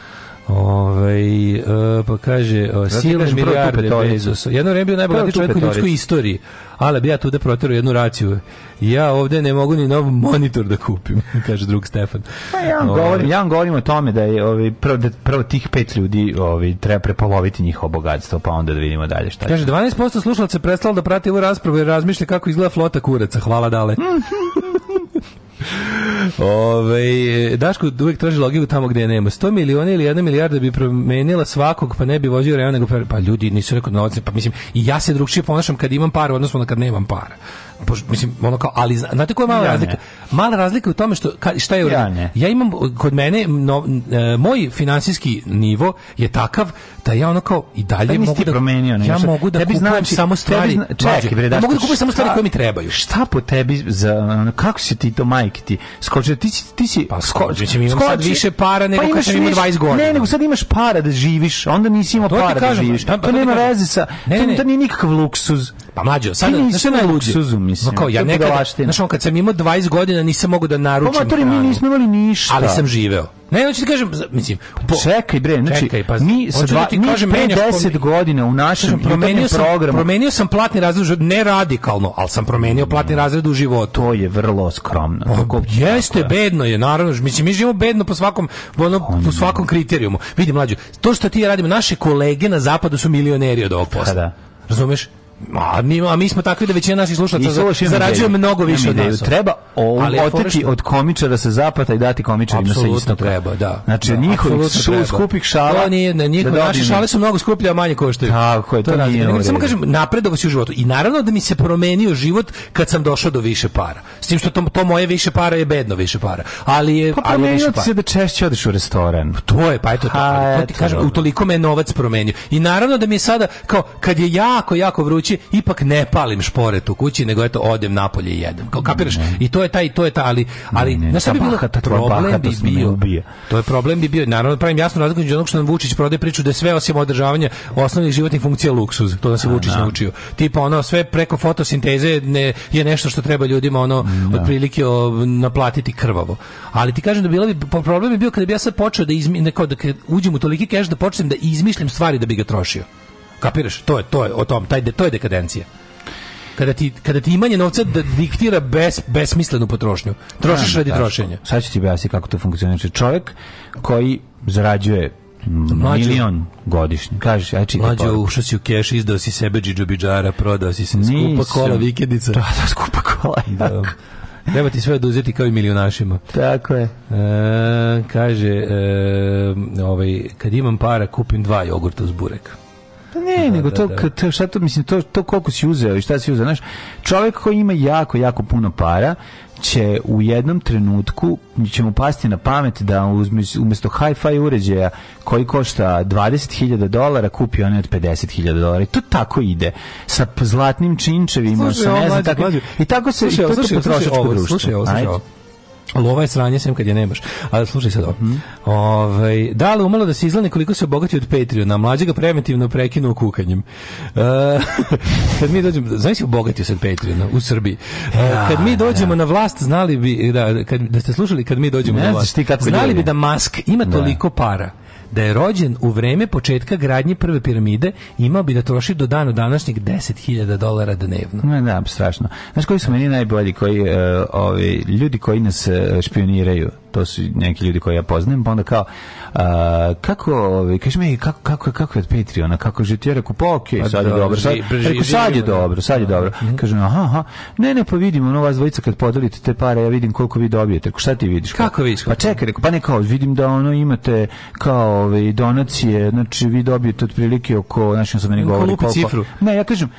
Ovaj e, pa kaže e, silne milijarde Bezos. Jedno vreme bio najbogatiji čovjek u ljudskoj istoriji, Ale bi ja tu da proteru jednu raciju. Ja ovde ne mogu ni nov monitor da kupim, kaže drug Stefan.
Pa ja vam ovaj. govorim, ja vam govorim o tome da je ovaj prvo, da, prvo tih pet ljudi ovi, ovaj, treba prepoloviti njihovo bogatstvo, pa onda da vidimo dalje šta. Kaže
12% slušalaca prestalo da prati ovu raspravu i razmišlja kako izgleda flota kuraca. Hvala dale. Ove, Daško uvek traži logiku tamo gde je nema. 100 miliona ili 1 milijarda bi promenila svakog, pa ne bi vozio rejon, nego pa ljudi nisu rekao novac, pa mislim, i ja se drugčije ponašam kad imam par, odnosno kad nemam para poš, mislim ono kao ali znate koja je mala ja razlika? Ne. Mala razlika u tome što ka, šta je ja, ne. ja imam kod mene no, e, moj finansijski nivo je takav da ja ono kao i dalje da, da- mogu da
promenio znači-
nešto. Ja mogu da tebi kupujem znači, samo stvari. Zna, čekaj bre, da ja mogu da kupujem samo stvari koje mi trebaju.
Šta po tebi za kako si ti to majke ti? Skoči ti si ti si pa skoči,
mi imam sad više para nego pa kad sam imao 20 godina.
Ne, nego sad imaš para da živiš, onda nisi imao para da živiš. Da, pa to nema veze sa, to nije nikakav luksuz.
Pa mlađe sad, znaš što mislim. No, kao ja nekad, znaš, kad sam imao 20 godina nisam mogao da naručim. Pa
matori, mi nismo imali
ništa. Ali sam živeo. Ne, hoću ti kažem, mislim,
po, čekaj bre, znači čekaj, pa, mi sa da dva, ti kažem, pre 10 godina u našem promenio
sam, programu. Promenio sam platni razred ne radikalno, ali sam promenio platni mm. razred u životu.
To je vrlo skromno.
Pa, Tako, jeste bedno je, naravno, mislim mi živimo bedno po svakom ono, po svakom kriterijumu. Vidi, mlađu, to što ti radimo, naše kolege na zapadu su milioneri od ovog posla. Da, da. Razumeš? Ma, nima, a mi smo takvi da većina naših slušalaca zarađuje mnogo više ja, od nas.
Treba oteti od komičara sa zapata i dati komičarima sa
istoka. treba, da.
Znači,
da,
njihovih skupih šala...
To nije, da njihove, da naše šale su mnogo skuplje, a manje koštaju.
Tako je, to, to
nije Nego, Samo kažem, napredovo si u životu. I naravno da mi se promenio život kad sam došao do više para. S tim što to, to moje više para je bedno više para. Ali
je... Pa promenio se da češće odeš u restoran. Pa
to je, pa eto to. to ti kažem, utoliko me novac promenio. I naravno da mi je sada, kao, kad je jako, jako vruće kuće ipak ne palim šporet u kući nego eto odem napolje i jedem kao kapiraš ne, ne. i to je taj to je ta ali ali ne, ne, bila bi problem bi bio to je problem bi bio naravno pravim jasno razliku između onog što nam Vučić prodaje priču da je sve osim održavanja osnovnih životnih funkcija luksuz to da se Vučić naučio tipa ono sve preko fotosinteze ne, je nešto što treba ljudima ono mm, da. otprilike o, naplatiti krvavo ali ti kažem da bilo bi problem bi bio kada bi ja sad počeo da izmi, neko, da uđem u toliki keš da počnem da izmišljem stvari da bi ga trošio Kapiraš? To je, to je o tom, taj, to je dekadencija kada ti, kada ti imanje novca da diktira bes, besmislenu potrošnju. Trošiš da, radi da, trošenja.
Sad ću ti objasniti kako to funkcioniše. Čovjek koji zarađuje Mlađo, milion godišnje. Kažeš, aj čita. Mlađo,
pa- ušao si u keš, izdao si sebe džidžobidžara, prodao si se skupa kola
vikendica. Da, da, skupa kola.
Da. Treba ti sve oduzeti kao i milionašima.
Tako je. E,
kaže, e, ovaj, kad imam para, kupim dva jogurta uz burek.
Pa ne, Aha, nego da, to, da, da. šta to, mislim, to, to koliko si uzeo i šta si uzeo, znaš, čovjek koji ima jako, jako puno para, će u jednom trenutku će mu pasti na pamet da uzme, umjesto hi-fi uređaja koji košta 20.000 dolara kupi onaj od 50.000 dolara i to tako ide sa zlatnim činčevima sa ne znam kako i tako se
slušaj,
i
to, slušaj, to potrošačko društvo slušaj ovo, slušaj ovo. Lova je sranje sem kad je nemaš. Ali slušaj sad ovo. Mm. Ove, ovaj, da li umalo da se izgleda koliko se obogati od Patreona? Mlađe ga preventivno prekinuo kukanjem. E, kad mi dođemo, znaš se obogatio se od Patreona u Srbiji. E, da, kad mi da. dođemo ja. na vlast, znali bi, da, kad, da ste slušali kad mi dođemo na vlast, ti kako znali bi da Musk ima da. toliko para da je rođen u vreme početka gradnje prve piramide, imao bi da troši do dana današnjeg 10.000 dolara dnevno. Ne,
da, strašno. Znaš koji su meni najbolji koji, uh, ovi, ljudi koji nas e, špioniraju? to su neki ljudi koje ja poznajem, pa onda kao a, kako, ovaj, kaže mi kako kako kako je Patreon, kako je ti rekao, pa okej, okay, pa sad je dobro, sad, rekao, sad je da. dobro, sad je da. dobro. Mhm. Kaže, aha, aha. Ne, ne, pa vidimo, no vas dvojica kad podelite te pare, ja vidim koliko vi dobijete. Rekao, šta ti vidiš?
Pa kako
vidiš? Pa čekaj, rekao, pa ne kao, vidim da ono imate kao ove ovaj, donacije, znači vi dobijete otprilike oko, znači on sam meni da govori koliko. Ne, ja kažem,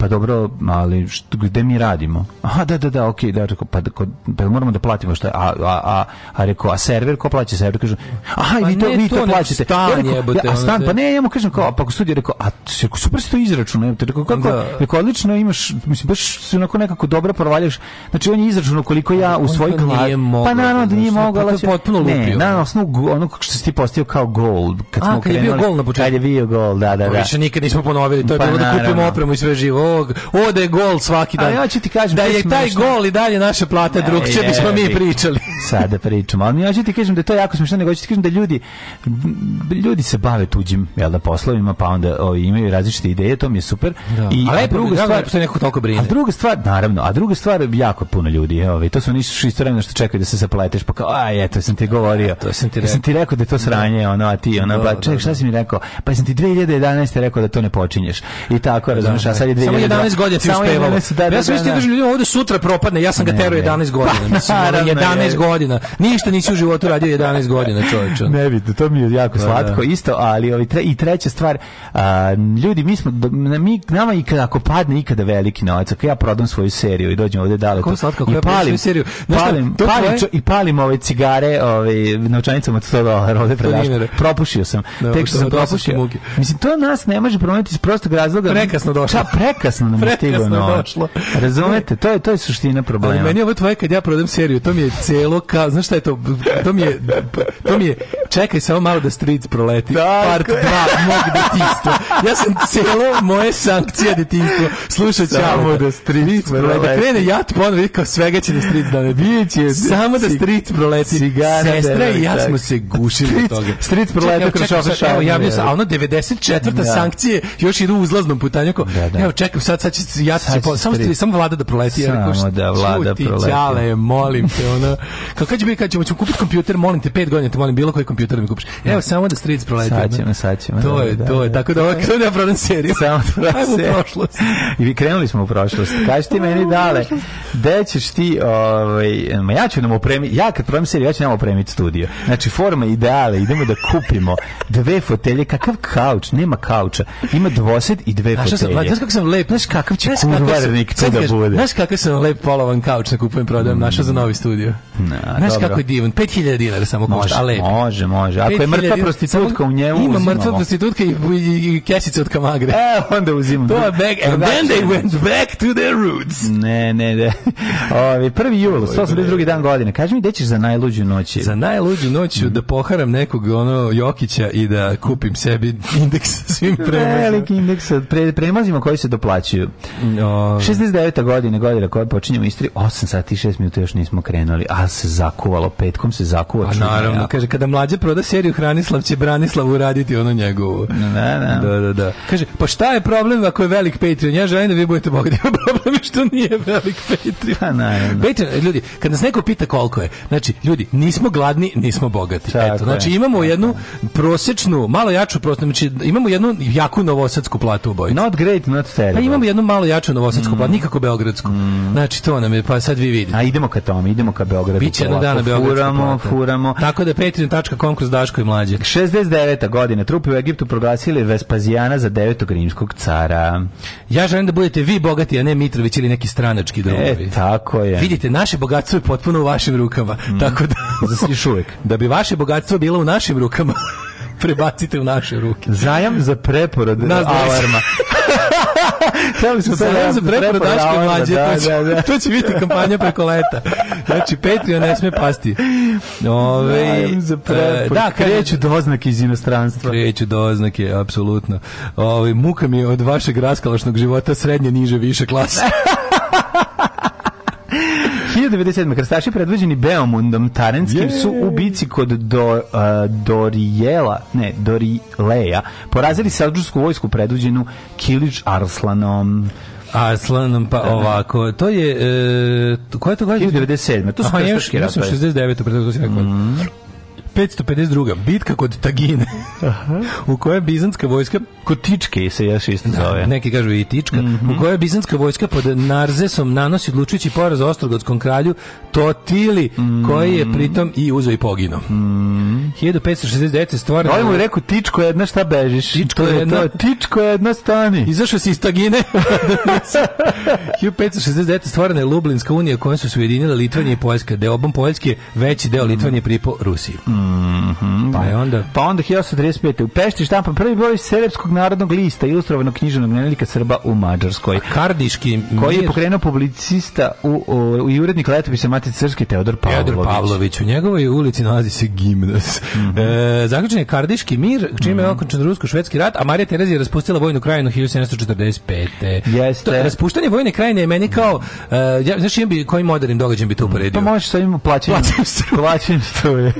pa dobro, ali što, gde mi radimo? Aha, da, da, da, ok, da, reko, pa, pa, pa moramo da platimo šta, a, a, a, a rekao, a server, ko plaća server? Kažu, aha, pa vi to, vi to, to plaćate. Stan, ja, rekao, jebote, a da, stan, pa ne, ja mu kažem, kao, pa ako studija, rekao, a rekao, super si to izračun, jebote, reko, kako, da. rekao, odlično imaš, mislim, baš se onako nekako dobro provaljaš, znači on je izračunao koliko ja u pa svoj glavi, pa da naravno da nije mogao, pa
to je potpuno lupio. Ne, na osnovu onog što si ti postio kao gol, kad smo krenuli. A, kad je bio gol na početku. Kad je
bio gol, da, da,
pa da. Više nikad nismo pa ponovili, to je bilo da kupimo opremu i sve živo, ovog, ode gol svaki dan. A ja ću ti kažem, da je taj smiješno. gol i dalje naše plate drug, će bismo mi pričali.
Sada da pričamo, ali ja ću ti kažem da je to jako smiješno, nego ću ti kažem da ljudi, ljudi se bave tuđim, jel da, poslovima, pa onda o, imaju različite ideje, to mi je super. Da. I, a, a druga stvar,
što da neko toliko brine.
A druga stvar, naravno, a druga stvar, jako puno ljudi, evo, to su nisu istorijemno što čekaju da se zapleteš, pa kao, aj, eto, sam ti govorio. to sam ti rekao. Sam ti rekao da je to da. sranje, ono, a ti, ono, pa, ček, šta si mi rekao? Pa sam ti 2011. rekao da to ne počinješ. I tako, razumiješ, a sad
je 2019. 11 godina ti uspevalo. Da, ja sam isto držao ljudima ovde sutra propadne, ja sam ga terao 11 godina. Pa, Mislim, 11 godina. Ništa nisi u životu radio 11 godina,
čoveče. Ne bitno, to mi je jako pa, slatko da. isto, ali ovi i treća stvar, ljudi, mi smo na mi nama i ako padne ikada veliki novac, ako ja prodam svoju seriju i dođem ovde dale
to. Slatko,
I palim seriju. Palim, palim, i palim ove cigare, ove novčanicama od 100 dolara ovde predaš. Propušio sam. Tek što sam propušio. Mislim to nas ne može promeniti iz prostog razloga.
Prekasno došao. Ča,
prekasno da nam je stigao novac. Razumete, to je to je suština problema. Ali
meni ovo tvoje kad ja prodam seriju, to mi je celo kao, znaš šta je to? To mi je to mi je čekaj samo malo da stric proleti. Da, Part 2 mog detinjstva. Ja sam celo moje sankcije detinjstva slušao samo da stric da proleti. Da krene jat ponovo kao svega će da stric
da ne biće. Samo da stric proleti.
Cigara, Sestra i ja smo se gušili od toga.
Stric proleti kroz šofer. Evo, javljam se, a ono 94. Da. sankcije još idu uzlaznom putanju. Evo, čekaj, čekam, sad, sad će, ja sad će, samo, ste, samo vlada da proleti. Samo ja rekao, da vlada čuti, proleti. Ćale, molim te, ona
kao kad će kad ćemo, ćemo kupiti kompjuter, molim te, pet godina te molim, bilo koji kompjuter da mi kupiš. Evo, da. samo da stric proleti. Sad ćemo, sad ćemo. To da, je, da, to je, tako da, ovo da ja prodam seriju.
Samo
da prodam
prošlost. I vi krenuli smo u prošlost. Kaži ti meni dale, gde ćeš ti, ovaj, ma ja ću nam opremiti, ja kad prodam seriju, ja ću nam opremiti studio. Znači, forma ideale, idemo da kupimo dve fotelje, kakav kauč, nema kauča, ima dvosed i dve fotelje.
Znaš kako sam lep, znaš kakav će kurvarnik to da, da bude. Znaš kakav sam lep polovan kauč na kupujem prodajem, mm. našao za novi studio. Na, Znaš dobro. kako je divan? 5000 dinara samo
košta, a lepi. Može, može. Ako je mrtva prostitutka u njemu,
Ima mrtva prostitutka i, i, i kesica od kamagre.
E, onda uzimam.
To je back, da, and then da. they went back to their roots.
Ne, ne, ne. Ovi, prvi jul, 182. dan godine. Kaži mi, gde ćeš za najluđu
noć? Za najluđu noć da poharam nekog ono Jokića i da kupim sebi indeks svim premazima.
Veliki indeks od pre, premazima koji se doplaćuju. O... 69. godine, godina koja počinjemo istri, 8 sati i 6 minuta još nismo krenuli, a se zakuvalo, petkom se zakuvalo. Pa
A naravno. Kaže, kada mlađe proda seriju Hranislav će Branislavu raditi ono njegovu.
Da, da.
da, da, da. Kaže, pa šta je problem ako je velik Patreon? Ja želim da vi budete bogati. problem je što nije velik Patreon.
Pa
Patreon, ljudi, kad nas neko pita koliko je, znači, ljudi, nismo gladni, nismo bogati. Tako Eto, znači, imamo jednu prosečnu, malo jaču prosečnu, znači, imamo jednu jaku novosadsku platu u bojicu.
Not great, not terrible.
Pa imamo jednu malo jaču novosadsku mm. platu, nikako beogradsku. Mm. Znači, to nam je, pa sad vi vidite. A idemo ka
tome, idemo ka Beogradu Beogradu. Biće jednog
dana
Beogradu. Furamo, furamo.
Tako da patreon.com kroz Daško i mlađe.
69. godine trupe u Egiptu proglasili Vespazijana za devetog rimskog cara.
Ja želim da budete vi bogati, a ne Mitrović ili neki stranački e, drugovi. E,
tako je.
Vidite, naše bogatstvo je potpuno u vašim rukama. Mm. Tako
da... Još uvek.
Da bi vaše bogatstvo bilo u našim rukama, prebacite u naše ruke.
Zajam za preporod alarma.
Trebali smo Zalenzo za rodačke mlađe. Da, će, da, da. to će biti kampanja preko leta. Znači, Patreon ne sme pasti.
Ove, da, za prepor, da,
kreću doznake iz inostranstva.
Kreću doznake, apsolutno.
Ove, muka mi je od vašeg raskalašnog života srednje, niže, više klasa.
1097. krstaši predvođeni Beomundom Tarenskim Jej. su u bici kod do, uh, Dorijela, ne, Dorileja, porazili sadžursku vojsku predvođenu Kilić Arslanom.
Arslanom, pa da, da. ovako, to je, e, koja je to godina?
1997.
To su krstaški ratovi. Ja sam 69. preto, to si rekao. Mm. 552. Bitka kod Tagine, Aha. u kojoj je bizantska vojska...
Kod Tičke se još isto da,
zove. neki kažu i Tička. Mm -hmm. U mhm. kojoj je bizantska vojska pod Narzesom nanosi odlučujući poraz Ostrogodskom kralju Totili, mm -hmm. koji je pritom i uzeo i pogino. Mm -hmm. 1569.
stvoreno... Da mu je rekao, Tičko jedna, šta bežiš? Tičko je jedna... tičko jedna, stani!
Izašao si iz Tagine. 1569. stvorena je Lublinska unija kojom su se ujedinile Litvanija i Poljska, deo obom Poljske veći deo Litvanije pripo Rusiji. Mm Mm Pa je onda...
Pa onda 1835. U Pešti štampan prvi broj Serbskog narodnog lista, ilustrovanog književnog nenelika Srba u Mađarskoj. A Kardiški... Koji je pokrenuo publicista u, u, u i urednik letopisa Matice Srpske Teodor Pavlović. Teodor Pavlović.
U njegovoj ulici nalazi se gimnas. Mm -hmm. e, zaključen je Kardiški mir, čime mm -hmm. je mhm. okončen rusko-švedski rat, a Marija Terezija raspustila vojnu krajinu 1745. Jeste. To, raspuštanje vojne krajine je meni kao... Uh, ja, znaš, bi, kojim modernim događajem bi to uporedio? Pa
možeš sa ovim plaćanjem. Plaćanjem struje. plaćanjem struje.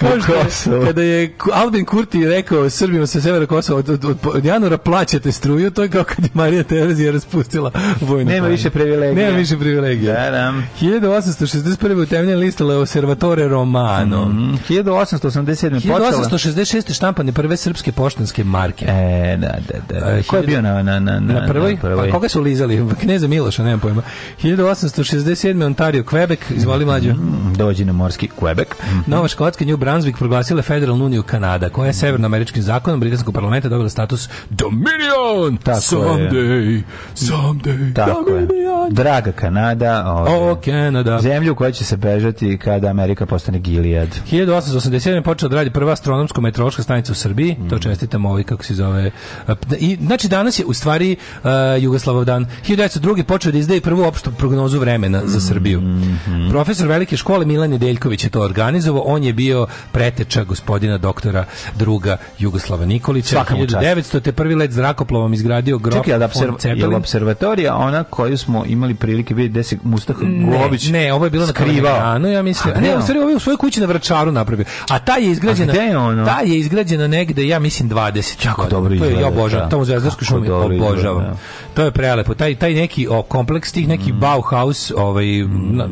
Kosovo. Kada je Albin Kurti rekao Srbima sa severa Kosova od, od, od, januara plaćate struju, to je kao kad je Marija Terezija raspustila vojnu.
Nema više privilegija.
Nema više privilegija. Da,
da.
1861. utemljen lista Le Osservatore Romano. Mm -hmm.
1887.
1866. štampane prve srpske poštanske marke. E,
da, da, da. E, ko je
bio na, na, na,
na, prvoj? Na prvoj.
Pa koga su lizali? Pa kneza Miloša, nemam pojma. 1867. Ontario, Quebec, izvoli mlađo. Mm,
dođi na morski Quebec.
Mm -hmm. Nova Škotska i New Brunswick proglasile Federalnu uniju Kanada, koja je severnoameričkim zakonom britanskog parlamenta dobila status Dominion! Tako someday, je. someday, Tako Dominion! Je.
Draga Kanada,
ovaj, oh, Canada.
zemlju koja će se bežati kada Amerika postane Gilead.
1887. je počela da radi prva astronomsko-meteorološka stanica u Srbiji, mm. to čestitamo ovaj, kako se zove. Da, I, znači, danas je u stvari uh, Jugoslavov dan. 1902. počeo da izdaje prvu opštu prognozu vremena za mhm. Srbiju. Mm -hmm. Profesor velike škole Milan Nedeljković je to organizovao, on je bio preteča gospodina doktora druga Jugoslava Nikolića. 1900. te prvi let zrakoplovom izgradio grob.
Čekaj, da observ, observatorija ona koju smo imali imali prilike vidjeti gde se Mustafa Golović
ne, ovo je bilo skrivao. na Kalemegdanu, ja mislim. A, ne, u stvari ovo je u svojoj kući na Vrčaru napravio. A ta
je
izgrađena, je ta je izgrađena negde, ja mislim 20. Jako dobro izgleda. To je ja obožavam, da. tamo u Zvezdarskoj šumi obožavam. Ja. Da. To je prelepo. Taj taj neki o, kompleks tih neki mm. Bauhaus, ovaj mm. na,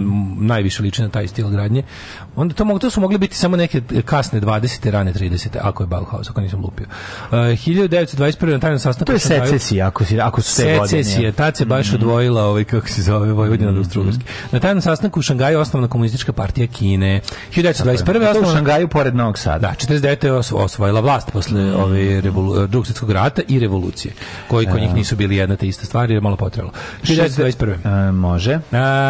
najviše liči na taj stil gradnje. Onda to, mogu, to su mogli biti samo neke kasne 20. rane 30. ako je Bauhaus, ako nisam lupio. Uh, 1921. na tajnom sastanku...
To je secesija, ako, si, ako su te godine.
Secesija, tad se baš mm -hmm. odvojila ovaj, kako se zove, Vojvodina mm -hmm. Na tajnom sastanku u Šangaju osnovna komunistička partija Kine. 1921.
Osnovna... U Šangaju pored Novog Sada.
Da, 49. je os osvojila vlast posle mm -hmm. ove ovaj, revolu... drugog svjetskog rata i revolucije, koji kod njih da. nisu bili jedna te ista stvar, jer je malo potrebalo. 1921. Uh,
može.
Uh,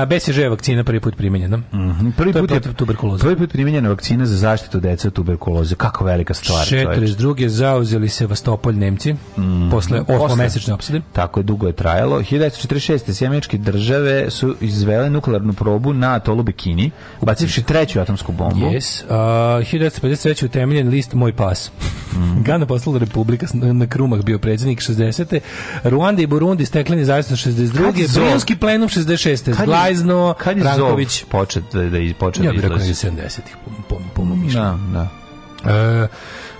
BCG vakcina prvi put primenjena. Mm
-hmm. Prvi put
je,
je
tuberkuloza tuberkuloze.
Prvi put primijenjena vakcina za zaštitu dece od tuberkuloze. Kako velika stvar.
42. zauzeli Sevastopolj Nemci mm. posle osmomesečne opsade.
Tako je, dugo je trajalo. 1946. Sjemeničke države su izvele nuklearnu probu na atolu Bikini, ubacivši treću atomsku bombu. Yes.
Uh, 1953. utemeljen list Moj pas. Mm. Gana poslala Republika na krumah bio predsjednik 60. Ruanda i Burundi stekleni zajedno 62. Brunski plenum 66. Glajzno, Ranković. Kad je Zov
počet da, da
počet ja
da bih rekao
70-ih, po, po, po mom mišljenju. Da, da. E,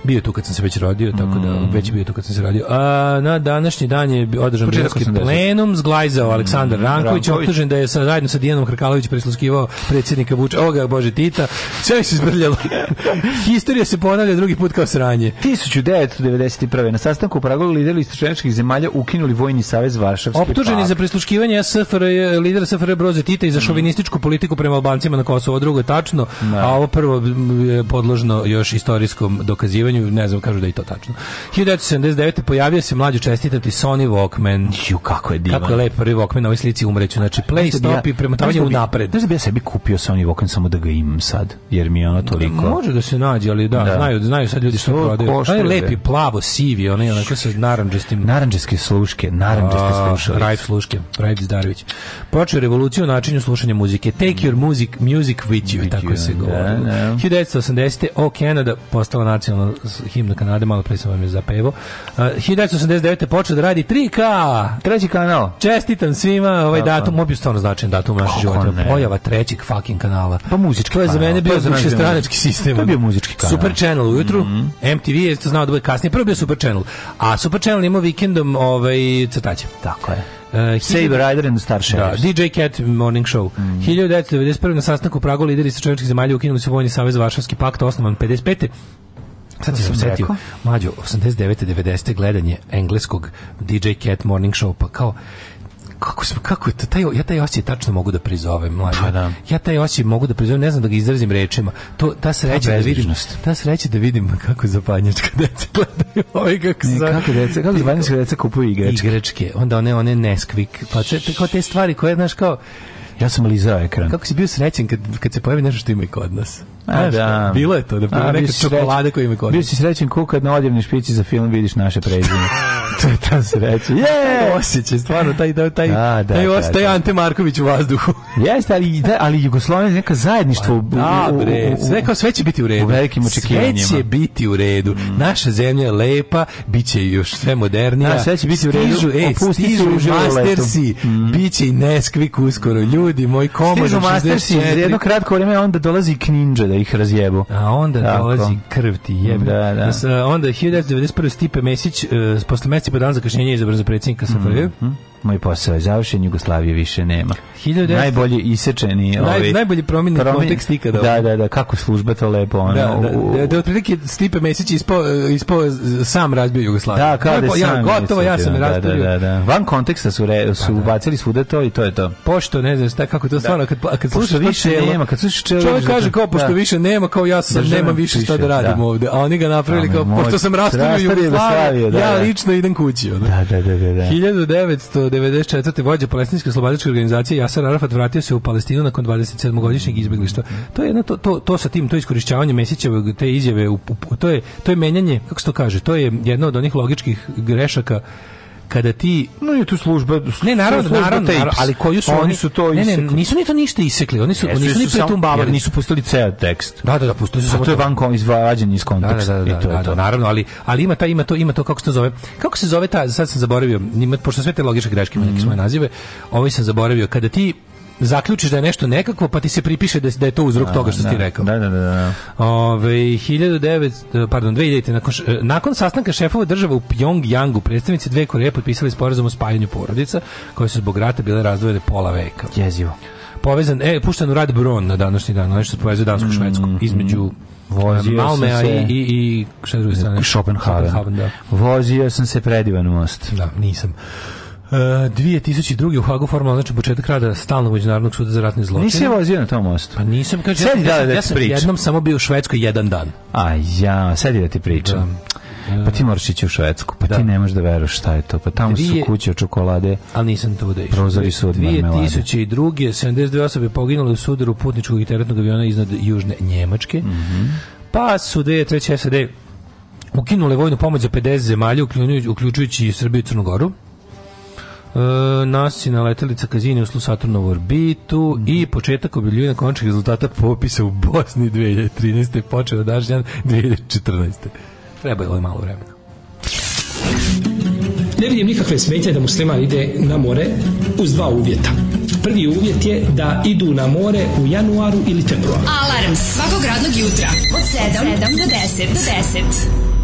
bio tu kad sam se već rodio, tako da mm. već bio tu kad sam se rodio. A, na današnji dan je održan Bielski plenum, zglajzao Aleksandar mm, Ranković, Ranković, optužen da je sa, zajedno sa Dijanom Hrkalović prisluškivao predsjednika Vuča, ovoga Bože Tita, sve se izbrljalo. Historija se ponavlja drugi put kao sranje.
1991. na sastanku u Pragu lideri istočeničkih zemalja ukinuli Vojni savez Varšavski Optuženi
za prisluškivanje SFR, lidera SFR Broze Tita i za mm. šovinističku politiku prema Albancima na Kosovo. Drugo je tačno, no. Da. a ovo prvo je podložno još istorijskom dokazivanju istraživanju, ne znam, kažu da je to tačno. 1979. pojavio se mlađi čestitati Sony Walkman.
Ju, kako je divan.
Kako je lep
prvi
Walkman na ovoj slici umreću. Znači, play, da stop i premotavanje da u napred.
Znaš da bi ja sebi kupio Sony Walkman samo da ga imam sad, jer mi je ono da, toliko...
može da se nađe, ali da, da. Znaju, znaju sad ljudi što prodaju. je lepi, plavo, sivi, onaj, onako sa
naranđastim... Naranđaske sluške, naranđaste slušalice.
Rajp sluške, Rajp Zdarević. Počeo revoluciju u načinju slušanja muzike. Take your music, music with you, tako se govori. 1980. O Canada postala nacionalna Patriotska himna Kanade, malo pre sam vam je zapevao. Uh, 1989. počeo da radi 3K!
Treći kanal.
Čestitam svima ovaj Aha. datum, obi stvarno značajan datum u našoj životu. Pojava trećeg fucking kanala.
Pa muzički To je
za mene bio više stranački sistem. To je bio
muzički kanal.
Super Channel ujutru, mm -hmm. MTV je to znao da bude kasnije, prvo bio Super Channel. A Super Channel imao vikendom ovaj, crtaće.
Tako je.
E, uh, Save Rider and the Star da, DJ Cat Morning Show. Mm. 1991. na sastanku u Pragu lideri sa čovječkih zemalja ukinuli su Vojni savez Varšavski pakt osnovan 55. Sad se sam setio, mlađo, 89. 90. gledanje engleskog DJ Cat Morning Show, pa kao, kako smo kako je to taj ja taj osjećaj tačno mogu da prizovem mlađe. Pa, da. Ja taj osjećaj mogu da prizovem, ne znam da ga izrazim rečima. To ta sreća
ta
da
vidim,
ta
sreća
da vidim kako zapadnjačka deca gledaju ovaj
kako se kako deca, kako zapanjačka deca kupuju
igračke. Igračke, onda one one Nesquik, pa te, kao te stvari koje znaš kao Ja sam lizao ekran.
Kako si bio srećen kad, kad se pojavi nešto što ima i kod nas? A, da. Bilo je to, da bilo
neka čokolada koju ima kod. Bio
si srećen ko kad na odjevnoj špici za film vidiš naše prezime. to je ta sreća. Je! Yeah! Osjećaj,
stvarno, taj, taj, taj, da, da, taj, da, taj da. Ante Marković u vazduhu.
Jeste, ali, da, ali Jugoslavija neka zajedništvo. U, pa
da, bre, sve, kao sve će biti u redu.
U velikim očekivanjima.
Sve će biti u redu. Mm. Naša zemlja je lepa, bit će još sve modernija. Da,
sve će biti u redu. Stižu, e,
mm. stižu mastersi, mm. bit će i Neskvik uskoro. Ljudi, moj komod.
Stižu mastersi, jedno kratko vreme onda dolazi Kninđa da ih razjebu.
A onda Tako. dolazi krv ti jebe. Da, da. Nas, onda 1991. Stipe Mesić, uh, posle meseci po dan zakašnjenja izabran za predsjednika SFRJ. Mm -hmm
moj posao je završen, Jugoslavije više nema. 1900... Najbolji isečeni... Naj, ovaj,
najbolji promjeni promen... kontekst nikada.
Da, da, da, kako služba to lepo. Ono, da, da, da,
da, da otprilike Stipe Mesić ispo, ispo sam razbio Jugoslaviju.
Da, kao da je sam.
Ja, gotovo, ja sam da, razbio.
Da, da, da. Van konteksta su, re, su pa da, da. bacili svuda to i to je to.
Pošto, ne znaš, tako kako to da. stvarno, kad, pa- kad
slušaš više celo, nema, kad slušaš čelo...
Čovjek kaže kao, pošto da. više nema, kao ja sam, Državim nemam više šta da, da radim da. ovde. A oni ga napravili kao, pošto sam rastavio Jugoslaviju, da, ja lično idem kući. Da, da, da, da.
1900
umro 94. vođa palestinske slobodičke organizacije Jasar Arafat vratio se u Palestinu nakon 27-godišnjeg izbeglištva. To je jedno, to, to, to sa tim, to iskorišćavanje Mesićeve te izjave, u, u, to, je, to je menjanje, kako se to kaže, to je jedno od onih logičkih grešaka kada ti
no
je
tu služba
ne naravno služba naravno, naravno, ali koju su
oni, su to ne, ne,
nisu ni to ništa isekli oni su Jesu, oni su ni pretumbavali nisu
pustili ceo tekst
da da da pustili su
samo to je van kom izvađen iz konteksta
da, da, da, i
to da,
je da, to naravno ali ali ima ta ima to ima to kako se to zove kako se zove ta sad sam zaboravio ima pošto sve te logičke greške imaju neke mhm. svoje nazive ovaj sam zaboravio kada ti zaključiš da je nešto nekako, pa ti se pripiše da, da je to uzrok da, toga što da, ti rekao.
Da, da, da. da.
Ove, 1900, pardon, 2000, nakon, nakon sastanka šefova država u Pyongyangu, predstavnici dve Koreje potpisali sporazum o spajanju porodica, koje su zbog rata bile razdvojene pola veka.
Jezivo.
Povezan, e, pušten u rad Bron na današnji dan, nešto se povezuje Dansku mm, mm, između mm. Vozio Malmea sam se, i, i, i šta druge strane?
Schopenhaven. Schopenhaven da. Vozio sam se predivan most.
Da, nisam. Uh, 2002. u Hagu formalno znači početak rada stalnog međunarodnog suda za ratne zločine. Nisi
vozio na tom mostu?
Pa nisam, kaže,
sedi ja, da, da ja sam
priča. jednom samo bio u Švedskoj jedan dan.
A ja, sedi da ti pričam. Da. Pa ti moraš ići u Švedsku, pa da. ti ne možeš da veruješ šta je to. Pa tamo Dvije, su kuće od čokolade.
Ali nisam to
da išao. Prozori su od
2002. 72 osobe poginule u sudaru putničkog i teretnog aviona iznad Južne Njemačke. Mm -hmm. Pa su 2003. SAD ukinule vojnu pomoć za 50 zemalja, uključujući i Srbiju i Crnogoru. E, je letelica Kazini u Saturnovu orbitu mm. i mhm. početak objavljivanja končnih rezultata popisa u Bosni 2013. počeo dažnjan 2014. Treba je malo vremena. Ne vidim nikakve smetnje da musliman ide na more uz dva uvjeta. Prvi uvjet je da idu na more u januaru ili februaru. Alarms svakog radnog jutra od 7, od 7 do 10. Do 10.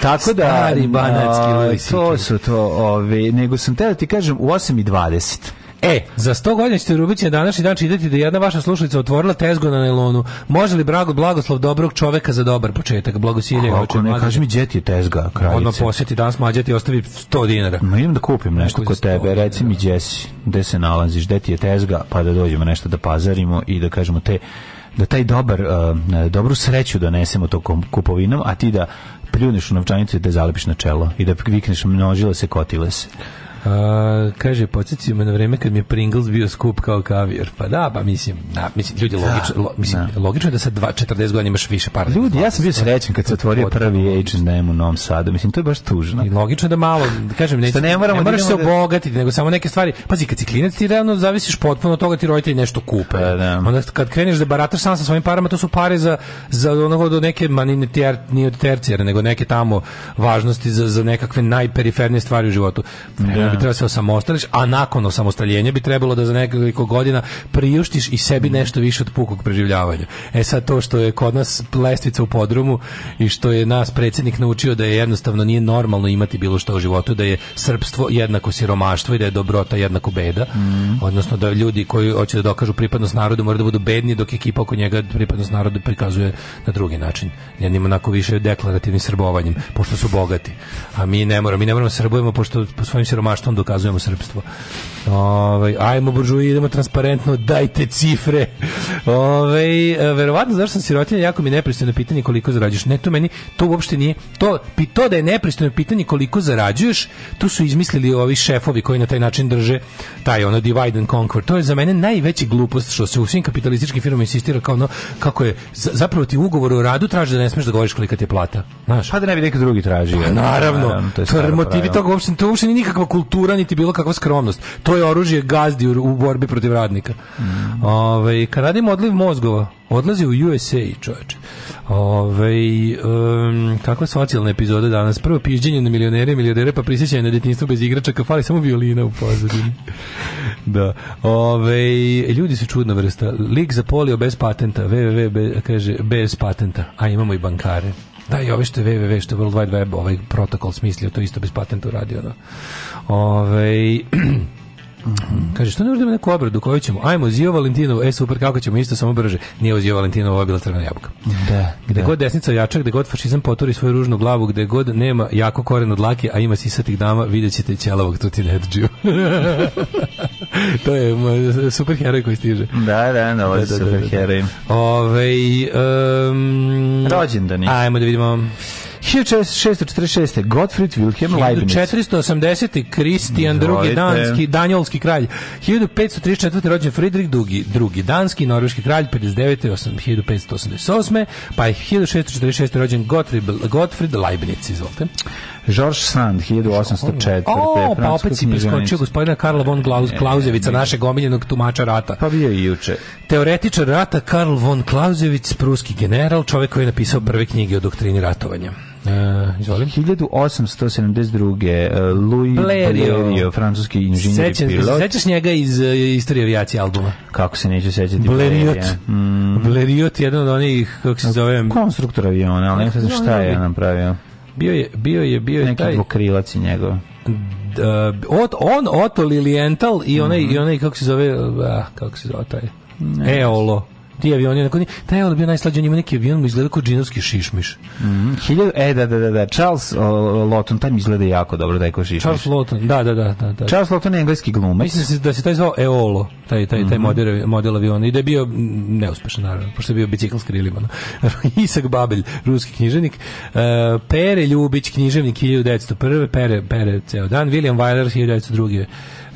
Tako da stari banatski a, To su to, ove, nego sam te da ti kažem u 8:20. E, za 100 godina ćete Rubić na današnji dan čitati da jedna vaša slušalica otvorila tezgo na nelonu. Može li brago blagoslov dobrog čoveka za dobar početak? Blagosilje je
oče. ne, kaži mi gdje ti je tezga, kraljice. Odmah
posjeti danas mađa ti ostavi 100 dinara. Ma
idem da kupim nešto kod tebe, reci mi gdje si, gde se nalaziš, gdje ti je tezga, pa da dođemo nešto da pazarimo i da kažemo te da taj dobar, uh, dobru sreću donesemo tokom kupovinom, a ti da pljuneš u novčanicu i da zalepiš na čelo i da vikneš množile se, kotile se.
A, kaže, podsjećaju me na vreme kad mi je Pringles bio skup kao kavijer. Pa da, pa mislim, da, mislim, ljudi, da, logično, lo, mislim, da. logično je da sa 40 godina imaš više para.
Ljudi, ja sam bio srećen kad se otvorio prvi H&M u Novom Sadu. Mislim, to je baš tužno. I
logično da malo, kažem, ne, ne, moramo, ne da moraš se da- obogatiti, nego samo neke stvari. Pazi, kad si klinac, ti realno zavisiš potpuno od toga ti roditelji nešto kupe. Da, da. Onda kad kreneš da barataš sam sa svojim parama, to su pare za, za onogo do neke, ma ni, ter, ni od tercijera, nego neke tamo važnosti za, za nekakve najperifernije stvari u životu. Da bi trebalo da se osamostališ, a nakon osamostaljenja bi trebalo da za nekoliko godina priuštiš i sebi mm. nešto više od pukog preživljavanja. E sad to što je kod nas lestvica u podrumu i što je nas predsednik naučio da je jednostavno nije normalno imati bilo što u životu, da je srpstvo jednako siromaštvo i da je dobrota jednako beda, mm. odnosno da ljudi koji hoće da dokažu pripadnost narodu moraju da budu bedni dok ekipa oko njega pripadnost narodu prikazuje na drugi način. Jednim onako više deklarativnim srbovanjem, pošto su bogati. A mi ne moramo, mi ne moramo da srbujemo pošto po svojim siromaštvom baštom dokazujemo srpstvo.
Ovaj ajmo buržuji, idemo transparentno, dajte cifre. Ovaj e, verovatno zašto sam sirotinja, jako mi nepristojno pitanje koliko zarađuješ. Ne, to meni, to uopšte nije, to, to da je nepristojno pitanje koliko zarađuješ, tu su izmislili ovi šefovi koji na taj način drže taj ono divide and conquer. To je za mene najveći glupost što se u svim kapitalističkim firmama insistira kao ono kako je zapravo ti ugovor o radu traži da ne smeš da govoriš kolika ti je plata. Znaš?
Pa da ne bi neki drugi
tražio. Pa, naravno, naravno, to je motivi toga uopšte, to uopšte nije nikakva kultura kultura, niti bilo kakva skromnost. To je oružje gazdi u, u borbi protiv radnika. Mm. Ove, ovaj, kad radimo odliv mozgova, odlazi u USA, čoveče. Ove, ovaj, um, kakva socijalna epizoda danas? Prvo pižđenje na milionere, milijardere, pa prisjećanje na djetinstvo bez igračaka, fali samo violina u pozadini. da. Ove, ovaj, ljudi su čudna vrsta. Lik za polio bez patenta, www, be, kaže, bez patenta. A imamo i bankare. Da, i ove što je www, što je World Wide Web, ovaj protokol smislio, to isto bez patenta uradio. No. Da. Ove, ovaj, Kaže, što ne uradimo neku obradu koju ćemo? Ajmo, Zio Valentinovo, e super, kako ćemo isto, samo brže. Nije Zio Valentinovo, ovo je bila crvena jabuka. Da,
gde
da.
god desnica jača, gde god fašizam poturi svoju ružnu glavu, gde god nema jako koren od lake, a ima sisatih dama, vidjet ćete ćelavog tutinetđiju. to je super heroj koji stiže.
Da, da, no, da, super da, da, da. da, da. heroj. Ove, um,
Rođendani.
Ajmo da vidimo.
1646. Gottfried Wilhelm Leibniz. 1480. Kristijan II. Danski, Danjolski kralj. 1534. rođen Fridrik II. Drugi Danski, norveški kralj, 59. 1588. Pa je 1646.
rođen Gottfried, Gottfried Leibniz, izvolite.
George
Sand, 1804. O,
pa opet si preskočio gospodina Karla von Klaus, Klauzevica, našeg omiljenog tumača rata.
Pa bio i juče.
Teoretičar rata Karl von Klauzevic, pruski general, čovjek koji je napisao prve knjige o doktrini ratovanja.
Uh, izvolim. 1872. Louis Blériot, francuski
inženjer i pilot. Sećaš njega iz uh, istorije avijacije albuma?
Kako se neću sećati
Blériot. Mm. Blériot je jedan od onih, kako se zove...
Konstruktor aviona, ali ne znam šta je on napravio.
Bio je, bio je, bio je
Neki taj... dvokrilac je njegov. E,
ot, on, Otto Lilienthal i onaj, mm -hmm. i onaj, kako se zove, e, ah, kako se zove taj... Ne, Eolo ti avioni, onako, taj je on bio najslađi ima neki avion, mu izgleda kao džinovski šišmiš.
mhm -hmm. e, da, da, da, da, Charles o, Lawton, taj mi izgleda jako dobro, taj da ko šišmiš.
Charles Lawton, da, da, da. da, da.
Charles Lawton je engleski glumac.
Mislim da se taj zvao Eolo, taj, taj, taj mm -hmm. model, model aviona, i da je bio neuspešan, naravno, pošto je bio bicikl s krilima. No. Isak Babel ruski književnik, e, Pere Ljubić, književnik 1901, Pere, Pere ceo dan, William Wyler, 1902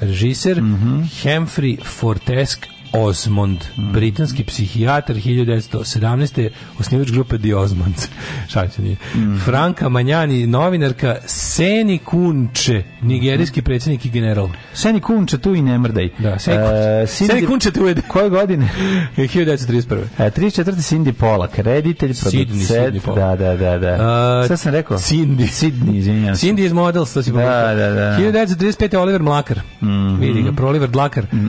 režiser, mm -hmm. Humphrey Fortesque Osmond, mm. britanski psihijatar 1917. osnivač grupe The Osmonds. Šaće nije. Mm. Franka Manjani, novinarka Seni Kunče, nigerijski predsjednik i general.
Seni Kunče, tu i ne mrdaj.
Da, Seni e, Kunče. Uh, Seni Kunče tu je. Da-
Koje godine?
1931. Uh,
34. Cindy Polak, reditelj,
producent. Sidney,
Da, da, da. da. Uh, Šta sam rekao? Cindy. Cindy, izvinjam
se. Cindy iz Model, to si da, da, da, da. 1935. Oliver Mlakar. Mm -hmm. Vidi ga, Proliver Dlakar. Mm,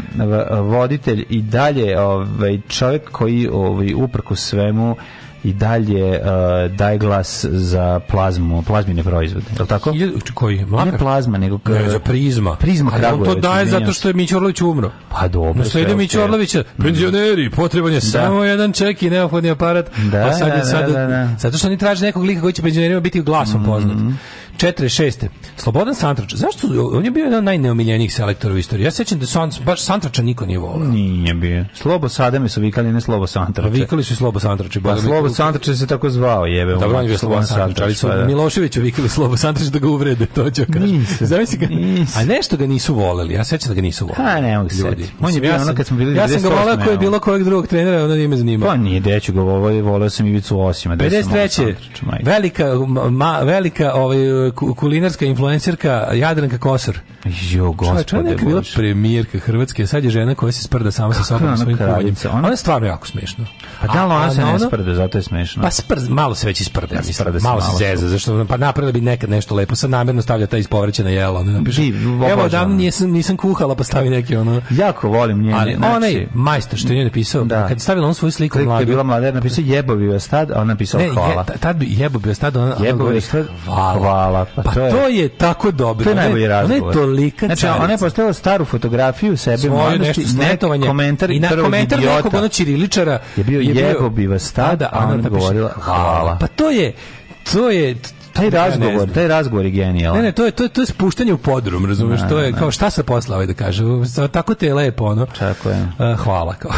voditelj i dalje ovaj, čovjek koji ovaj, uprko svemu i dalje uh, daje glas za plazmu, plazmine proizvode. Je li tako?
Koji?
Mlakar? Ne plazma, nego...
Ne, za prizma.
Prizma Ali on to
daje zato što je Mićo Orlović umro.
Pa dobro.
Nasledio Mićo Orlovića. Da. Penzioneri, potreban je da. samo jedan ček i neophodni aparat. Da, a sad je, da, sad, da, da, da, Zato što oni traže nekog lika koji će penzionerima biti glasom mm -hmm. poznat. 46. Slobodan Santrač. Zašto? On je bio jedan najneomiljenijih selektora u istoriji. Ja sećam da son, baš Santrača niko nije voleo.
Nije bio. Slobo mi su vikali, ne Slobo Santrač. A pa
vikali su Slobo Santrače.
Pa Slobo Santrač se tako zvao, jebe. Dobro, on
je bio Slobodan Santrač, ali su pa da. Miloševiću vikali Slobo Santrač da ga uvrede. To ću kažem. Zavisi
ga.
A nešto ga nisu voleli. Ja sećam da ga nisu voleli. A
ne on se
On je bio ja ono kad smo bili Ja sam ga volao koji je bilo kojeg drugog trenera, onda nije me zanimalo.
Pa nije, deću ga volao, volao sam Ivicu Osima. 53.
Velika, velika ovaj, kulinarska influencerka Jadranka Kosor.
Jo, gospode.
je bila premijerka Hrvatske, sad je žena koja se sprda sama sa sobom svojim kuvanjem. Ona je stvarno jako smešna.
Pa da li ona se ne sprda, zato je smešna.
Pa sprda, malo se već isprda, ja, pa mislim. Sprde malo se zeza, zašto pa napravila bi nekad nešto lepo, sad namjerno stavlja ta ispovrećena jela, ona napiše. Evo da nisam nisam kuhala, pa stavi neki ono.
Jako volim
nje. Ali onaj znači- majstor što je napisao, da.
kad
stavila on svoju sliku
mladu. je bila mlada, napisao jebovi je stad, a on napisao
hvala. Ne, tad bi jebovi je
stad, ona hvala
pala. Pa, pa to, je, je tako dobro.
To je najbolji razgovor. Ona je tolika
znači,
carica. Ona je postavila staru fotografiju sebe,
Svoju mladosti, nešto ne, komentar i na komentar idiota. nekog ono čiriličara
je bio je jebo bi vas tada, da, a ona govorila hvala.
Pa to je to je
taj razgovor, taj razgovor je genijalan.
Ne, ne, to je to je to
je
spuštanje u podrum, razumeš? Da, to je ne. Da, da. kao šta se poslao ovaj da kaže. Tako te je lepo, ono.
Tako je. Uh,
hvala kao.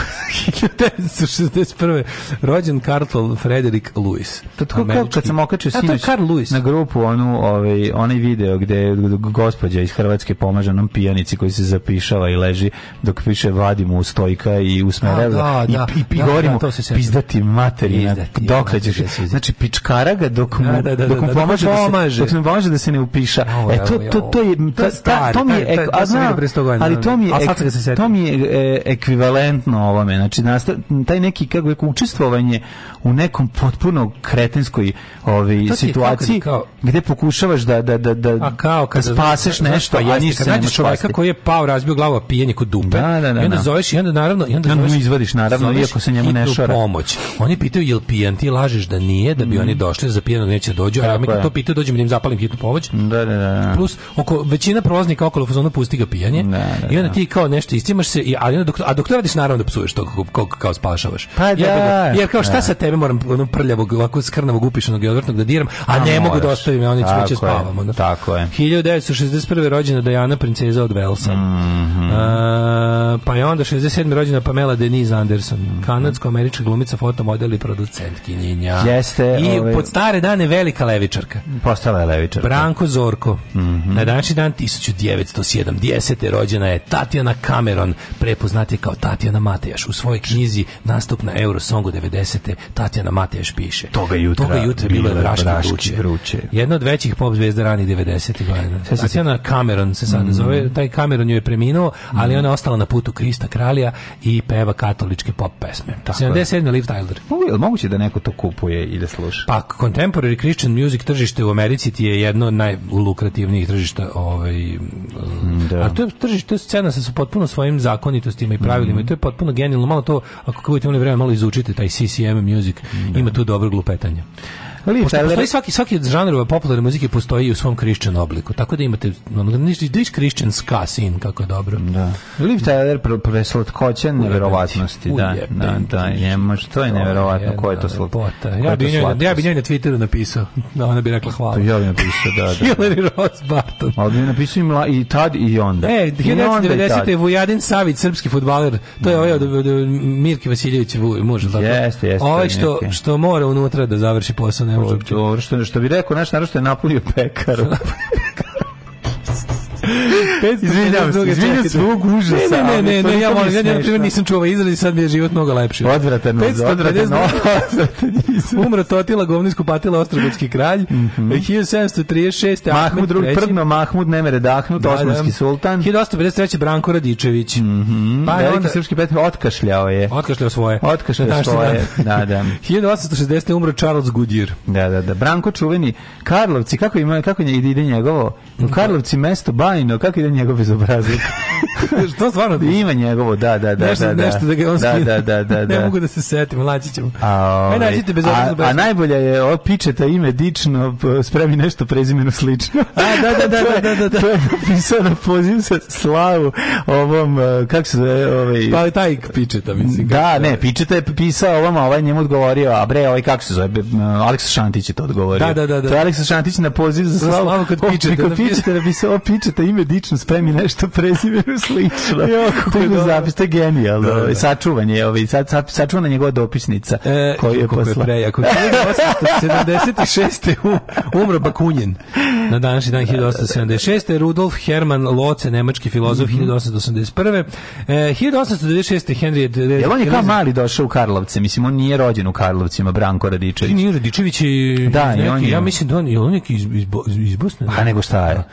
1961. rođen Karl Frederik Louis.
To tako kao kad sam okačio sinoć Karl Lewis. na grupu onu, ovaj, onaj video gde gospođa iz Hrvatske pomaže onom pijanici koji se zapišava i leži dok piše vadimo u stojka i usmerava i, i, i, govorimo pizdati materina dokle ćeš. Znači pičkara ga dok mu, da, da, da, dok mu pomaže, da se, dok se pomaže da se ne upiša. Ovo, e, to, to, to je, ta, ta, to mi je, ek, a zna, ali to mi je, ek, to mi je e, ekvivalentno ovome, znači, nastav, taj neki, kako je, učestvovanje u nekom potpuno kretenskoj ovi, situaciji, kao, gde pokušavaš da, da, da, da, a
kao
kad da spaseš pa nešto, a
nisi se nemaš čoveka koji je pao, razbio glavu, a pijenje kod dupe, da, da, da, i onda da. zoveš, i onda naravno,
i onda zoveš, izvadiš, naravno, iako se njemu ne
šara. pomoć. Oni pitaju, jel pijan, ti lažeš da nije, da bi oni mhm. došli, da za pijanog neće da dođu, a mi da. to pitaju, dođem da im zapalim hitnu pomoć.
Da, da, da. da.
Plus, oko, većina prolaznika okolo fazonu pusti ga pijanje. Da, da, I onda da. ti kao nešto istimaš se, i, ali doktor, a dok radiš naravno da psuješ to kako, kako, kao spašavaš. Pa da. Jer,
da,
jer kao šta da. sa tebe moram ono prljavog, ovako skrnavog, upišenog i odvrtnog da diram, a, a ne moraš. mogu da ostavim, ja oni će spavamo. Da.
Tako je.
1961. rođena Dajana, princeza od Velsa. Mm -hmm. uh, pa je onda 67. rođena Pamela Denise Anderson, mm -hmm. kanadsko-američka glumica, fotomodel i producentkinjenja. Jeste. I ove... Ovaj pod stare dane velika leviča levičarka.
Postala je levičarka.
Branko Zorko. Mm -hmm. Na današnji dan 1970. rođena je Tatjana Cameron, prepoznat kao Tatjana Matejaš. U svojoj knjizi nastup na Eurosongu 90. Tatjana Matejaš piše.
Toga jutra,
Toga jutra bilo je vraške vruće. Jedna od većih pop zvezda ranih 90. godina. Tatjana Cameron se sada mm -hmm. zove. Taj Cameron ju je preminuo, ali mm -hmm. ona ostala na putu Krista Kralja i peva katoličke pop pesme. Tako 77. Je. Liv Tyler.
Moguće da neko to kupuje i da sluša.
Pa, contemporary Christian music tržište u Americi ti je jedno od najlukrativnijih tržišta ovaj da. a to je tržište scena sa potpuno svojim zakonitostima i pravilima mm -hmm. i to je potpuno genijalno malo to ako budete imali vremena malo izučite taj CCM music da. ima tu dobro glupetanje Ali svaki, svaki od žanrova popularne muzike postoji u svom krišćan obliku, tako da imate da diš krišćan ska sin, kako je dobro.
Da. Liv Tyler preslatkoća neverovatnosti, da, da, da, njema, to je neverovatno, ko je to slatkoća.
Ja, bih njoj, ja bih njoj na Twitteru napisao, da ona bi rekla hvala.
Ja bih napisao, da, da. Hillary Ross Barton. Ali bi napisao im i tad i onda.
E, 1990. je Vujadin Savić, srpski futbaler, to je da. ovaj od, od, Mirke Vasiljević, muž, tako?
Jeste, jeste.
Ovaj što, što mora unutra da završi posao,
može biti. Što, što bi rekao, naš narod što je napunio pekaru. Izvinjavam se, izvinjavam svog užasa. Ne,
ne, ne, ne, ne ja molim, ja naprimjer nisam čuo ovaj izraz i sad mi je život mnogo lepši.
Odvratan, odvratan, odvratan
Umro Totila, govno iskupatila Ostrogotski kralj, 1736.
Mhm. Mahmud II, prdno Mahmud, nemere dahnut, da, osmanski da. sultan.
1853. Branko Radičević.
Mhm. pa Veliki onda, srpski petar otkašljao je.
Otkašljao svoje.
Otkašljao svoje, da, da.
1860. umro Charles Goodyear.
Da, da, da. Branko čuveni. Karlovci, kako ima, kako ide njegovo? U Karlovci mesto Baj Janino, kako ide njegov izobrazak?
što stvarno da
ima njegovo, da, da, da, nešto,
da, da. Nešto da ga on
da, da, da, da, da.
Ne mogu da se setim, mlađi ćemo. A, ovaj, Aj, bez a, a najbolje je ovo pičeta ime dično, spremi nešto prezimeno slično. a,
da, da, da, da, da, da. to je napisano, poziv sa slavu ovom, kako se zove, ovaj...
Pa taj pičeta, mislim.
Da, ne, pičeta je pisao ovom, a ovaj njemu odgovorio, a bre, ovaj kako se zove, Aleksa Šantić je to odgovorio. Da,
da, da. da.
To je Aleksa Šantić na poziv za slavu. Za slavu kod pičeta. Kod pičeta, napisao, pičeta ime dično spremi nešto prezimenu slično.
jo, kako
je zapis, to je genijalno. Da, ovaj, da. Sačuvan je, ovaj, sa, sa, sačuvana njegova dopisnica
e, koju je posla. Prejako. 1876. umro Bakunjen. Na današnji dan 1876. Rudolf Hermann Loce, nemački filozof, mm -hmm. 1881. E, 1896. Henry...
Jel on je kao mali došao u Karlovce? Mislim, on nije rođen u Karlovcima, Branko Radičević. Nije
Radičević je... Da, neki, i on je... Ja mislim da on, je on neki iz, iz, iz Bosne?
Pa nego šta je. Da.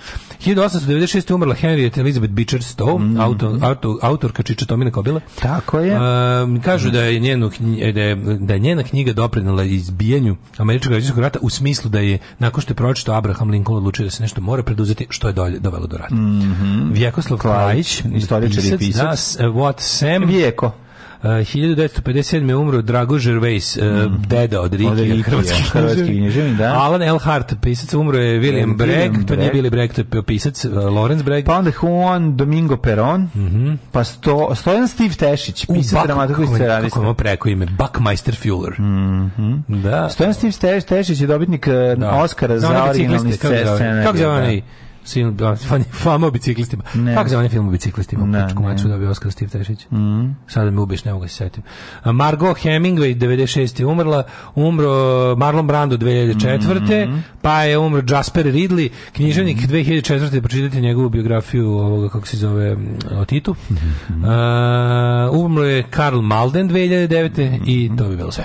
1896. umrla Henrietta Elizabeth Beecher Stowe, mm -hmm. autor, autor, autorka Čiča Tomina Kobila.
Tako je.
Um, kažu da je, njenu, e, da, je, da je njena knjiga doprinala izbijanju američkog građanskog rata u smislu da je, nakon što je pročito Abraham Lincoln odlučio da se nešto mora preduzeti, što je dolje, dovelo do rata. Mm -hmm. Vjekoslav Klajić, istoričar i pisac. Da, what
Sam... Vjeko.
1957. Eh, je umro Drago Gervais, eh, mm. deda od
Rikija, Riki, hrvatski, hrvatski književnik,
da. Alan L. Hart, pisac, umro je William Bragg, Breg. to nije Billy Bragg, to je pisac, uh, Lawrence Bragg.
Pa onda Juan Domingo Peron, mm -hmm. pa sto, Stojan Steve Tešić, pisac,
dramaturg i scenarista. Kako imamo preko ime? Buckmeister Fuller.
Mm -hmm. da.
Stojan Steve Tešić je dobitnik da. Oscara da, za originalni da, scenarij. Kako zove onaj? Da sin da, fama o biciklistima. Ne. Kako se onaj film o biciklistima? Ne, Pičku maču dobio Oskar Stiv Tešić.
Mm.
Sada me ubiješ, ne mogu da se setim. Margot Hemingway 96. umrla, umro uh, Marlon Brando 2004. Mm. Mm-hmm. Pa je umro Jasper Ridley, književnik mm. Mm-hmm. 2004. Pročitajte njegovu biografiju ovoga, kako se zove, o Titu. Mm. Uh, umro je Karl Malden 2009. Mm. I to bi bilo sve.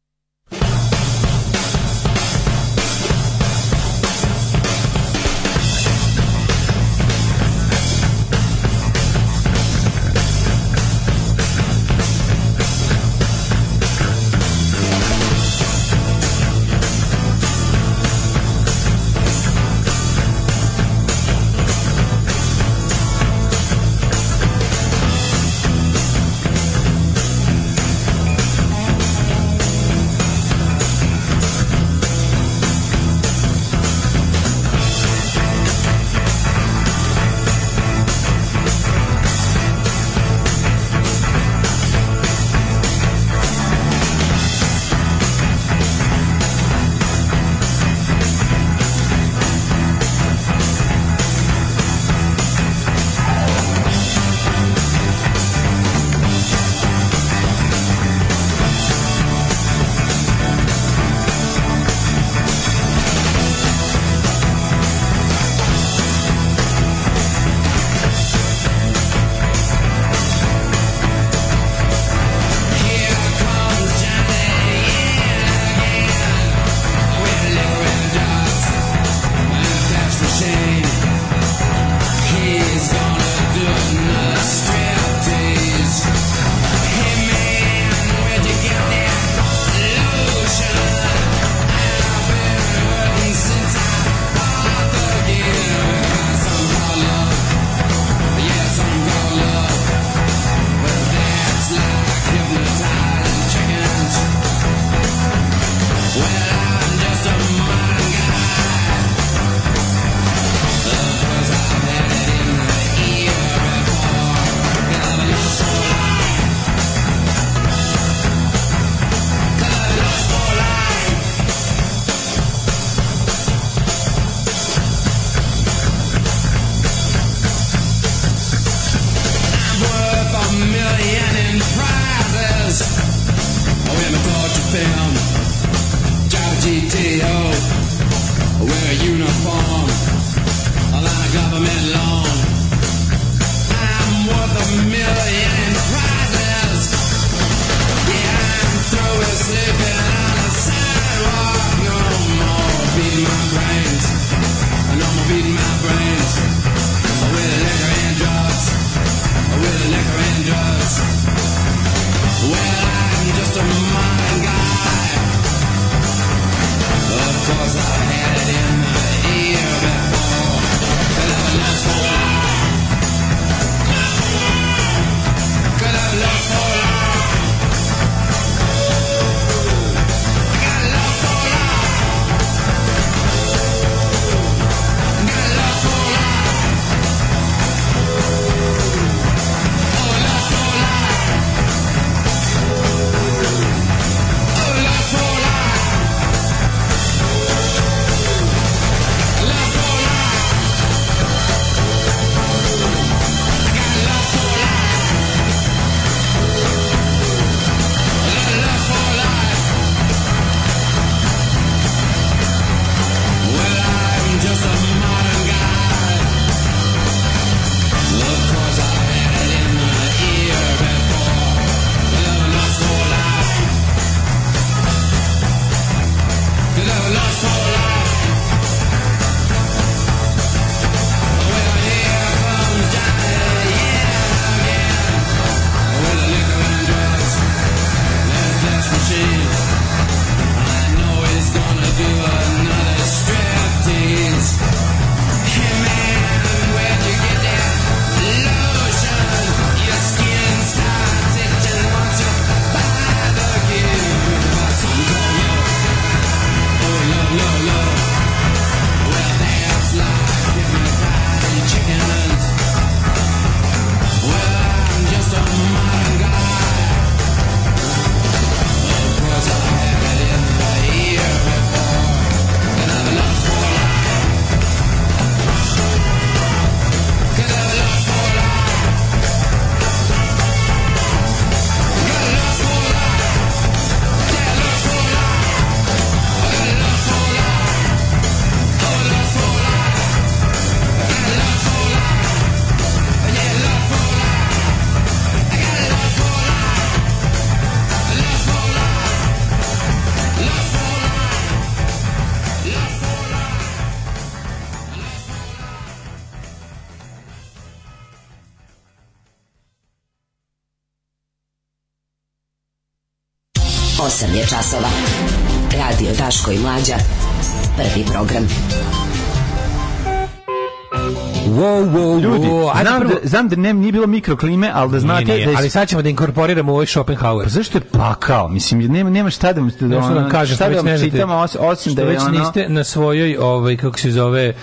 znam da nem nije bilo mikroklime, al da znate nije, nije. da je... ali sad ćemo da inkorporiramo ovaj Schopenhauer. Pa zašto je pakao? Mislim nema nema šta da vam da, da vam ono, kažem, šta da vam ne čitamo os, osim da je već ono... niste na svojoj ovaj kako se zove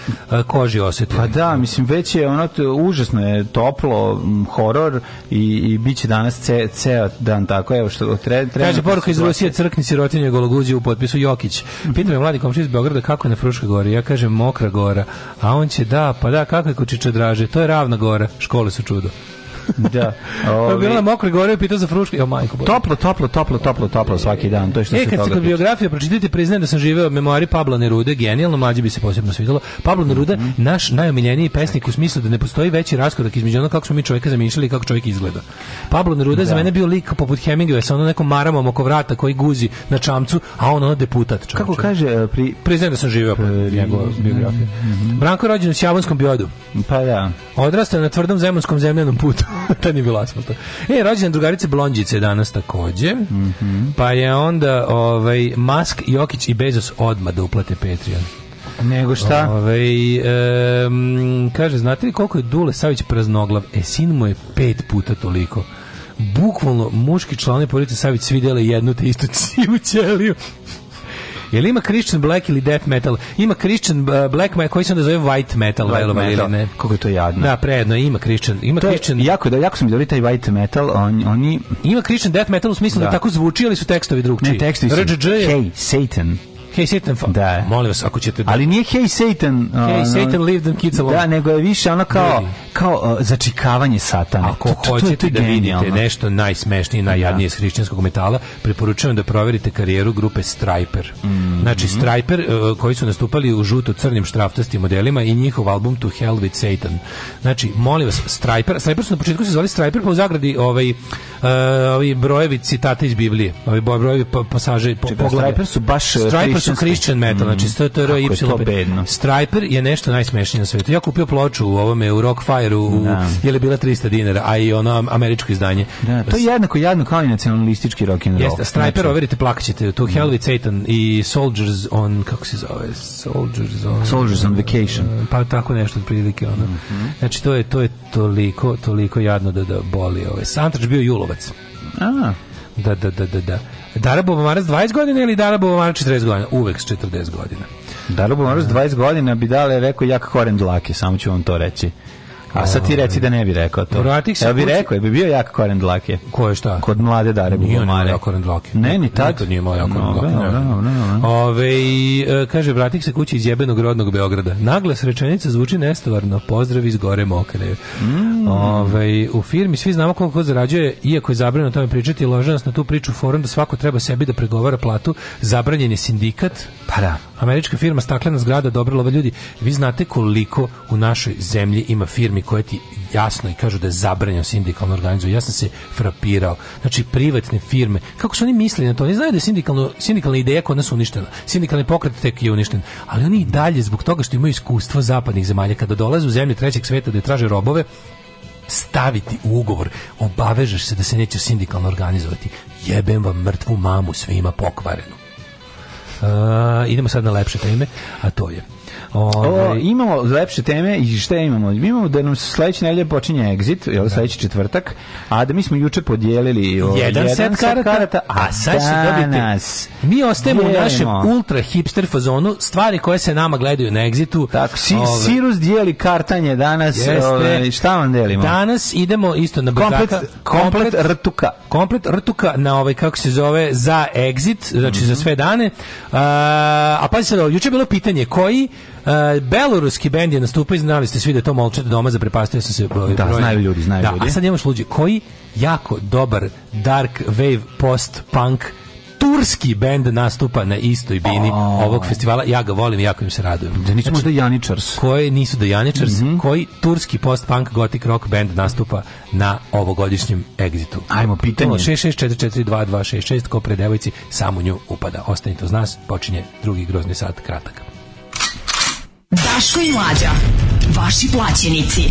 koži osetili. Pa da, mislim već je ono to, užasno je toplo, horor i i biće danas ce, ceo dan tako. Evo što treba treba. Kaže poruka iz Rusije crkni sirotinje gologuđe u potpisu Jokić. Pita me mladi komšija iz Beograda kako je na Fruškoj gori. Ja kažem Mokra gora, a on će da, pa da, kako je Kučića draže. To je ravna gora, škola se čudo. da. Pa ovi... je bilo na mokro gore pitao za fruške. Jo, majko bože. Toplo, toplo, toplo, toplo, toplo svaki dan. To je što e, se kad toga se biografija pročitate, priznajem da sam živeo memoari Pabla Nerude, genijalno, mlađi bi se posebno svidelo. Pablo mhm. Neruda, mm -hmm. naš najomiljeniji pesnik u smislu da ne postoji veći raskorak između onog kako smo mi čovjeka zamišljali i kako čovjek izgleda. Pablo Neruda da. za mene bio lik poput Hemingwaya sa onom nekom maramom oko vrata koji guzi na čamcu, a on ono deputat. Čamče. Kako kaže, e, pri... priznajem da sam živeo pri... njegova mhm. biografija. Mm -hmm. Branko je rođen u Sjavonskom biodu. Pa da. Odrastao na tvrdom zemljanskom zemljanom putu. Tad nije bilo asfalta. E, rođena drugarice Blondjice danas takođe. Mm -hmm. Pa je onda ovaj, Musk, Jokić i Bezos odmah da uplate Patreon.
Nego šta?
Ove, ovaj, e, kaže, znate li koliko je Dule Savić praznoglav? E, sin mu je pet puta toliko. Bukvalno, muški članovi porodice Savić svi dele jednu te istu ciju ćeliju. Jel ima Christian Black ili Death Metal? Ima Christian eh, Black koji se onda zove White Metal,
White metal. ne? Kako je to jadno.
Da, prejedno, ima Christian. Ima to Christian.
Je jako da jako sam dobro taj White Metal, on, oni
ima Christian Death Metal u smislu da, da tako zvuči, ali su tekstovi
drugčiji. Ne, tekstovi su. Hey, Satan.
Hey Satan.
Fa da.
Molim vas, ako ćete...
Da... Ali nije Hey Satan...
Hey Satan, leave them kids alone.
Da, nego je više ono kao, kao uh, začikavanje satana.
Ako to, hoćete to, to da genijalno. vidite nešto najsmešnije, najjadnije s da. hrišćanskog metala, preporučujem da proverite karijeru grupe Striper. Mm -hmm. Znači, Striper uh, koji su nastupali u žuto-crnim štraftastim modelima i njihov album To Hell with Satan. Znači, molim vas, Striper, Striper su na početku se zvali Striper, pa u zagradi ovaj, e, ovi brojevi citata iz Biblije, ovi brojevi pa-, pasaže... Po, Čekaj,
Striper
su
baš... E, Striper
Christian, Christian metal, znači, mm. znači STR, Y. Je Striper je nešto najsmešnije na svetu. Ja kupio ploču u ovome, u Rockfire-u, da. je li bila 300 dinara, a i ono američko izdanje.
Da, to je jednako jadno kao i nacionalistički rock and roll. Jeste,
Striper, znači. overite, plakaćete, tu da. Hell with Satan i Soldiers on, kako se zove, Soldiers on...
Soldiers on Vacation. Eh,
pa tako nešto od prilike, ono. Mm -hmm. Znači, to je, to je toliko, toliko jadno da, da boli. Ovaj. Santrač bio Julovac.
A.
Da, da, da, da, da. Dara Bobomarac 20 godina ili Dara Bobomarac 40 godina? Uvek 40 godina.
Dara Bobomarac 20 godina bi dale rekao jak koren dlake, samo ću vam to reći. A sad ti reci da ne bi rekao to. Vratih se. Ja bi rekao, je bi bio jak koren dlake.
Ko je šta?
Kod mlade dare bi bio mare.
koren dlake.
Ne, ni tad. Nikad
nije
imao jak koren
dlake. No, no, no, Ove, e, kaže, vratih se kući iz jebenog rodnog Beograda. Naglas rečenica zvuči nestvarno. Pozdrav iz gore mokre. Mm. Ove, u firmi svi znamo koliko zarađuje, iako je zabranjeno o tome pričati, lože na tu priču forum da svako treba sebi da pregovara platu. Zabranjen je sindikat. Pa da. Američka firma Staklena zgrada Dobrolova ljudi, vi znate koliko u našoj zemlji ima firmi koje ti jasno i kažu da je zabranjeno sindikalno organizovanje. Ja sam se frapirao. Znači privatne firme, kako su oni mislili na to? Oni znaju da je sindikalno sindikalna ideja kod nas uništena. Sindikalni pokret tek je uništen, ali oni i dalje zbog toga što imaju iskustvo zapadnih zemalja kada dolaze u zemlje trećeg sveta da traže robove, staviti u ugovor, obavežeš se da se neće sindikalno organizovati. Jebem vam mrtvu mamu svima pokvarenu idemo sad na lepše teme, a to je
Ove, ovaj, o, imamo lepše teme i šta imamo? Imamo da nam sledeće nedelje počinje Exit, je li da. sledeći četvrtak, a da mi smo juče podijelili o, jedan, jedan set karata, karata a sad
će dobiti. Mi ostajemo u našem ultra hipster fazonu, stvari koje se nama gledaju na Exitu.
Tako, si, ove, Sirus dijeli kartanje danas, jeste, ove, šta vam delimo?
Danas idemo isto na brzaka.
Komplet, komplet, komplet
rtuka. Komplet rtuka na ovaj, kako se zove, za Exit, znači mm -hmm. za mhm. sve dane. A, a pazi sad, juče je bilo pitanje koji Uh, beloruski bend je nastupao, znali ste svi da je to molčet doma, zaprepastio sam se.
Da, znaju ljudi, znaju da, ljudi. A sad imaš luđi,
koji jako dobar dark wave post-punk turski bend nastupa na istoj bini oh. ovog festivala. Ja ga volim, jako im se radujem. Da nisu
znači,
možda
Janičars.
Koji nisu
da
Janičars, mm -hmm. koji turski post-punk gothic rock bend nastupa na ovogodišnjem egzitu.
Ajmo, pitanje.
066442266, ko pre devojci, samo nju upada. Ostanite uz nas, počinje drugi grozni sat, kratak. Daško i Mlađa, vaši plaćenici.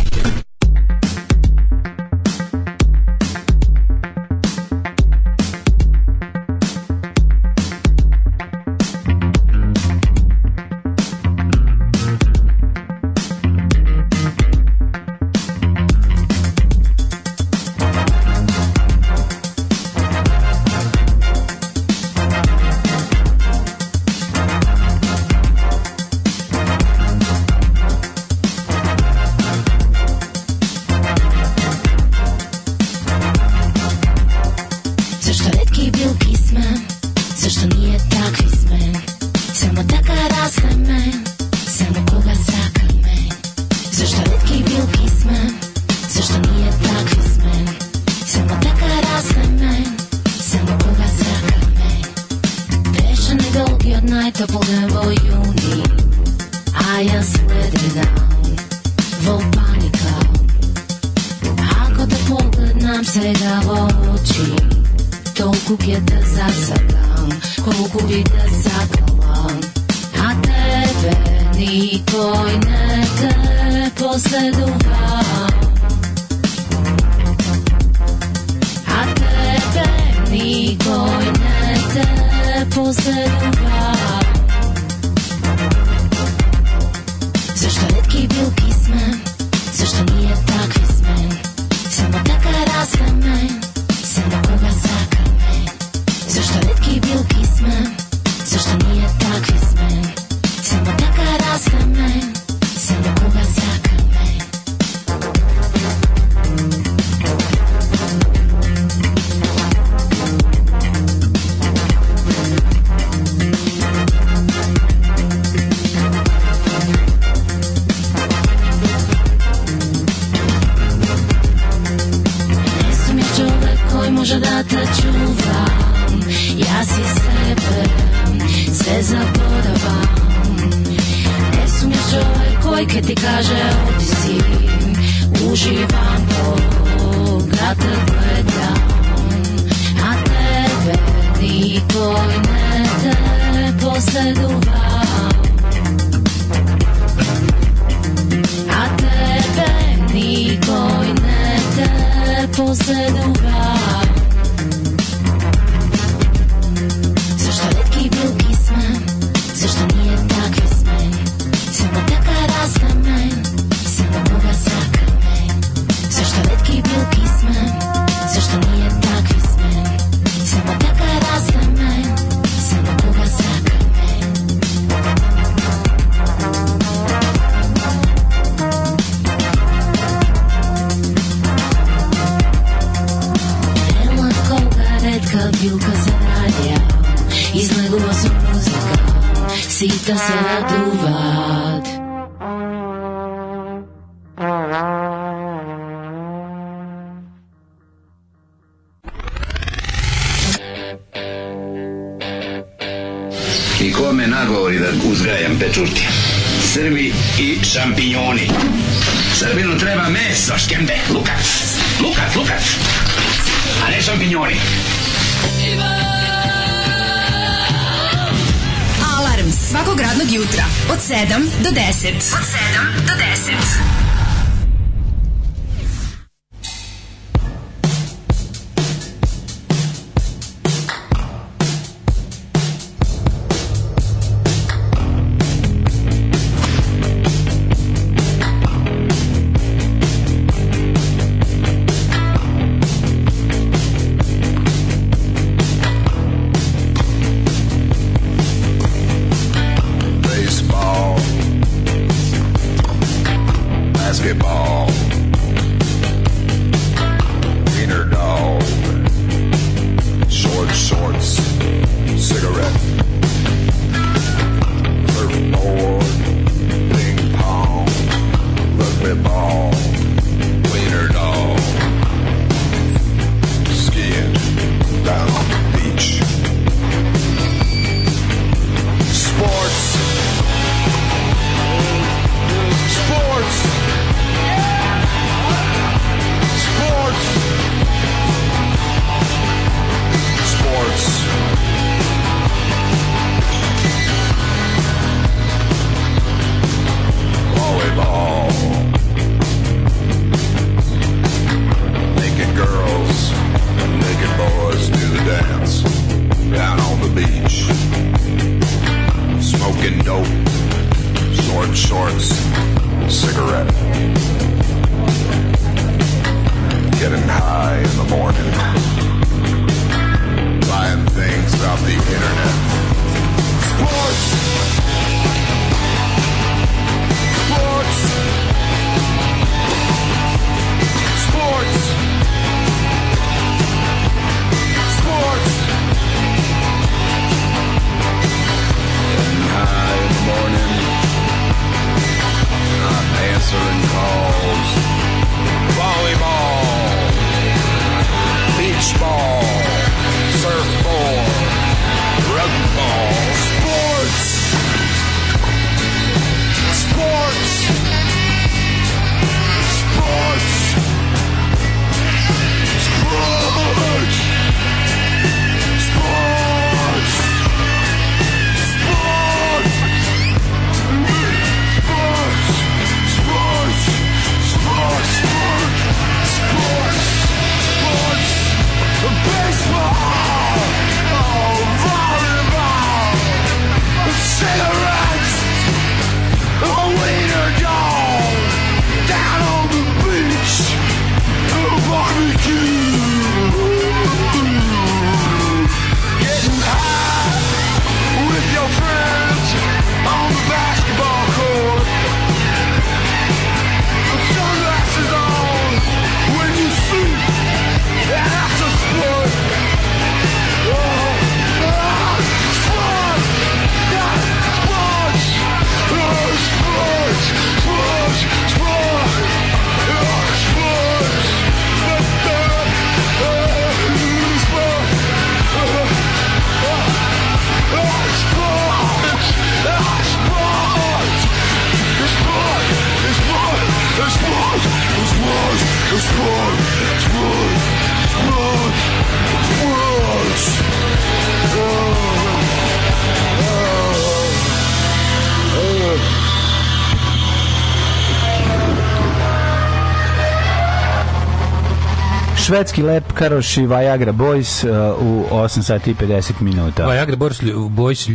švedski lep Karoš Viagra Boys uh, u 8 sati i 50 minuta.
Viagra Boys, Boys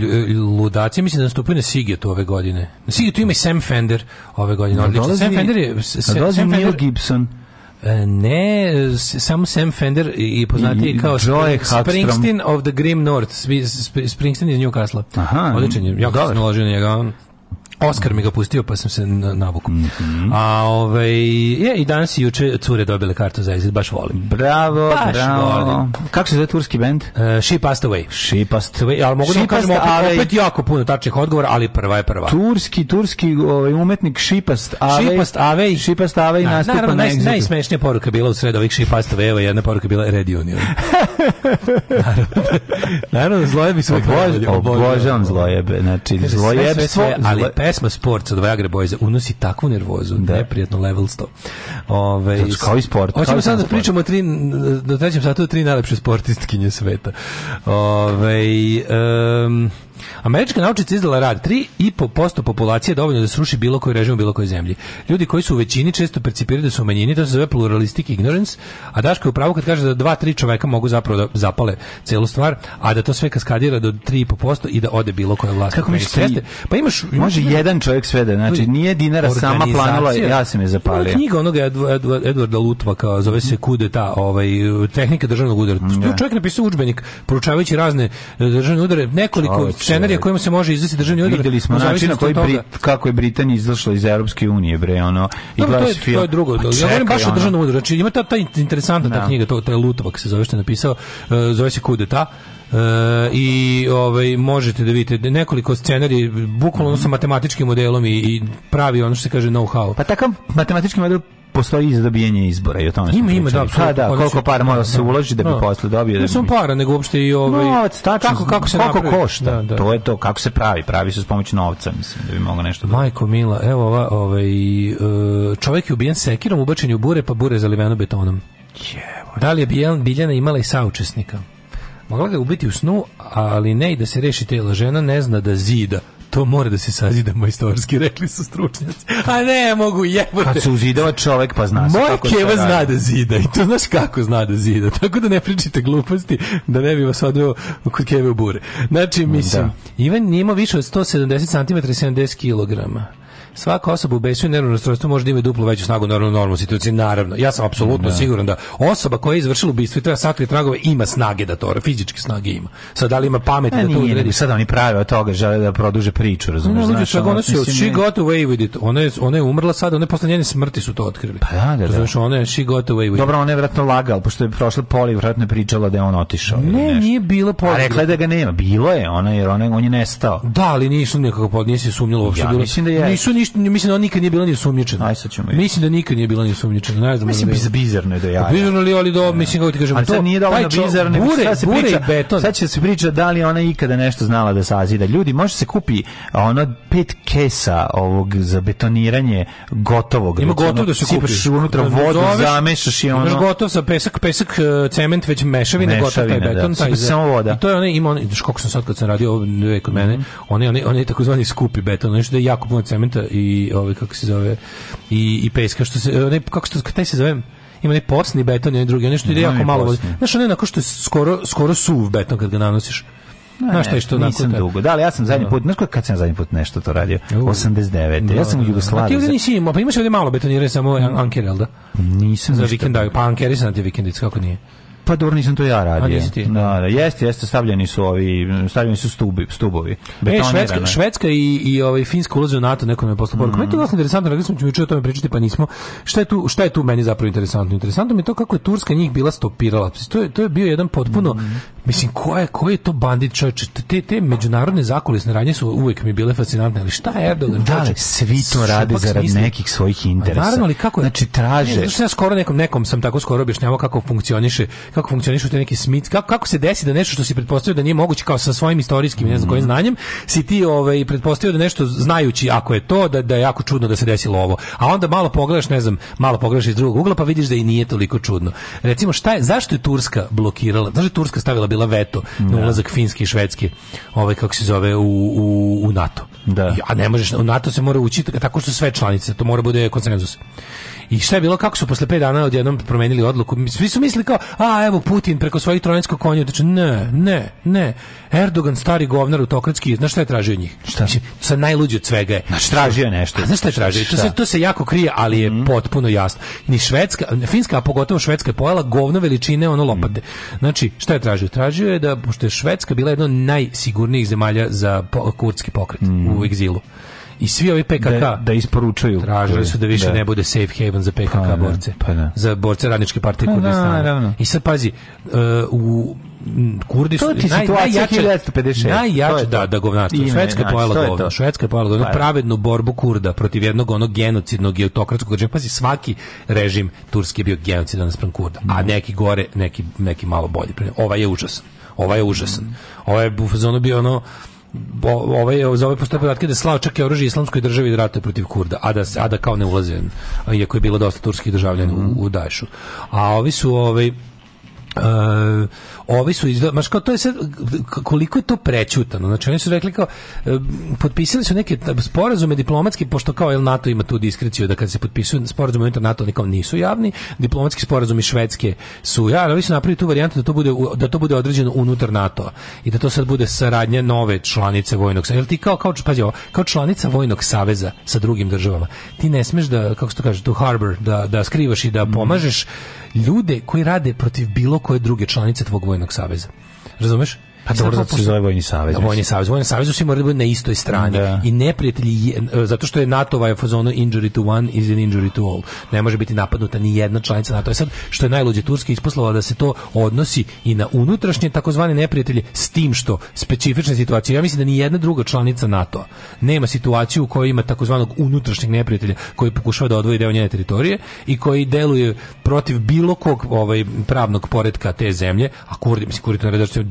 ludaci, mislim da nastupaju na Sigetu ove godine. Na Sigetu ima i Sam Fender ove godine. No,
odlično.
Sam
Fender je... Sam, Sam Fender, Gibson.
E, ne, samo Sam Fender i poznati I, kao Joy Springsteen of the Grim North. Springsteen iz Newcastle.
Aha.
Odličan je. Jako sam naložio na njega. Oskar mi ga pustio pa sam se navuku. Mm -hmm. A ovaj je i danas i juče cure dobile kartu za izlet, baš volim.
Bravo, baš bravo. Volim. Kako se zove turski bend?
Uh, She Passed
Away. She Passed
Away. Al mogu
da
kažem opet, ale... opet jako puno tačnih odgovora, ali prva je prva.
Turski turski ovaj umetnik She Passed Away. She Passed Away.
She Passed Away Na, da, nastupa naravno, na naj, najsmešnija poruka bila u sred ovih She Passed Away, jedna poruka bila Red Union.
naravno, naravno zlojebi su
obožavam zlojebe, znači zlojebstvo, ali pesma Sports od Viagra Boyza unosi takvu nervozu, da. neprijatno level 100. Ove,
znači, kao i sport.
Hoćemo sad da pričamo o tri, do da trećem satu tri najlepše sportistkinje sveta. Ove, ovaj, um, Američka naučica izdala rad 3,5% populacije dovoljno da sruši bilo koji režim u bilo kojoj zemlji. Ljudi koji su u većini često percipiraju da su u manjini, to se zove pluralistic ignorance, a Daška je u pravu kad kaže da dva, tri čoveka mogu zapravo da zapale celu stvar, a da to sve kaskadira do 3,5% i da ode bilo koja vlast.
Kako misliš?
Pa imaš, imaš
može ne? jedan čovjek sve da, znači nije dinara sama planila, ja sam je zapalio.
Knjiga onoga Edvarda kao zove se kude ta ovaj tehnika državnog udara. Mm, čovjek napisao udžbenik proučavajući razne e, državne udare, nekoliko Čovječ scenarija kojim se može izvesti državni udar.
Videli smo način na koji Brit, kako je Britanija izašla iz Europske unije, bre, ono,
i no, to, je, to je drugo. Pa ja volim baš o državnom udaru. Znači, ima ta, ta interesantna ta da. knjiga, to, to je Lutovak se zove što je napisao, uh, zove se Kudeta. Uh, i ovaj možete da vidite nekoliko scenari bukvalno sa matematičkim modelom i, i pravi ono što se kaže know-how.
Pa takav matematički model postoji i za dobijanje izbora i o tome
ima ima da, pa,
da koliko para mora da se da. uloži da bi no. posle dobio da ne samo
para nego uopšte i ovaj Novac, tačno, kako kako se koliko
napravi. košta da, da. to je to kako se pravi pravi se s pomoć novca mislim da bi moglo nešto da...
Majko Mila evo ova ovaj e, čovjek je ubijen sekirom ubačen u bure pa bure zaliveno betonom Jevo. Da li je Biljana imala i saučesnika? Mogla ga ubiti u snu, ali ne i da se reši tela. Žena ne zna da zida to mora da se sazida majstorski, rekli su stručnjaci. A ne, mogu jebote.
Kad se uzidava čovek pa zna se
Moja kako keva zna da zida i to znaš kako zna da zida. Tako da ne pričite gluposti da ne bi vas odveo kod keve u bure. Znači, da. mislim, da. Ivan nije imao više od 170 cm i 70 kg. Svaka osoba u besu i nervnom rastrojstvu može da ima duplo veću snagu normalno normalnoj situaciji, naravno. Ja sam apsolutno da. siguran da osoba koja je izvršila ubistvo i treba sakriti tragove ima snage da to, fizičke snage ima.
Sad da
li ima pameti e, da, to
uredi?
Sad
oni prave od toga, žele da produže priču, razumiješ?
znači znači, ona se she got away with it. Ona je, ona je umrla sad, ona je posle njene smrti su to otkrili.
Pa da, da,
da. ona
je she got away with Dobro, ona
je
vjerojatno
lagal,
pošto je prošla poli, verovatno pričala da je on otišao.
Ne, nije
bilo
poli.
rekla da ga nema. Bilo je ona, jer ona, on je nestao.
Da, ali nisu nikako nekako, nisi sumnjilo uopšte. Ja mislim da je. Nisu ni
ništa, mislim da on
nikad nije bilo ni osumnjičena. Aj sad
ćemo.
Mislim da nikad nije bilo ni osumnjičena,
ne znam. Mislim biz, bizarno je da
ja. Bizarno li ali do, da. mislim kako ti kažem,
ali to. Ali nije dovoljno da bizarno, bure, sad se
bure priča, beton.
sad će se priča da li ona ikada nešto znala da sazida. Ljudi, može se kupi ona pet kesa ovog za betoniranje gotovog.
Ima gotovo da se kupiš
unutra
da
vodu, zoveš, zamešaš i ono. Imaš
gotov sa pesak, pesak, e, cement već mešavina, gotov taj beton,
taj samo voda.
To je onaj ima onaj, kako sam sad kad sam radio ovo kod mene, mhm. onaj onaj takozvani skupi beton, nešto da je jako puno cementa i ovaj kako se zove i i peska što se ne kako se taj se zove ima ne posni beton i drugi, nešto ide jako posni. malo. Znaš, ono na onako što je skoro, skoro suv beton kad ga nanosiš.
Znaš šta je što nisam nakon, dugo. Da, ali ja sam zadnji da. put, znači kad sam zadnji put nešto to radio? 89. Da, ja sam u da, da.
Jugoslaviji. ti ovdje nisi imao, pa imaš ovdje malo betoniranje samo mm. anker, da?
Nisam.
Za vikendaju, pa ankeri sam na te vikendice, kako nije?
Pa dobro nisam to ja radio. Ti? Da. da, da, jeste, jeste, stavljeni su ovi, stavljeni su stubi, stubovi.
E, švedska, švedska i, i ovaj, Finska ulaze u NATO, nekom me posla poruku. Mm. Meni to dosta interesantno, rekli smo, ćemo i o tome pričati, pa nismo. Šta je, tu, šta je tu meni zapravo interesantno? Interesantno mi je to kako je Turska njih bila stopirala. To je, to je bio jedan potpuno, mm. mislim, ko je, ko je to bandit čovječe? Te, te međunarodne zakulisne radnje su uvek mi bile fascinantne, ali šta je Erdogan
Da, čoče? svi to rade zarad smisli. nekih svojih pa interesa. A naravno, ali kako je? Znači, traže. Ne,
znači, ja skoro nekom, nekom sam tako skoro objašnjavao kako funkcioniše, kako kako funkcionišu te neki Smith, kako, kako se desi da nešto što se pretpostavlja da nije moguće kao sa svojim istorijskim ne znam kojim znanjem, si ti ovaj, pretpostavio da nešto znajući ako je to, da, da je jako čudno da se desilo ovo. A onda malo pogledaš, ne znam, malo pogledaš iz drugog ugla pa vidiš da i nije toliko čudno. Recimo, šta je, zašto je Turska blokirala, zašto je Turska stavila bila veto na da. ulazak finski i Švedske, ovaj, kako se zove, u, u, u NATO?
Da.
A ne možeš, u NATO se mora ući tako što sve članice, to mora bude konsenzus. I šta je bilo, kako su posle 5 dana odjednom promenili odluku? Svi su mislili kao, a evo Putin preko svojih trojanskog konja, znači ne, ne, ne. Erdogan, stari govnar autokratski, znaš šta je tražio od njih?
Šta?
Mislim, znači, sa najluđe od svega je.
Znači, tražio nešto.
A znaš šta je tražio? Šta? To, se, to se jako krije, ali je mm. potpuno jasno. Ni Švedska, Finska, a pogotovo Švedska je pojela govno veličine ono lopate. Mhm. Znači, šta je tražio? Tražio je da, pošto je Švedska bila jedna od najsigurnijih zemalja za po, kurdski pokret mm. u egzilu i svi ovi PKK
da, da
isporučuju. Tražili su da više
da.
ne bude safe haven za PKK
pa, da,
borce.
Pa, da.
Za borce radničke partije pa, Kurdistana. I sad pazi, uh, u Kurdi
su naj, najjače,
najjače da, da govnarstvo. Znači, Švedska je pojela pa govno. Švedska je pojela govno. Pravednu borbu Kurda protiv jednog onog genocidnog i autokratskog režima. Pazi, svaki režim turski je bio genocidan sprem Kurda. A mm. neki gore, neki, neki malo bolji. Ova je užasan. Ova je užasan. Ova je u fazonu bio ono ovaj za ove postoje podatke da slao čak i oružje islamskoj državi da ratuje protiv Kurda, a da, a da kao ne ulaze, iako je bilo dosta turskih državljana mm -hmm. u, u Daješu. A ovi su ovaj Uh, ovi su izda, maš kao to je sad, koliko je to prećutano, znači oni su rekli kao, potpisali su neke sporazume diplomatski, pošto kao el NATO ima tu diskreciju da kad se potpisuju sporazume unutar NATO, oni kao nisu javni, diplomatski sporazumi Švedske su ja, ali ovi su napravili tu varijantu da to bude, da to bude određeno unutar NATO i da to sad bude saradnje nove članice vojnog saveza, jel ti kao, kao, pazi, ovo, kao članica vojnog saveza sa drugim državama, ti ne smeš da, kako se to kaže, to harbor, da, da skrivaš i da mhm. pomažeš, mm ljude koji rade protiv bilo koje druge članice tvog vojnog saveza. Razumeš?
Pa dobro, zato se zove
Vojni savez. Da, Vojni savez. Vojni savez su morali biti na istoj strani. Da. I neprijatelji, e, zato što je NATO ovaj fazono injury to one is an injury to all. Ne može biti napadnuta ni jedna članica NATO. Je sad, što je najluđe, Turska isposlala da se to odnosi i na unutrašnje takozvane neprijatelje s tim što specifične situacije. Ja mislim da ni jedna druga članica NATO nema situaciju u kojoj ima takozvanog unutrašnjeg neprijatelja koji pokušava da odvoji deo njene teritorije i koji deluje protiv bilo kog ovaj, pravnog poretka te zemlje, a kurdi, mislim, kurdi to ne da što je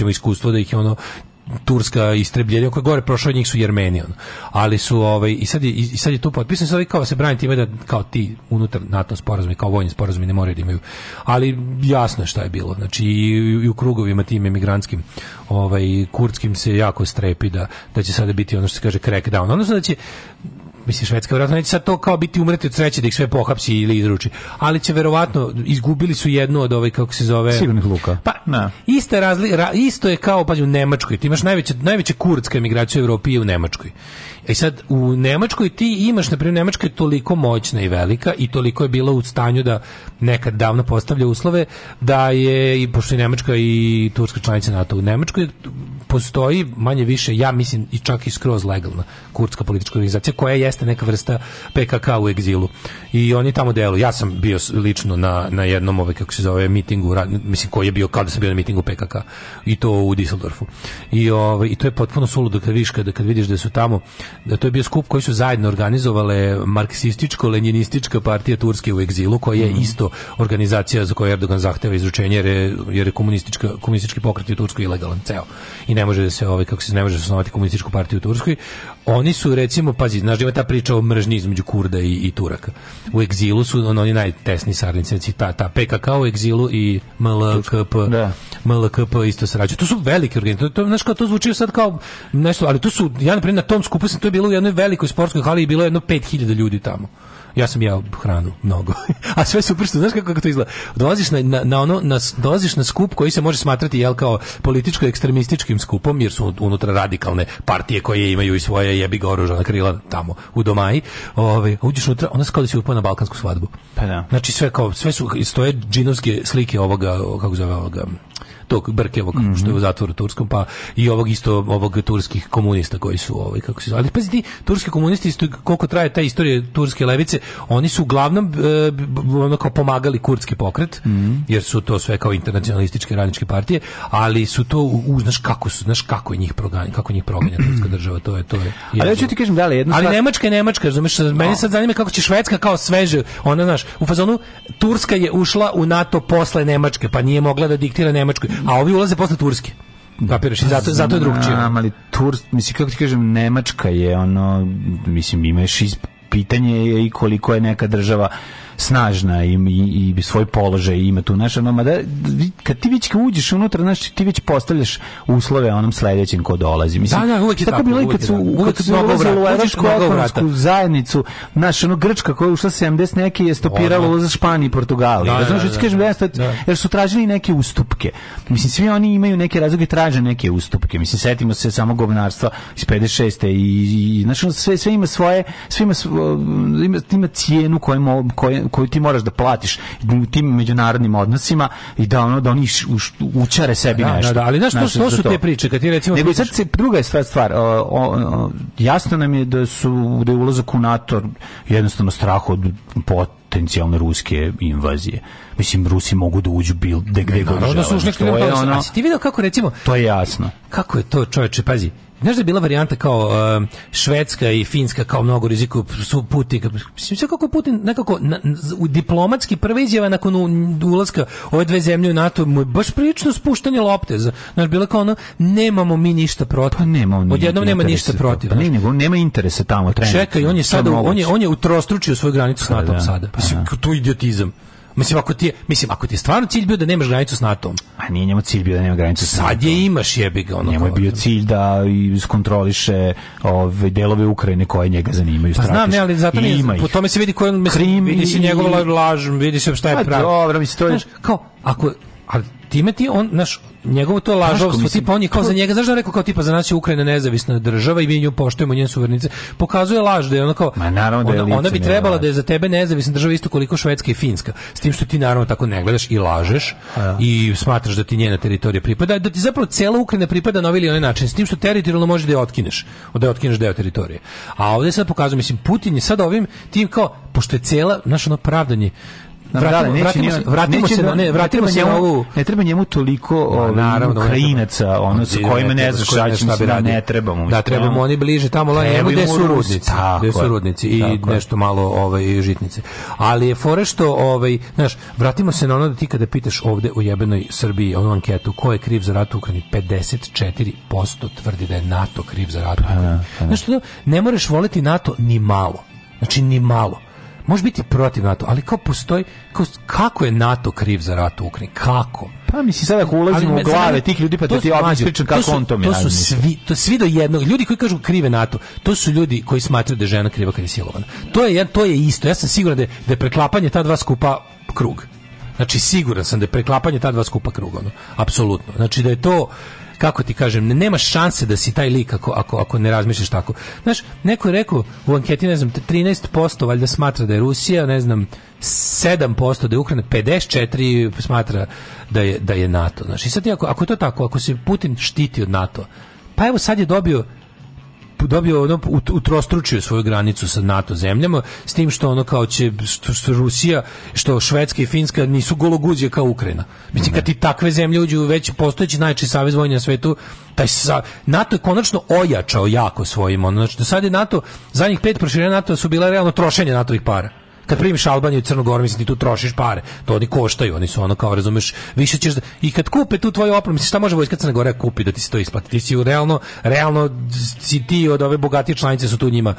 Vučićevo iskustvo da ih je ono turska istrebljenja koja gore prošao njih su Jermeni on. Ali su ovaj i sad je, i sad je to potpisan sa ovaj kao se braniti ima da kao ti unutar NATO sporazumi kao vojni sporazumi ne moraju da imaju. Ali jasno je šta je bilo. Znači i, i u krugovima tim emigrantskim ovaj kurdskim se jako strepi da da će sada biti ono što se kaže crackdown. Odnosno da će Mislim, Švedska vjerojatno neće sad to kao biti umreti od sreće da ih sve pohapsi ili izruči. Ali će verovatno, izgubili su jednu od ovih, kako se zove...
Sigurnih luka.
Pa, Na. Da. isto razli, ra, isto je kao, pa u Nemačkoj. Ti imaš najveće, najveće kurdska emigracija u Evropi i u Nemačkoj. E sad, u Nemačkoj ti imaš, na primjer, Nemačka je toliko moćna i velika i toliko je bila u stanju da nekad davno postavlja uslove da je, i pošto je Nemačka i Turska članica NATO u Nemačkoj, postoji manje više, ja mislim, i čak i skroz legalna kurdska politička organizacija koja jeste neka vrsta PKK u egzilu. I oni tamo deluju. Ja sam bio lično na, na jednom ove, ovaj, kako se zove, mitingu, mislim, koji je bio kao da sam bio na mitingu PKK i to u Düsseldorfu. I, ove, ovaj, i to je potpuno suludo kad vidiš, kada, kad vidiš da su tamo da to je bio skup koji su zajedno organizovale marksističko-lenjinistička partija Turske u egzilu, koja je mm -hmm. isto organizacija za koju Erdogan zahteva izručenje jer je, jer je komunistička, komunistički pokret u Turskoj ilegalan ceo i ne može da se ovaj kako se ne može osnovati komunističku partiju u Turskoj Oni su recimo, pazi, znaš da ima ta priča o mržnji između Kurda i, i Turaka. U egzilu su on, oni najtesni saradnici, znači, ta, ta PKK u egzilu i MLKP, da. MLKP isto sarađuju. To su velike organizacije. To, znaš kao, to zvuči sad kao nešto, ali tu su, ja na primjer na tom skupu sam, to je bilo u jednoj velikoj sportskoj hali i bilo je jedno 5000 ljudi tamo. Ja sam jeo hranu mnogo. A sve super što znaš kako, kako to izgleda. Dolaziš na, na, na ono na, dolaziš na skup koji se može smatrati jel kao političko ekstremističkim skupom jer su unutra radikalne partije koje imaju i svoje jebi oružana krila tamo u domaji. Ovaj uđeš unutra, onda kao da si upao na balkansku svadbu. Pa
da.
Znači sve kao sve su stoje džinovske slike ovoga kako zove ovoga tog Brkevog mm -hmm. što je u zatvoru turskom pa i ovog isto ovog turskih komunista koji su ovaj kako se zove ali pazi ti turski komunisti isto koliko traje ta istorija turske levice oni su uglavnom e, onako pomagali kurdski pokret mm -hmm. jer su to sve kao internacionalističke radničke partije ali su to u, znaš kako su znaš kako je njih proganja kako njih proganja turska država to je to je
jedno. ali ja ti kažem da li
jedno ali stvar... nemačka je nemačka razumeš no. mene sad da. zanima kako će švedska kao sveže ona znaš u fazonu turska je ušla u NATO posle nemačke pa nije mogla da diktira nemačkoj a ovi ulaze posle Turske. Da, Kapiraš, zato, pa zato je drugčije.
ali Tursk, mislim, kako ti kažem, Nemačka je ono, mislim, imaš iz, pitanje je i koliko je neka država snažna i, i, i svoj položaj ima tu naša ono, da, kad ti već uđeš unutra znači ti već postavljaš uslove onom sledećem ko dolazi
mislim da, da, uvek
je tako, tako
bilo i kad su
da, uvek kad su
ulazili u evropsku ekonomsku
zajednicu naš ono grčka koja je ušla 70 neke je stopirala za Španiju i Portugaliju da, znači da, da, da, da, jer su tražili neke ustupke mislim svi oni imaju neke razloge traže neke ustupke mislim setimo se samo govnarstva iz 56 i, i znači sve sve ima svoje sve ima, svo, ima, ima cijenu koju, koju ti moraš da platiš u tim međunarodnim odnosima i da ono da oni učare sebi da, da nešto. Da,
da, ali znaš, znaš to, to su to. te priče kad ti recimo
Nego sad se druga je stvar, stvar o, o, jasno nam je da su da je ulazak u NATO jednostavno strah od potencijalne ruske invazije. Mislim, Rusi mogu da uđu bil, de da gde god
žele. Da
su ušli,
ono, ti vidio kako recimo...
To je jasno.
Kako je to, čoveče, pazi, Znaš da je bila varijanta kao uh, Švedska i Finska kao mnogo riziku su Putin, mislim kako Putin nekako na, u diplomatski prva izjava nakon ulaska ove dve zemlje u NATO mu je baš prilično spuštanje lopte. Znaš, bila kao ono, nemamo mi ništa protiv.
Pa nema nemamo
Odjednom nema ništa
protiv. Pa
ne, nego nema interesa
tamo
trenutno. Čekaj, on je sada, on je, on je utrostručio svoju granicu s pa NATO om da, sada. Pa, da. to je idiotizam. Mislim ako ti mislim ako ti je stvarno cilj bio da nemaš granicu s NATO-om.
A nije njemu cilj bio da nema granicu
Sad je imaš jebi ga ono.
Njemu je bio cilj da iskontroliše ove delove Ukrajine koje njega zanimaju
pa znam, ne, ali zato nije, po tome se vidi ko je, vidi se njegova laž, vidi se šta je pravo.
Pa Dobro, mislim to je kao
ako ali time ti on naš njegovo to lažovstvo tipa on je kao za njega zašto da rekao kao tipa za nas je Ukrajina nezavisna država i mi nju poštujemo njen suverenitet pokazuje laž da je ona kao
Ma naravno da je
ona, ona bi trebala da je za tebe nezavisna država isto koliko Švedska i Finska s tim što ti naravno tako ne gledaš i lažeš ja. i smatraš da ti njena teritorija pripada da ti zapravo cela Ukrajina pripada na ovaj ili onaj način s tim što teritorijalno može da je otkineš da je otkineš deo teritorije a ovde sad pokazuje mislim Putin je sad ovim tim kao pošto je cela naš ono
pravdanje Nam vratimo, vratimo, se, na, ne, vratimo se njemu, na ovu... Ne treba njemu toliko ovaj, naravno, Ukrajinaca, ono, sa kojima ne znaš šta ćemo da ne
trebamo. Da, trebamo oni bliže tamo, ali
njemu
gde su rudnici. Gde su rudnici i nešto malo ovaj, žitnice. Ali je fore što, ovaj, znaš, vratimo se na ono da ti kada pitaš ovde u jebenoj Srbiji, onu anketu, ko je kriv za rat u Ukrajini? 54% tvrdi da je NATO kriv za rat u pa da, Ukrajini. Pa da. Znaš, ne možeš voleti NATO ni malo. Znači, ni malo može biti protiv NATO, ali kao postoji, kao, kako je NATO kriv za rat u Ukrajini? Kako?
Pa mislim sad ako ulazimo u glave tih ljudi
pa
da ti
objasnim kako su, on to mi To su svi, to svi do jednog. Ljudi koji kažu krive NATO, to su ljudi koji smatraju da je žena kriva kad je silovana. To je, to je isto. Ja sam siguran da je, da je preklapanje ta dva skupa krug. Znači siguran sam da je preklapanje ta dva skupa krug ono. Apsolutno. Znači da je to kako ti kažem, nema šanse da si taj lik ako, ako, ako ne razmišljaš tako. Znaš, neko je rekao u anketi, ne znam, 13% valjda smatra da je Rusija, ne znam, 7% da je Ukrajina, 54% smatra da je, da je NATO. Znaš, i sad ako, ako je to tako, ako se Putin štiti od NATO, pa evo sad je dobio dobio ono utrostručio svoju granicu sa NATO zemljama s tim što ono kao će što, što Rusija, što Švedska i Finska nisu gologuđe kao Ukrajina. Mislim kad ti takve zemlje uđu u već postojeći najjači savez vojni na svetu, taj sa, NATO je konačno ojačao jako svojim ono znači sad je NATO zadnjih pet proširenja NATO su bila realno trošenje NATOih para kad primiš Albaniju i Crnu Goru, mislim ti tu trošiš pare. To oni koštaju, oni su ono kao razumeš, više ćeš da, i kad kupe tu tvoju opremu, mislim šta može vojska Crne Gore kupi da ti se to isplati. Ti si u realno, realno si ti od ove bogatije članice su tu njima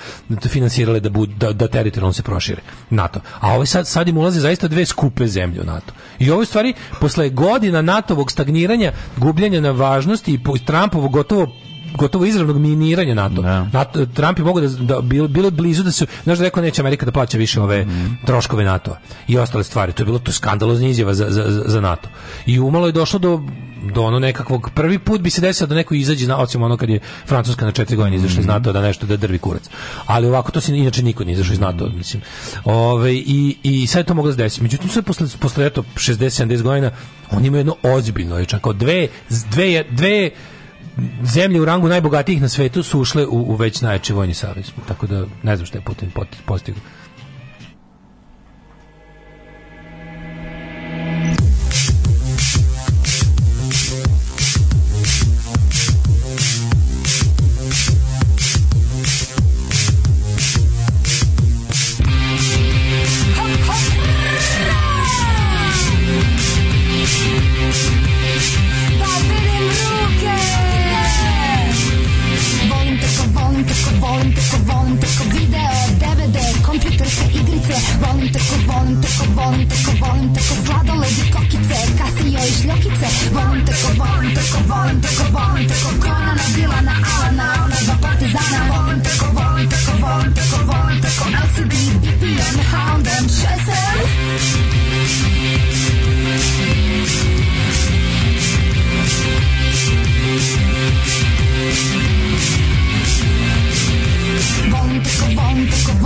finansirale da bud, da, da teritorijalno se prošire NATO. A ovo sad sad im ulaze zaista dve skupe zemlje u NATO. I ovo stvari posle godina NATOvog stagniranja, gubljenja na važnosti i Trumpovog gotovo gotovo izravnog miniranja NATO. Ne. Da. NATO Trump je mogao da, da bilo, bilo blizu da se znaš da rekao neće Amerika da plaća više ove mm. troškove NATO i ostale stvari. To je bilo to skandalozna izjava za, za, za NATO. I umalo je došlo do do ono nekakvog prvi put bi se desilo da neko izađe na ocem ono kad je Francuska na četiri godine izašla iz mhm. NATO da nešto da drvi kurac. Ali ovako to se inače niko ne izašao iz NATO, mislim. Ove, i, i sad je to moglo da se desiti. Međutim, sve posle, posle eto, 60-70 godina, on ima jedno ozbiljno, je znači, čak kao dve, dve, dve zemlje u rangu najbogatijih na svetu su ušle u, u već najjači vojni savez. Tako da ne znam šta je Putin postigao.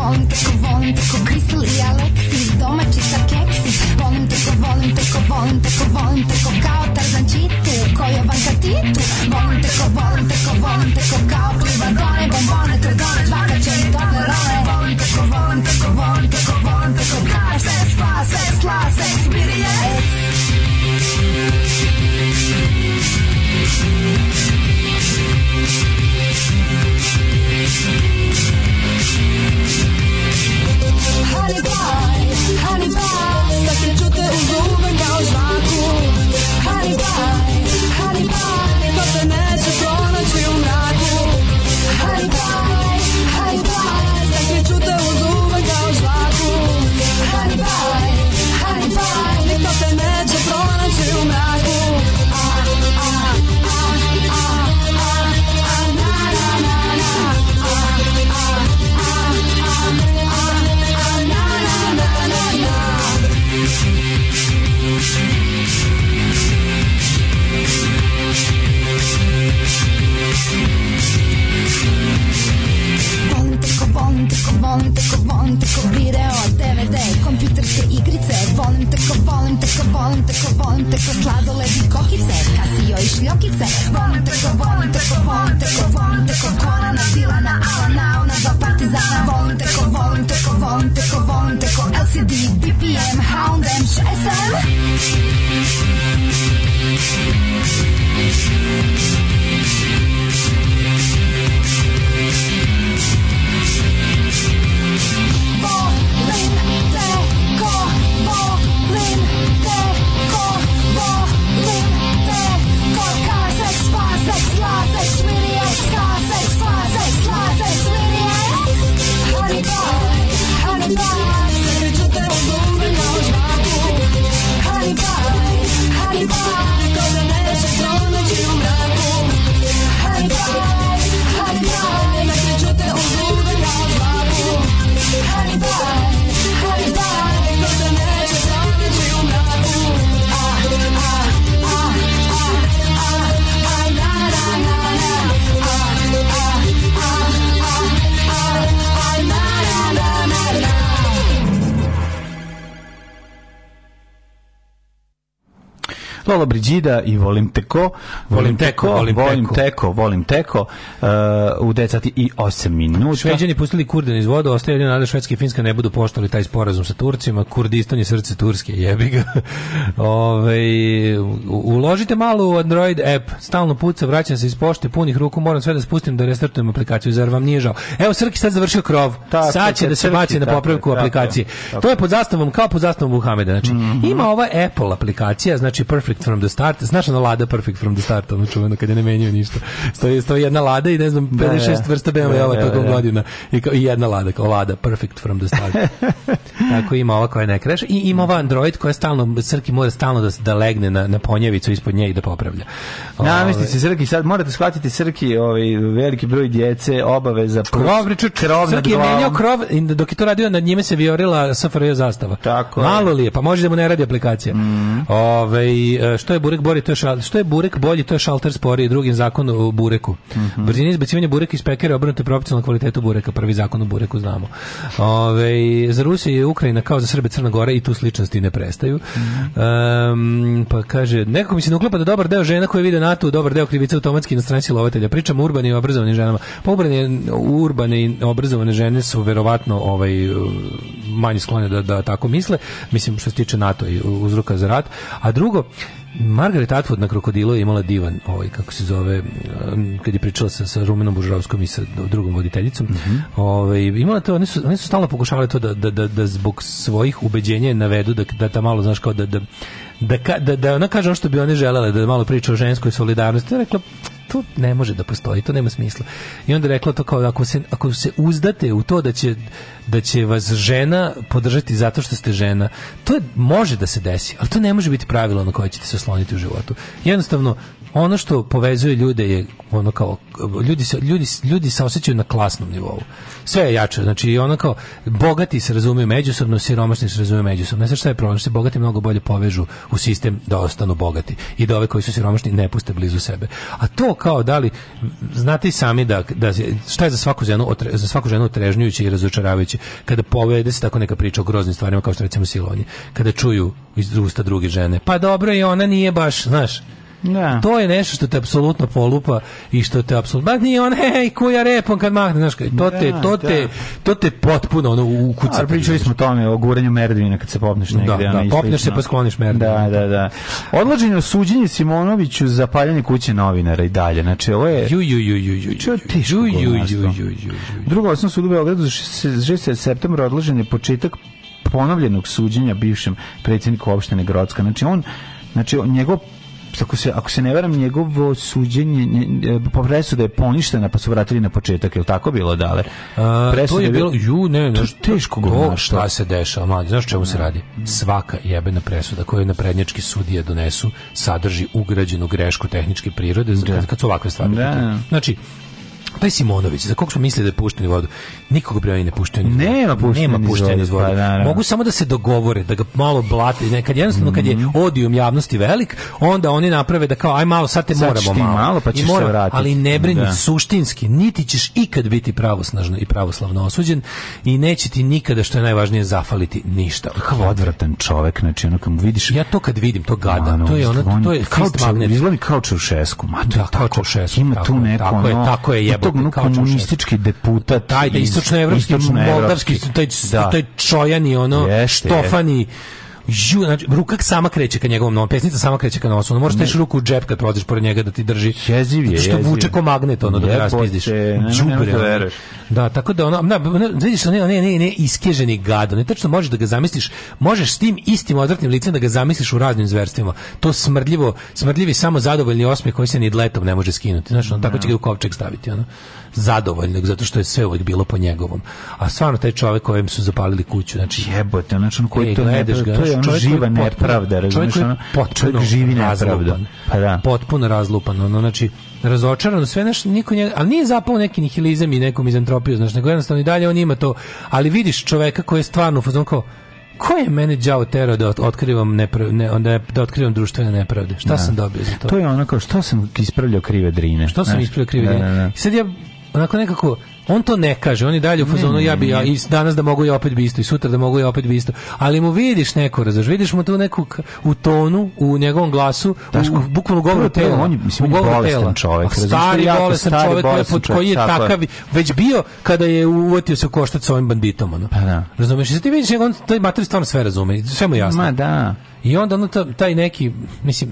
volim te ko volim te ko Grisel i Alexis Domaći sa keksi Volim te ko volim te ko volim te ko volim te ko Kao Tarzan Čitu, ko Jovanka Titu Volim te ko volim te ko volim te ko Kao Pliva Dona
volim tako, volim tako video, DVD, kompjuterske igrice Volim tako, volim tako, volim tako, volim tako sladoled i kokice Kasio i šljokice Volim tako, volim tako, volim tako, volim tako Konana, Dilana, Alana, ona dva partizana Volim tako, volim tako, volim tako, volim tako LCD, BPM, Hound M, 6M Lola Brigida i Volim teko.
Volim teko,
volim teko, volim teko, volim teko uh, u decati i 8 minuta.
Šveđani pustili Kurden iz voda, ostaje jedino nada Švedska i Finska ne budu poštali taj sporazum sa Turcima. Kurdistan je srce Turske, jebi ga. Ove, uložite malo u Android app, stalno puca, vraćam se iz pošte, punih ruku, moram sve da spustim da restartujem aplikaciju, zar vam nije žao? Evo, Srki sad završio krov, tako, sad će da se baci na popravku aplikacije. Tako, tako. To je pod zastavom, kao pod zastavom Muhameda. Znači, mm -hmm. ima ova Apple aplikacija, znači Perfect perfect from the start. Znaš ona lada perfect from the start, ono čuveno kad je ne menjaju ništa. Stoji, stoji jedna lada i ne znam 56 da, da. vrsta BMW-ova da, da, tokom godina. I, kao, I jedna lada, kao lada perfect from the start. Tako ima ova koja ne kreše i ima ova Android koja stalno Srki mora stalno da da legne na na ponjevicu ispod nje i da popravlja.
Namesti se Srki sad morate shvatiti Srki ovaj veliki broj djece obaveza
krov priču krov Srki je menjao krov dok je to radio nad njime se viorila SFRJ zastava.
Tako.
Malo li je, pa može da mu ne radi aplikacija.
Mm.
Ovaj E, što je burek bolji, to je šal, što je burek bolji, to je šalter sporiji, drugim zakon o bureku. Mm -hmm. Brzina izbacivanja bureka iz pekare obrnuto je proporcionalno kvalitetu bureka, prvi zakon o bureku znamo. Ove, za Rusiju i Ukrajina kao za Srbe Crna Gora i tu sličnosti ne prestaju. Mm -hmm. um, pa kaže, nekako mi se ne uklapa da dobar deo žena koje vide NATO, dobar deo krivice automatski inostranci lovatelja. Pričamo o urbanim i obrazovanim ženama. Pa urbane, urbane i obrazovane žene su verovatno ovaj, manje sklone da, da tako misle, mislim što se tiče NATO i uzroka za rat. A drugo, Margaret Atwood na krokodilu je imala divan, ovaj, kako se zove, um, kad je pričala sa, sa Rumenom Buržovskom i sa drugom voditeljicom, mm -hmm. ovaj, imala to, oni su, one su stalno pokušavali to da, da, da, da zbog svojih ubeđenja navedu, da, da ta malo, znaš, kao da, da, da, da, da ona kaže ono što bi one želele, da malo priča o ženskoj solidarnosti, rekla, to ne može da postoji, to nema smisla. I onda rekla to kao ako se ako se uzdate u to da će da će vas žena podržati zato što ste žena, to je, može da se desi, ali to ne može biti pravilo na koje ćete se osloniti u životu. Jednostavno ono što povezuje ljude je ono kao ljudi se ljudi ljudi se osjećaju na klasnom nivou. Sve je jače. Znači ono kao bogati se razumeju međusobno, siromašni se razumeju međusobno. Ne znaš šta je problem, da se bogati mnogo bolje povežu u sistem da ostanu bogati i da ove koji su siromašni ne puste blizu sebe. A to kao da li znate i sami da da šta je za svaku ženu otre, za svaku ženu trežnjujuće i razočaravajuće kada povede se tako neka priča o groznim stvarima kao što recimo silovanje, kada čuju iz usta druge žene. Pa dobro i ona nije baš, znaš, Da. To je nešto što te apsolutno polupa i što te apsolutno... Ba nije on, hej, kuja repom kad mahne, znaš, to te, da, to te, da. to te potpuno ono ukuca. A
pričali smo tome, o guranju merdvina kad se popneš negde. Da,
da, popneš se pa skloniš
merdvina. Da, da, da. je suđenje Simonoviću za paljanje kuće novinara i dalje. Znači, ovo je... Ju, ju, ju, ju, ju. Čo teško ju, ju, ju, ju, ju, ju. Drugo, osnovno sudu u Beogradu, 6. septembra odložen je početak ponovljenog suđenja bivšem predsjedniku opštine Grodska. Znači, on Znači, njegov ako se ako se ne varam njegovo suđenje po presuda je poništena pa su vratili na početak, je li tako bilo dale? Presuda to je bilo ju ne, ne, to teško govno, šta se dešava, mlađi, znaš čemu se da. radi? Svaka jebena presuda koju na prednjački sudije donesu sadrži ugrađenu grešku tehničke prirode da. kad, kad su ovakve stvari. Da. Znači, taj Simonović, za kog smo mislili da je pušteni u vodu, nikog bre ne puštaju. Nema puštanja. Nema puštanja iz vode. Da, da, da. Mogu samo da se dogovore, da ga malo blate, nekad kad jednostavno kad je mhm. odijum javnosti velik, onda oni naprave da kao aj malo sad te sad moramo malo, malo, pa ćeš mora, se vratiti. Ali ne brini da. suštinski, niti ćeš ikad biti pravosnažno i pravoslavno osuđen i neće ti nikada što je najvažnije zafaliti ništa. kakav odvratan čovek, znači ono mu vidiš. Ja to kad vidim, to gada, to je ono, to je kao magnet. Izgleda kao Čaušesku, ma to da, tako, kao Čaušesku. Ima tu neko, tako je, tako je jebate, kao komunistički deputat taj da istočnoevropski, moldavski, taj, da. taj čojani, ono, Jeste, štofani, Ju, znači, rukak sama kreće ka njegovom novom, pesnica sama kreće ka nosu. Ono moraš teći ruku u džep kad prođeš pored njega da ti drži. Jeziv je, Što vuče ko magnet, ono, da dok raspizdiš. Džubre. Da, tako da ono, na, da, na, vidiš, on ne, ne, ne, iskeženi gad. Ne, tačno možeš da ga zamisliš, možeš s tim istim odvratnim licem da ga zamisliš u raznim zverstvima. To smrdljivo, smrdljivi samo zadovoljni osmeh koji se ni dletom ne može skinuti. Znači, on, tako da. će ga u kovčeg staviti, ono zadovoljnog zato što je sve uvek bilo po njegovom. A stvarno taj čovjek kojem su zapalili kuću, znači jebote, znači on koji to ne to je ono živa nepravda, razumiješ, ono čovjek živi nepravda. Pa da. Potpuno razlupan, ono znači razočaran, sve naš, niko njega, al nije zapao neki nihilizam i neku mizantropiju, znači nego jednostavno i dalje on ima to, ali vidiš čoveka koji je stvarno fazon kao ko je mene đavo terao da otkrivam nepra, ne, onda da otkrivam društvene nepravde. Šta da. sam dobio za to? To je ono kao što sam ispravljao krive drine. Što sam ispravljao krive da, drine? Da, da, Sad ja onako nekako on to ne kaže, on i dalje u fazonu ja bi ja i danas da mogu ja opet bi isto i sutra da mogu ja opet bi isto. Ali mu vidiš neko, razumeš, vidiš mu tu neku u tonu, u njegovom glasu, Daško, u, bukvalno govoru tela. On je mislim on je bolestan čovjek, razumeš, stari bolestan čovjek koji je takav već bio kada je uvotio se koštac sa ovim banditom, ono. Pa da. Razumeš, ti vidiš on taj mater stvarno sve razume, sve mu jasno. Ma da. I onda ono taj neki, mislim,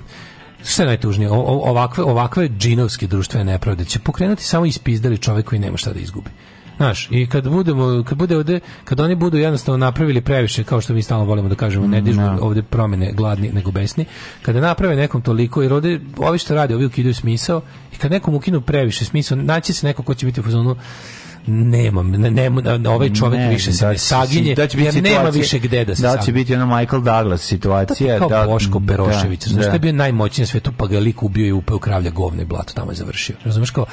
Šta je najtužnije? O, ovakve, ovakve džinovske društvene nepravde će pokrenuti samo ispizdali čovjek koji nema šta da izgubi. Znaš, i kad budemo, kad bude ovde, kad oni budu jednostavno napravili previše, kao što mi stalno volimo da kažemo, ne mm, dižu no. Da. ovde promene gladni nego besni, kada naprave nekom toliko, jer ovde ovi što rade, ovi ukidaju smisao, i kad nekom ukinu previše smisao, naći se neko ko će biti u fazonu, nemam, ne, ne, ne ovaj čovjek ne, više se da ne saginje, da će biti jer nema više gde da se Da će biti ono Michael Douglas situacija. Tako da, kao da, Boško Perošević, da, znaš da. je bio najmoćniji na svetu, pa ga lik ubio i upeo kravlja govno i blato, tamo je završio. Razumeš kao,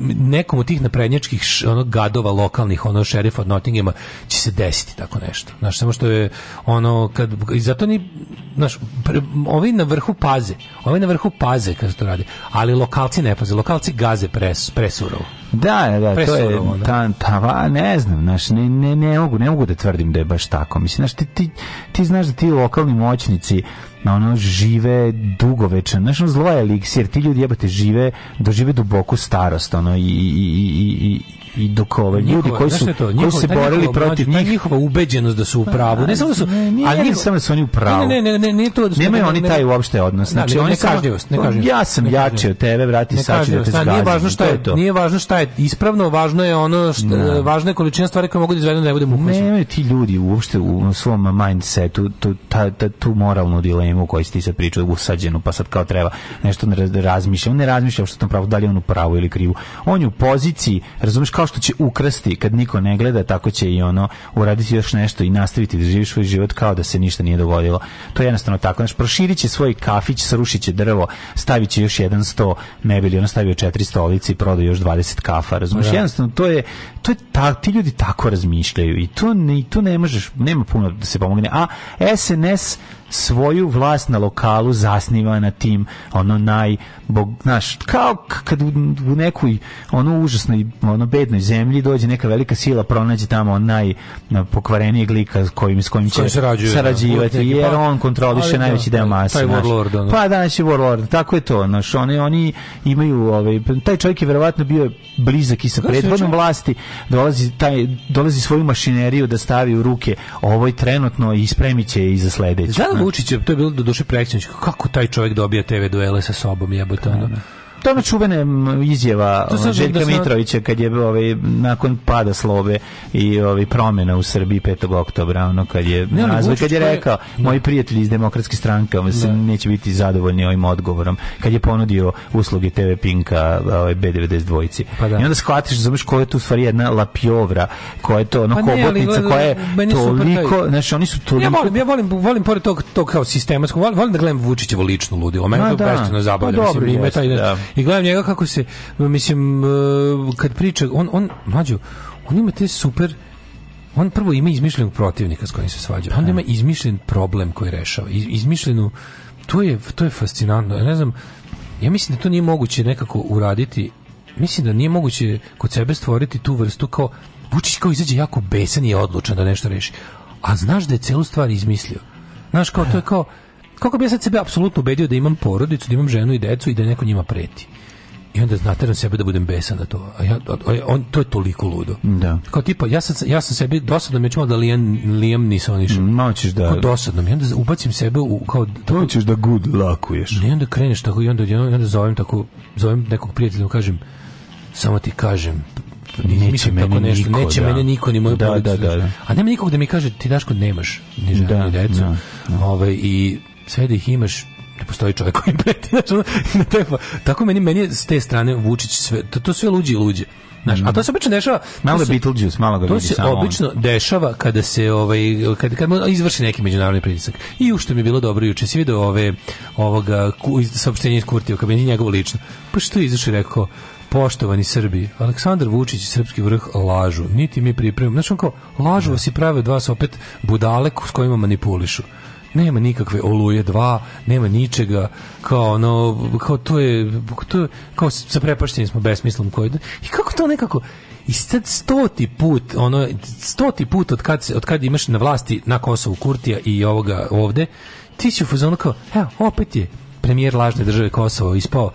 nekom od tih naprednjačkih ono, gadova lokalnih, ono šerifa od Nottinghama, će se desiti tako nešto. znači samo što je ono, kad, i zato ni, znaš, pre, ovi na vrhu paze, ovi na vrhu paze kad to rade, ali lokalci ne paze, lokalci gaze pres, presurovo. Da, da, to je ta, ta, va, ne znam, znaš, ne, ne, ne, mogu, ne mogu da tvrdim da je baš tako. Mislim, znaš, ti, ti, ti znaš da ti lokalni moćnici na ono žive dugovečan, znaš, ono zlo je eliksir, ti ljudi jebate žive, dožive duboku starost, ono, i, i, i, i i dok ove ovaj, ljudi koji su to, njihova, koji se borili protiv njih njihova ubeđenost da su u pa, pravu ne samo da su a nije samo da su oni u pravu ne ne ne ne to da nemaju oni taj uopšte odnos znači, znači oni kažnjivost ne kažnjivost ja sam jači od tebe vrati sad da te zgazim nije važno šta je to nije važno šta je ispravno važno je ono što da. važna je količina stvari koje mogu da izvedu da ne budem uhvaćen nemaju ti ljudi uopšte u svom mindsetu tu ta tu moralnu dilemu koju ti sad pričao usađenu pa sad kao treba nešto ne da razmišljam ne razmišljam što sam pravo da li on u pravu ili krivu on je u poziciji razumeš kao kao što će ukrasti kad niko ne gleda, tako će i ono uraditi još nešto i nastaviti da živi svoj život kao da se ništa nije dogodilo. To je
jednostavno tako. Znači, proširit će svoj kafić, srušit će drvo, stavit će još jedan sto, ne bi li ono stavio četiri stolice i prodao još 20 kafa, razumiješ? Da. Jednostavno, to je, to je ta, ti ljudi tako razmišljaju i to ne, to ne možeš, nema puno da se pomogne. A SNS svoju vlast na lokalu zasniva na tim ono naj bog, znaš, kao kad u, nekoj ono užasnoj, ono bednoj zemlji dođe neka velika sila pronađe tamo naj pokvarenijeg lika s kojim, s kojim će da. sarađivati, jer pa- on kontroliše da, najveći deo masa. Da, taj warlord, ono. Pa da, znači warlord, tako je to, znaš, oni, oni imaju, ovaj, taj čovjek je verovatno bio blizak i sa prethodnom vlasti, dolazi, taj, dolazi svoju mašineriju da stavi u ruke ovoj trenutno i spremiće je i za sledeće. Vučić, to je bilo do duše preksinjski. Kako taj čovjek dobija TV duele sa sobom, jebote, ono. Da, da to je čuvena izjava Željka da Mitrovića kad je ovaj, nakon pada slobe i ovaj, promjena u Srbiji 5. oktobra, ono kad je, ne, nazve, kad je rekao, je... Da. moji prijatelji iz demokratske stranke ovaj, se da. neće biti zadovoljni ovim odgovorom, kad je ponudio usluge TV Pinka ovaj, B92 dvojici. Pa da. I onda shvatiš, znaš, koja je tu stvari jedna lapjovra, koja je to ono pa ne, hobotnica, koja je toliko, znači oni su toliko... Ja volim, ja volim, volim pored tog, tog kao sistematskog, volim, volim da gledam Vučićevo ličnu ludilo, meni to da. Pa zabavlja, mislim, ima taj da I gledam njega kako se, mislim, e, kad priča, on, on, mlađo, on ima te super, on prvo ima izmišljenog protivnika s kojim se svađa, pa on da. ima izmišljen problem koji rešava, izmišljenu, to je, to je fascinantno, ja ne znam, ja mislim da to nije moguće nekako uraditi, mislim da nije moguće kod sebe stvoriti tu vrstu kao, Vučić kao izađe jako besan i odlučan da nešto reši, a znaš da je celu stvar izmislio, znaš kao, to je kao, kako bi ja sad sebe apsolutno ubedio da imam porodicu, da imam ženu i decu i da neko njima preti. I onda znate na sebe da budem besan na to. A ja, a, on, to je toliko ludo. Da. Kao tipa, ja, sam, ja sam sebi dosadno me čuo da lijem, Liam nisam nišao. Malo ćeš da... Kao dosadno mi. Onda ubacim sebe u... Kao, to ćeš da good lakuješ. I onda kreneš tako i onda, i onda zovem, tako, zovem nekog prijatelja kažem, samo ti kažem, neće mislim, mene tako nešto, niko, neće da. mene niko ni moju da, Da, da, da. A nema nikog da mi kaže ti kod nemaš ni ženu da, ni decu. Da, da. Ovaj i sve da ih imaš ne postoji čovjek koji preti na taj, tako meni meni s te strane Vučić sve to, to sve luđi luđe Znaš, a to se obično dešava malo je Beetlejuice, malo ga to se obično on. dešava kada se ovaj kad kad izvrši neki međunarodni pritisak. I u što mi je bilo dobro juče se video ove ovoga saopštenje iz Kurtija, kad je njegovo lično. Pa što je izašao rekao Poštovani Srbi, Aleksandar Vučić i srpski vrh lažu. Niti mi pripremimo. Znači on kao, lažu vas i prave od vas opet budale s kojima manipulišu nema nikakve oluje 2, nema ničega, kao ono, kao to je, to je kao sa prepašteni smo besmislom koji... I kako to nekako, i sad stoti put, ono, stoti put od kad, od kad imaš na vlasti na Kosovu Kurtija i ovoga ovde, ti si u fazonu kao, evo, opet je premijer lažne države Kosovo ispao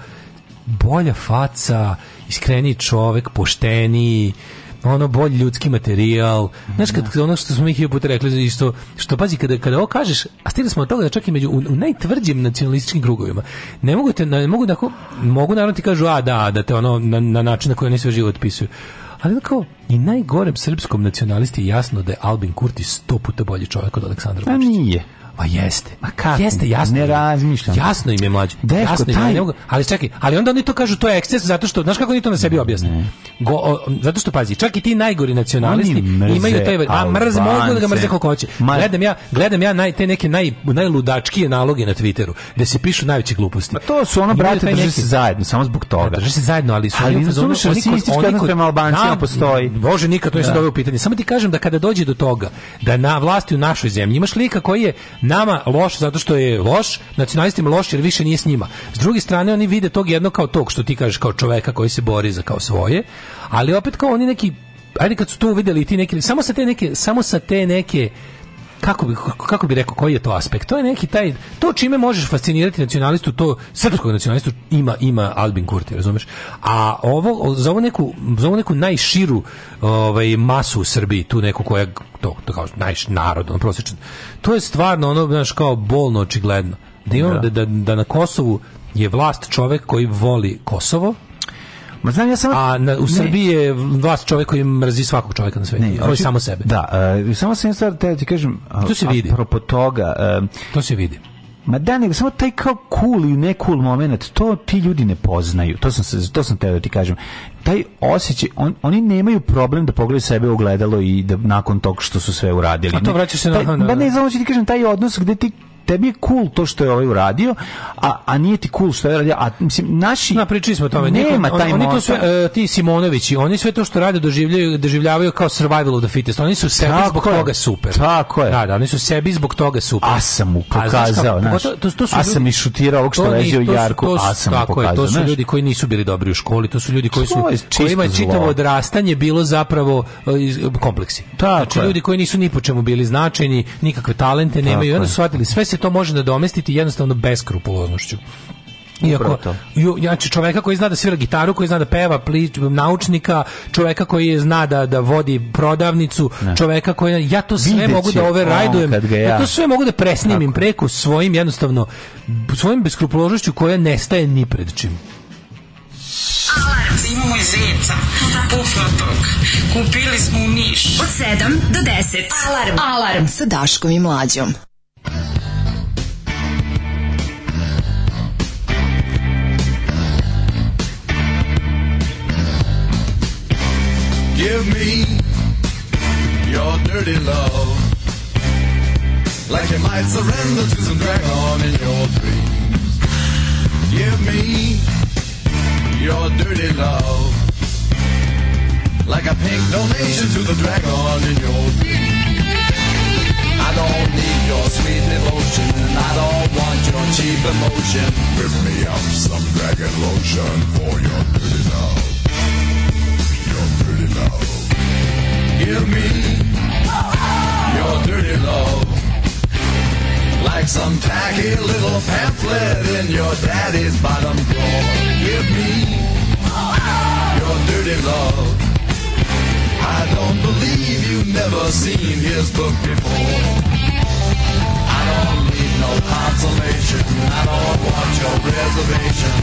bolja faca, iskreni čovek, pošteniji, ono bolji ljudski materijal. Znaš kad ono što smo mi hiljadu puta rekli i što pazi kada kada ovo kažeš, a stigli smo od toga da čak i među u, u najtvrđim nacionalističkim krugovima. Ne mogu te ne mogu da ako, mogu naravno ti kažu a da da te ono na, na način na koji oni sve život pisuju. Ali kao i najgorem srpskom nacionalisti je jasno da je Albin Kurti 100 puta bolji čovjek od Aleksandra pa Vučića. Pa nije. Ma pa jeste. Ma kako? Jeste, jasno. Ne razmišljam. Jasno im je mlađe. Deško, jasno im taj... ne mogu, ali čekaj, ali onda oni to kažu to je eksces zato što znaš kako oni to na sebi objasne. Go, o, zato što pazi, čak i ti najgori nacionalisti mrze, imaju taj a mrz mogu da ga mrze kako hoće. Ma... Gledam ja, gledam ja naj te neke naj najludačkije naloge na Twitteru gde se pišu najveće gluposti. Ma to su ono brate drže neki... se zajedno samo zbog toga. Da, pa drže se zajedno, ali su ali oni fazonu oni kod prema Albancima postoji. Bože, nikad to ne se doveo pitanje. Samo ti kažem da kada dođe do toga da na vlasti u našoj zemlji imaš lika koji je nama loš zato što je loš, nacionalistima loš jer više nije s njima. S druge strane oni vide tog jedno kao tog što ti kažeš kao čoveka koji se bori za kao svoje, ali opet kao oni neki ajde kad su to uvideli ti neki samo sa te neke samo sa te neke kako bi, kako bi rekao, koji je to aspekt? To je neki taj, to čime možeš fascinirati nacionalistu, to srpskog nacionalistu ima, ima Albin Kurti, razumeš? A ovo, za ovu neku, za ovu neku najširu ovaj, masu u Srbiji, tu neku koja, to, to kao najš, narod, ono prosječan, to je stvarno ono, znaš, kao bolno očigledno. Da, imamo, da, da, da, da na Kosovu je vlast čovek koji voli Kosovo, Ma znam ja sam A na, u ne. Srbiji je vlast čovjek koji mrzi svakog čovjeka na svijetu, Koji samo sebe.
Da, uh, samo sam stvar te ti kažem.
To se vidi.
Apropo toga,
uh, to se vidi.
Ma da, nego samo taj kao cool i ne cool moment, to ti ljudi ne poznaju. To sam, se, to sam teo da ti kažem. Taj osjećaj, on, oni nemaju problem da pogledaju sebe u gledalo i da nakon tog što su sve uradili.
A to vraćaš se
na... Ba ne, znam ti kažem, taj odnos gde ti tebi je cool to što je ovaj uradio, a, a nije ti cool što je radio, a mislim, naši...
Na, pričali smo o tome, nema on, taj oni to sve, uh, ti Simonovići, oni sve to što rade doživljaju, doživljavaju kao survival of the fittest, oni su sebi tako zbog je, toga super.
Tako je.
Da, da, oni su sebi zbog toga super.
A sam mu pokazao, a, znaš, kao, to, to su a sam i šutirao ovog što ležio Jarku, to su, a sam mu pokazao, je,
To su znaš. ljudi koji nisu bili dobri u školi, to su ljudi koji su, kojima je čitavo odrastanje bilo zapravo e, kompleksi. Tako znači, ljudi koji nisu ni po čemu bili značajni, nikakve talente nemaju, oni su shvatili, sve se to može nadomestiti jednostavno beskrupuloznošću. Iako, znači čoveka koji zna da svira gitaru, koji zna da peva, pli, naučnika, čoveka koji zna da, da vodi prodavnicu, ne. čoveka koji... Ja to sve Videći mogu da overrajdujem, ja. ja. to sve mogu da presnimim Tako. preko svojim jednostavno, svojim beskrupuložnošću koja nestaje ni pred čim.
Alarm! Imamo i zeca, pufnatog. Kupili smo u Niš. Od 7 do 10. Alarm! Alarm sa Daškom i Mlađom. Give me your dirty love. Like you might surrender to some dragon in your dreams. Give me your dirty love. Like a pink donation to the dragon in your dreams. I don't need your sweet devotion, and I don't want your cheap emotion. Give me up some dragon lotion for your dirty love love. Give me your dirty love. Like some tacky little pamphlet in your daddy's bottom drawer. Give me your dirty love. I don't believe you've never seen his book before. I don't need no consolation. I don't want your reservation.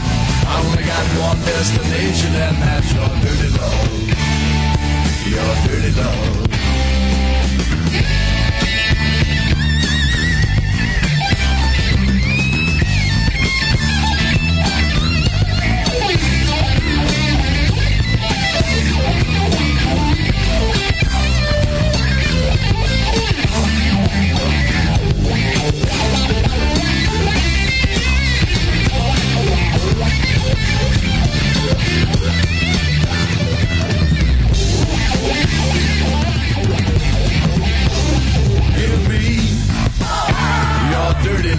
I only got one destination, and that's your dirty love your dirty love.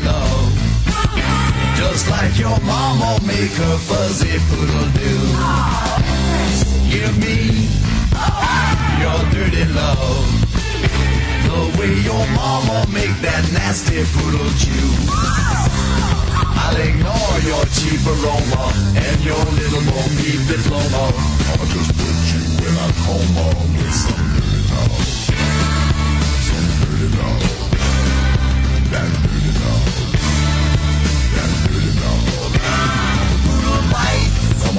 love. Just like your mama make her fuzzy poodle do. Give me your dirty love. The way your mama make that nasty poodle chew. I'll ignore your cheap aroma and your little more meat diploma. I'll just put you in a coma with some dirty love. Some dirty love. That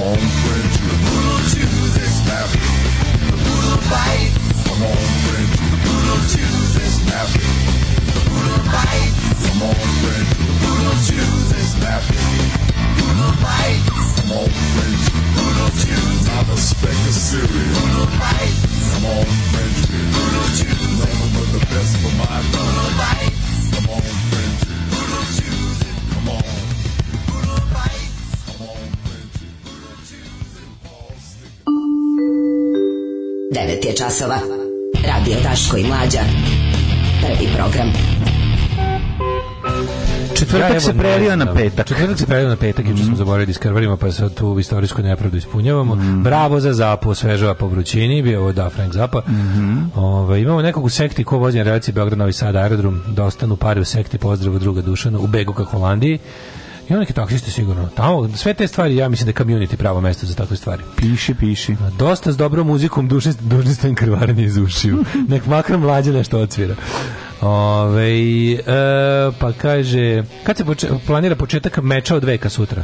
Come on, friend, to the brutal to this nappy. The brutal bite. Come on, friend, to the brutal to this nappy. The brutal bite. Come on, friend, to the brutal to this nappy. Brutal bite. Come on, friend, to the brutal to not a speck of cereal. Brutal bite. Come on, friend, to the brutal to nothing but the best for my brutal bite. 9 je časova. Radio Taško i Mlađa. Prvi program.
Četvrtak se prelio na petak. Četvrtak se prelio na petak, juče mm. smo mhm. zaboravili da pa sad tu istorijsku nepravdu ispunjavamo. Mm. Bravo za Zapo, osvežava po vrućini, bio ovo da Frank Zapa. Mm -hmm. Ove, ovaj, imamo nekog u sekti ko vozi na relaciji Beograd Novi Sad aerodrom, da ostanu pare u sekti, pozdrav druga Dušana, u Begu ka Holandiji. I neki taksisti sigurno. Tamo, sve te stvari, ja mislim da je community pravo mesto za takve stvari.
Piši, piši.
Dosta s dobrom muzikom duše, duže ste krvaranje iz ušiju. Nek makar mlađe nešto odsvira. Ove, e, pa kaže, kad se poče, planira početak meča od veka sutra?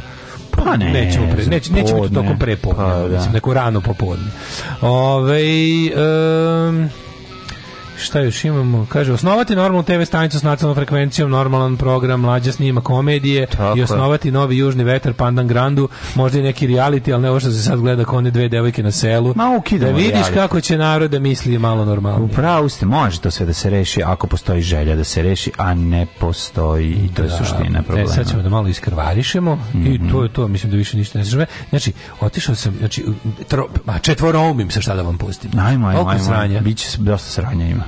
Pa ne,
nećemo pre, neć, nećemo to tokom prepodne, pa, da. neko rano popodne. Ove, e, Šta još imamo? Kaže, osnovati normalnu TV stanicu s nacionalnom frekvencijom, normalan program, mlađa snima komedije Tako i osnovati je. novi južni veter, Pandan Grandu, možda i neki reality, ali ne ovo što se sad gleda kone dve devojke na selu.
Ma ukidamo
Da vidiš reality. kako će narod da misli malo normalno.
Upravo ste, može to sve da se reši ako postoji želja da se reši, a ne postoji i to je da, suština problema. E,
sad ćemo da malo iskrvarišemo mm -hmm. i to je mhm. to, mislim da više ništa ne zrve. Znači, otišao sam, znači, tro, ma, pa, četvoro umim se šta da vam pustim.
Ajmo, ajmo,
ajmo. Biće dosta sranja ima.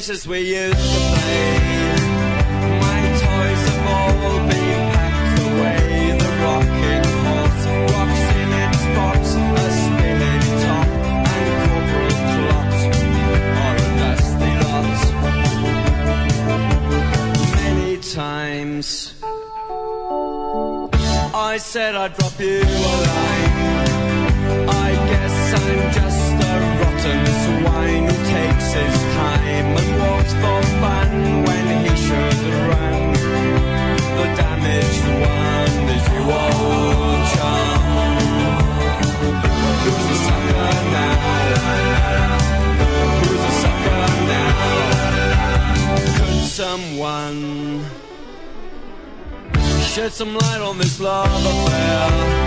places we use. some light on this love affair.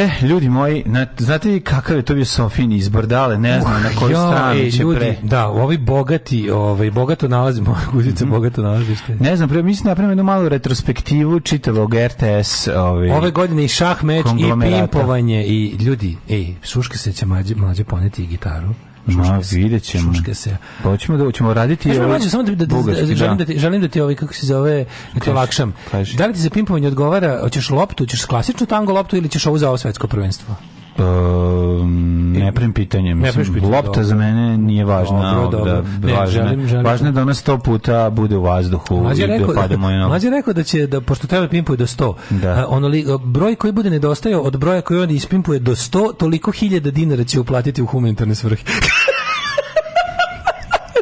Eh, ljudi moji, na, znate vi kakav je to bio Sofin izbor, dale, ne znam uh, na kojoj jo, stranu će ljudi, pre.
Da, ovi bogati, ovaj, bogato nalazimo, guzice, mm -hmm. bogato nalazište.
Ne znam, pre, mislim napravimo jednu malu retrospektivu čitavog RTS.
Ovaj, Ove godine i šah meč, i pimpovanje, i ljudi, ej, suške se će mlađe, mlađe poneti i gitaru. Ma, vidjet ćemo.
Šuške se. Pa hoćemo da ćemo raditi
i ovaj... samo
da,
da, da, da, želim, da. da ti, želim da ti ovaj, kako se zove, da te olakšam. Da li ti za pimpovanje odgovara, hoćeš loptu, hoćeš klasičnu tango loptu ili ćeš ovu za ovo svetsko prvenstvo? Um, ne pravim pitanje, mislim, lopta dobro. za mene nije važna. Dobro, da, dobro. Da, ne, važna, želim, želim. važna je da ona sto puta bude u vazduhu
mlađe i da rekao, da moj na... Mlađe rekao da će, da, pošto treba da pimpuje do sto, da. A, ono li, broj koji bude nedostajao od broja koji on ispimpuje do sto, toliko hiljada dinara će uplatiti u humanitarne svrhe.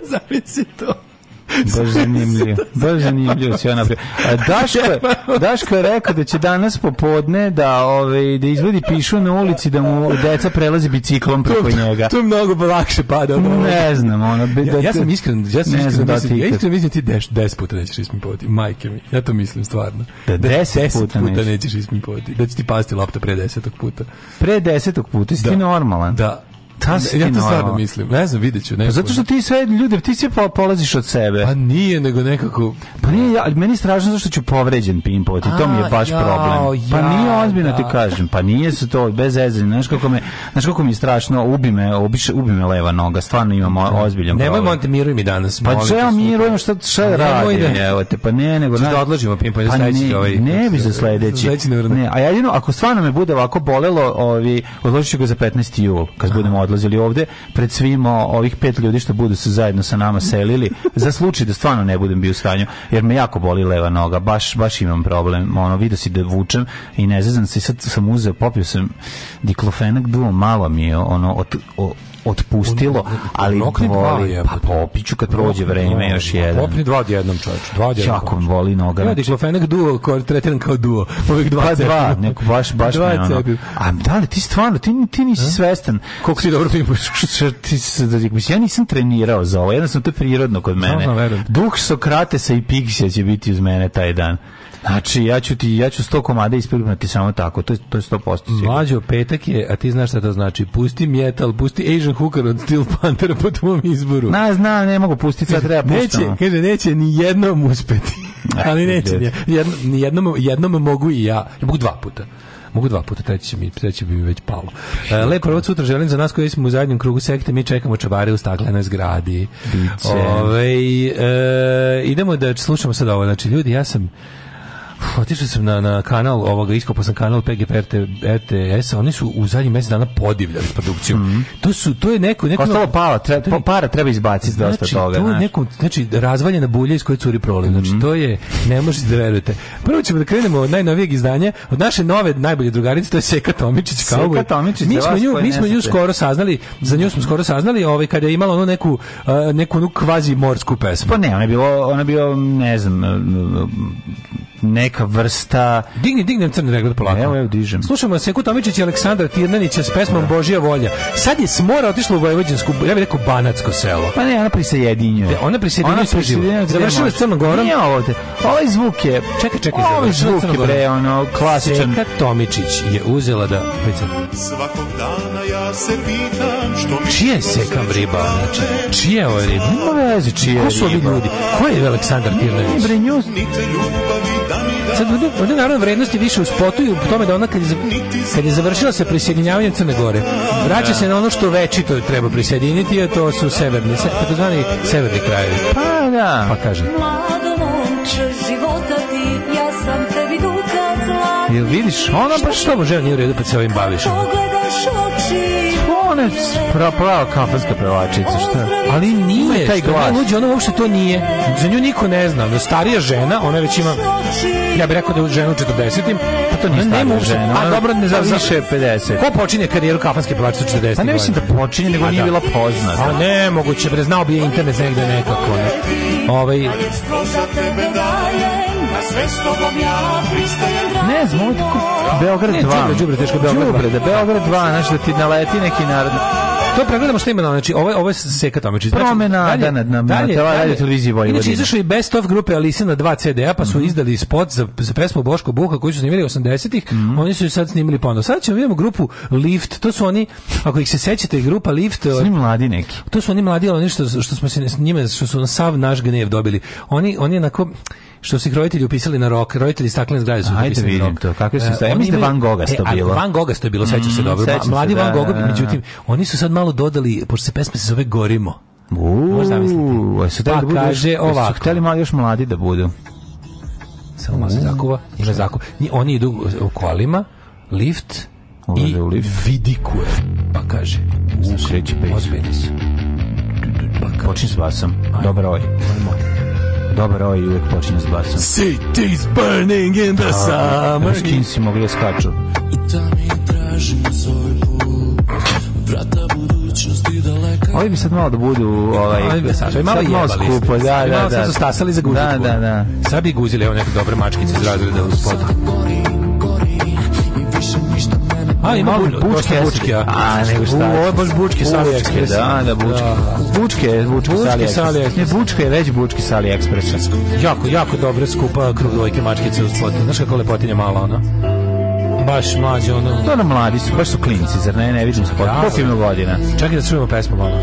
Zavisi to.
Baš zanimljivo. Znači? Baš zanimljivo sve napravio. Daško, Daško je rekao da će danas popodne da, ovaj, da izvedi pišu na ulici da mu deca prelazi biciklom preko njega.
To je mnogo lakše pada.
Ne znam. Ono,
da, ja, ja sam iskren, ja sam iskren, da, da ti... ja iskren mislim da ti deš, des puta nećeš ismipovati. Majke mi, ja to mislim stvarno. Da des, da des puta, puta nećeš ismipovati. Da će ti pasti lopta pre desetog puta.
Pre desetog puta, si da. ti normalan.
Da, Ta ja to stvarno mislim. Ne znam, vidjet ću. Pa
zato što ti sve ljude, ti sve polaziš od sebe. Pa
nije, nego nekako...
Pa nije, ja, meni je strašno zašto ću povređen i To mi je baš pa ja, problem. Ja, pa nije ozbiljno da. ti kažem. Pa nije se to, bez ezanja. Znaš kako, me, znaš kako mi je strašno, ubi me, obiš, ubi me leva noga. Stvarno imam ozbiljan
problem. Nemoj monte miruj mi danas. Pa če ja
mirujem, šta, šta radim? Da- evo te, pa ne, nego...
Češ da odložimo pimpovanje pa
sledeći ovaj... Ne ne bi za sledeći. Ne, a ja jedino, ako stvarno me bude ovako bolelo, ovi, odložit ću ga za 15. jul, kad budemo odlazili ovde pred svima ovih pet ljudi što budu se zajedno sa nama selili za slučaj da stvarno ne budem bio u stanju jer me jako boli leva noga baš baš imam problem ono vidi se da vučem i ne znam se sad sam uzeo popio sam diklofenak duo malo mi je ono od, o, otpustilo, ali voli, je, pa popiću kad prođe vreme još jedan.
Popni dva odjednom čovječ, dva odjednom.
Jako voli noga. Ja, znači-
diklofenak duo, ko tretiram kao duo. Ovih
pa dva pa dva, neko baš, baš dva me A da li, ti stvarno, ti,
ti
nisi svestan.
Koliko ti dobro da, pimaš?
Da, mislim, ja nisam trenirao za ovo, jednostavno to je prirodno kod mene. Duh Sokratesa i Piksija će biti uz mene taj dan. Znači, ja ću ti, ja ću sto komada ispilgnati samo tako, to je, to je sto posto
Mlađo, petak je, a ti znaš šta to znači, pusti metal, pusti Asian Hooker od Steel Panther po tvom izboru.
Na, znam, ne mogu pustiti, sad treba
puštamo.
Neće,
kaže, neće ni jednom uspeti, ali neće, ni jednom, jednom, mogu i ja, ja mogu dva puta mogu dva puta, treći mi, treći bi mi već palo. E, lepo, ovo sutra želim za nas koji smo u zadnjem krugu sekte, mi čekamo čavare u staklenoj zgradi. Ove, e, idemo da slušamo sad ovo, znači ljudi, ja sam Otišao sam na, na kanal ovoga, iskopao sam kanal PGP RT, RTS, oni su u zadnjih mjesec dana podivljali produkciju. Mm -hmm. To su, to je neko... neko
Ostalo pala, tre, to para treba izbaciti znači, dosta toga.
To je neko, znači, razvaljena bulja iz koje curi proliv. Znači, mm -hmm. to je, ne možete da verujete. Prvo ćemo da krenemo od najnovijeg izdanja, od naše nove, najbolje drugarice, to je Seka Tomičić.
Seka kao Tomičić, mi smo,
nju, mi smo nju skoro saznali, za nju smo skoro saznali, ovaj, kada je imala ono neku, neku onu kvazi morsku pesmu.
Pa ne, ona je bila, ona je bila, ne znam, neka vrsta
Digni, dignem crni regled polako.
Evo, evo dižem.
Slušamo Seku Tomičić i Aleksandra Tirnanića s pesmom da. Božja volja. Sad je Smora otišla u Vojvođansku, ja bih rekao Banatsko selo.
Pa ne, ona prisajedinjuje. Ona
prisajedinjuje
svoj život.
Završila je s Crnom Gorom.
Nije ovde. Ovaj zvuk je...
Čekaj, čekaj. Ovaj
zvuk je, bre, ono, klasičan.
Seka Tomičić je uzela da... Svakog dana ja se pitam što mi... Čije je sekam riba? Znači, čije je riba? Nema veze čije Ko su ovi ljudi? Ko je Aleksandar Tirnanić? Bre, nju... Nite ljubavi da sad ovdje, ovdje naravno vrednosti više u spotu i u tome da ona kad je, kad je završila sa prisjedinjavanjem Crne Gore, vraća se na ono što večito treba prisjediniti, a to su severni, takozvani severni krajevi.
Pa da.
Pa kaže.
života ti, ja sam Jel vidiš, ona baš što može nije u redu pa se ovim baviš. Pogledaš oči ona je pra, prava kafanska pevačica, šta?
Ali nije, taj
glas.
Luđe, ona uopšte to nije. Za nju niko ne zna. Da starija žena, ona već ima ja bih rekao da je žena u 40-im, pa to nije starija žena. A
dobro, ne znam,
više 50.
Ko počinje karijeru kafanske pevačice u
40
Pa ne
mislim da počinje, nego nije da. bila poznata.
A ne, moguće, bre, znao bi je internet negde nekako. Ne. Ovaj... za tebe
daje Na sve s tobom ja pristajem dragi Ne znam,
Beograd
2. Ne, Đubre, Đubre, teško Beograd 2. Đubre, da Beograd 2, znaš da ti naleti neki narod. To pregledamo što ima na, znači ovo ovo se seka tamo znači.
znači Promena da na na radio televiziji
Vojvodine. Inače izašao i Best of grupe Alisa
na
dva CD-a, pa su mhm. izdali spot za, za pesmu Boško Buha koju su snimili 80-ih. Mhm. Oni su ju sad snimili ponovo. Sad ćemo vidimo grupu Lift. To su oni, ako ih se sećate, grupa Lift. Oni
mladi neki.
To su oni mladi, ali ništa što smo se s njima što su sav naš gnev dobili. Oni oni onako što su ih roditelji upisali na rok, roditelji staklene zgrade su Ajde upisali
vidim to, Kako su e, stavili. Ja mislim da Van
Gogas
to e, bilo.
Van Gogas to je bilo, sećaš se mhm, dobro. Mladi da, Van Gogh, da, međutim, oni su sad malo malo dodali, pošto se pesma se zove Gorimo.
Možda mislite. Pa da kaže još, ovako. Su
hteli malo još mladi da budu. Samo malo se zakuva. Ima zakuva. Oni idu u kolima, lift
Ulaze
i u lift. vidikuje. Pa kaže.
Kreće
pejs. Ozbiljni su.
Pa Počni s basom. Dobar oj. Dobar oj uvijek počinje s basom. City's burning
in the summer. Skinsi mogli da skaču. U tami tražim svoj put.
Vrata budu Ovi mi sad malo da budu ovaj
to je malo malo skupo, da, da,
da. Sad
su stasali za gužu.
Da, da, da.
Sad bi guzili evo neke dobre mačkice iz razreda uz pod. A ima
bučke, bučke.
A nego šta?
Ovo je baš bučke
sa
AliExpressa. Da, da, bučke. Da. Bučke, da.
bučke,
bučke sa AliExpressa. Ne,
bučke je već bučke sa AliExpressa. Jako, jako dobre skupa krugdojke mačkice uz pod. Znaš kako lepotinja mala
ona
baš mlađi ono.
Dobro, mladi su, baš su klinci, zar ne, ne vidim se potpuno. Posebno godina.
Čekaj da
čujemo
pesmu malo.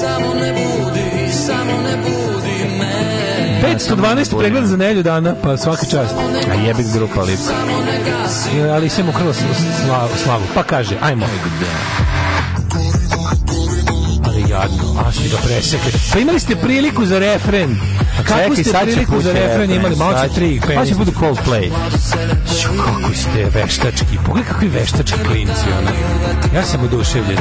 Samo ne
budi, samo ne budi me. 512 pregleda za nelju dana, pa svaka čast.
A jebik grupa Lip.
Ali se mu krlo slavu, slavu. Pa kaže, ajmo. Ajde, jadno. A si ga presekli. Pa imali ste priliku za refren. A kako ste priliku za refren imali? Malo će tri
Pa će budu Coldplay.
Šu, kako ste veštački. Pogledaj kakvi veštački klinci. Ona. Ja sam oduševljen.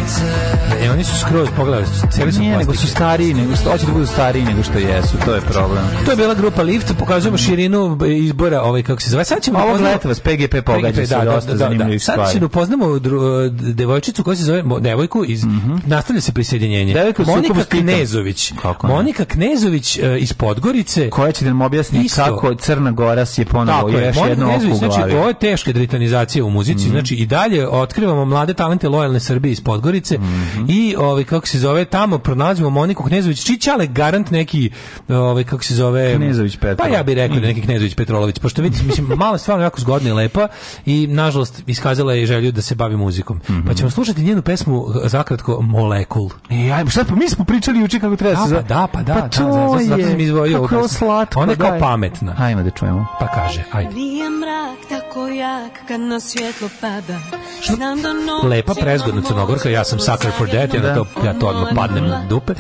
Ne, oni su skroz pogledali.
Cijeli su Nije, nego su stariji. Nego što, hoće da budu stariji nego što jesu. To je problem.
To je bila grupa Lift. Pokazujemo širinu izbora.
Ovaj, kako se zove.
Sad ćemo... Ovog leta
vas PGP
pogađa. PGP, da da, da,
da, da, da, da.
Sad ćemo upoznamo da devojčicu koja se zove... Devojku iz... Mm -hmm. Nastavlja se prisjedinjenje devojka Monika Knezović. Monika Knezović uh, iz Podgorice.
Koja će da nam objasniti kako Crna Gora je ponovo
je, još jedno Knezović, oko u znači, glavi. Znači, ovo je teška dritanizacija u muzici. Mm Znači, i dalje otkrivamo mlade talente lojalne Srbije iz Podgorice mm -hmm. i, ovaj, kako se zove, tamo pronalazimo Moniku Knezović. Čičale garant neki, ovaj, kako se zove...
Knezović Petrolović. Pa
ja bih rekao da neki Knezović Petrolović, pošto vidite, mislim, mala stvarno jako zgodna i lepa i, nažalost, iskazala je želju da se bavi muzikom. Mm -hmm. Pa ćemo slušati njenu pesmu zakratko Molekul. E,
ajmo, sve, pa mi smo pričali juče kako treba da, se...
Pa da, pa da,
pa da, da, to
da,
zato, je, zato
sam izdvojio kako
slatko. Ona je kao pametna.
Hajmo da čujemo. Pa kaže, ajde. Nije mrak tako jak kad na svjetlo pada. Znam da Lepa, prezgodna crnogorka, ja sam sucker for that, ja, da. na to, ja to odmah padnem na dupe.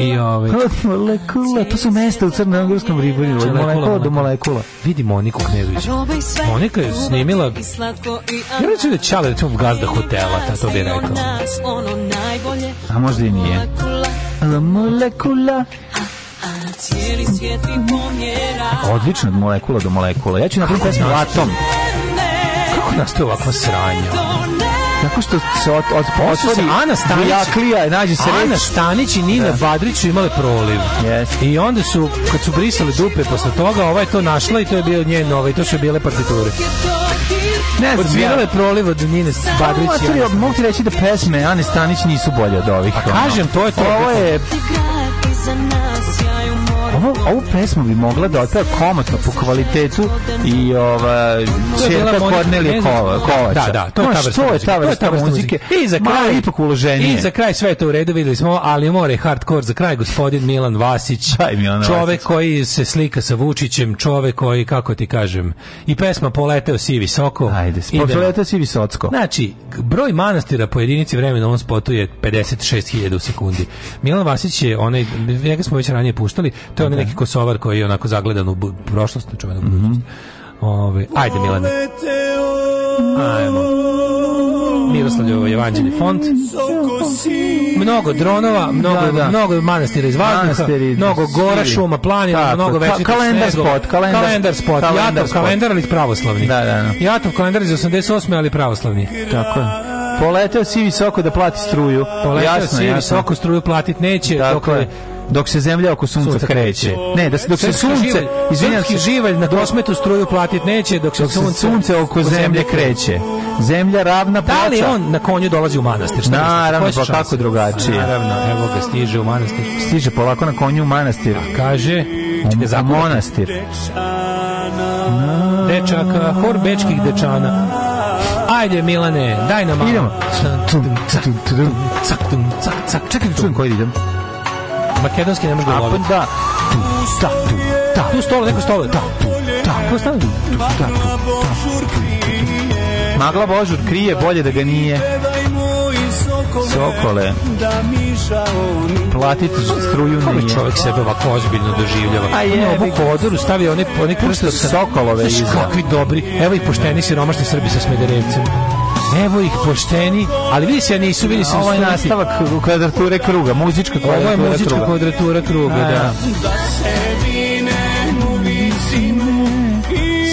I ove... Ovaj-
molekula, to su mesta u crnogorskom ribolju,
od molekula molekula. molekula. Vidi Moniku Knezović. Monika je snimila... Ja reću da čale, da gazda hotela, ta to bi rekao. A možda i nije. molekula. Odlično od molekula do molekula. Ja ću napraviti pesmu
Atom.
Kako to ovakva sranja? Tako što se od, od
otvori Ana
Stanić, Jaklija, nađe se
Ana Stanić i Nina da. Badrić su imale proliv.
Yes.
I onda su, kad su brisali dupe posle toga, ova je to našla i to je bio njen nova i to su bile partiture.
Ne znam, Odsvirale
ja. proliv od Nine Badrić.
Samo, mogu ti reći da pesme Ane Stanić nisu bolje od ovih.
A pa kažem, to je to.
Ovo je
Ovo, ovu pesmu bi mogla da ota komotno po kvalitetu i ova čerka Kornelije Kova, da,
Kovača. Da, da,
to je cover što je
ta vrsta muzike.
I za kraj ipak uloženije. I za kraj sve to u redu videli smo, ali more hardcore za kraj gospodin Milan Vasić.
Aj Milan
Čovek koji se slika sa Vučićem, čovek koji kako ti kažem, i pesma Poleteo si visoko.
Ajde, da- Poleteo si visocko.
Znači, broj manastira po jedinici vremena on spotu je 56.000 u sekundi. Milan Vasić je onaj njega smo već ranije puštali, to je onaj neki kosovar koji je onako zagledan u prošlost, čuvenu mm -hmm. Ove, ajde Milane. Ajmo. Miroslavljevo evanđelje font. Mnogo dronova, mnogo, da, da. mnogo manastira iz vazduha, mnogo gora, šuma, planina, Tako, mnogo većih ka kalendar
spot, kalendar, kalendar
spot, kalendar jatov spot. kalendar ali pravoslavni.
Da, da, da.
Jatov kalendar iz 88. ali pravoslavni.
Tako je. Poleteo si visoko da plati struju.
Poleteo jasno, si jasno. visoko struju platit neće. Tako dok je
dok se zemlja oko sunca, kreće.
Ne, da se dok se sunce, živalj, izvinjam se, živalj na dosmetu struju platiti neće dok se
sunce, oko zemlje kreće. Zemlja ravna plaća.
Da li on na konju dolazi u manastir? Šta
Naravno, pa kako drugačije?
Naravno,
evo ga stiže u manastir.
Stiže polako na konju u manastir.
kaže,
za manastir.
Dečaka, hor bečkih dečana. Ajde Milane, daj nam malo.
Idemo. Cak,
cak, cak, čekaj, čujem koji idem
makedonski ne mogu
da pa loviti. Da. da. Tu, ta, da. tu, ta. Da. Tu stole, neko stole. Ta, tu, ta. Ko stavlja? Tu, ta, tu, ta. Magla Božur krije, bolje da ga nije. Sokole. platiti struju nije. Kako
čovjek sebe ovako ozbiljno doživljava?
A je, ovu kodoru stavio one,
one krste sokolove. Znaš
kakvi dobri. Evo i pošteni siromašni Srbi sa Smederevcem. Evo ih pošteni, ali vidi se ja nisu, vidi se... Ovo
je nastavak kvadrature kruga, muzička kvadratura kruga. Ovo je muzička
kvadratura kruga, da. Da, da se vine,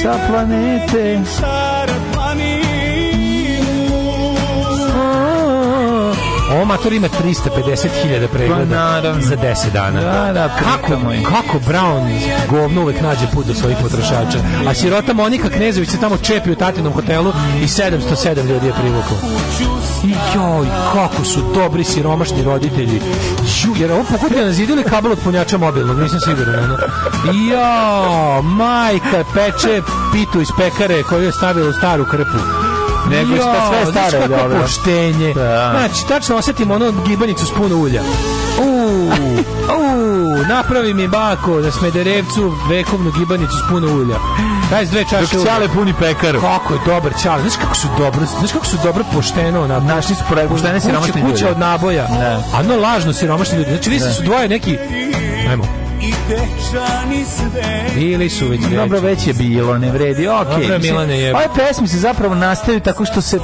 sa planete,
sa
Ovo mator ima 350.000 pregleda pa, za 10 dana.
Da, da,
kako, kako Brown govno uvek nađe put do svojih potrošača? A sirota Monika Knezović se tamo čepi u tatinom hotelu i 707 ljudi je privuklo. I joj, kako su dobri siromašni roditelji. Ju, jer ovo pokudio na zidu ili kabel od punjača mobilnog, nisam siguran. Ono. Jo, majka peče pitu iz pekare koju je stavila u staru krpu. Nego jo, sve stare znači
dobro. Znači poštenje.
Da. Znači, tačno osetim ono gibanicu s puno ulja. Uuu, uuu, napravi mi bako na Smederevcu vekovnu gibanicu s puno ulja. Daj dve čaše ulja.
Čale puni pekar.
Kako je dobar čale. Znaš kako su dobro, znaš kako su dobro pošteno
na našli
su poštene siromašni ljudi. Kuća
od naboja.
Ne. Da. A no lažno siromašni ljudi. Znači vi su da. dvoje neki Ajmo i tečani sve. Bili su već
veći. Dobro već je bilo, ne vredi.
Okej. Okay. Dobro Milane
je. Ove pesmi se zapravo nastaju
tako što se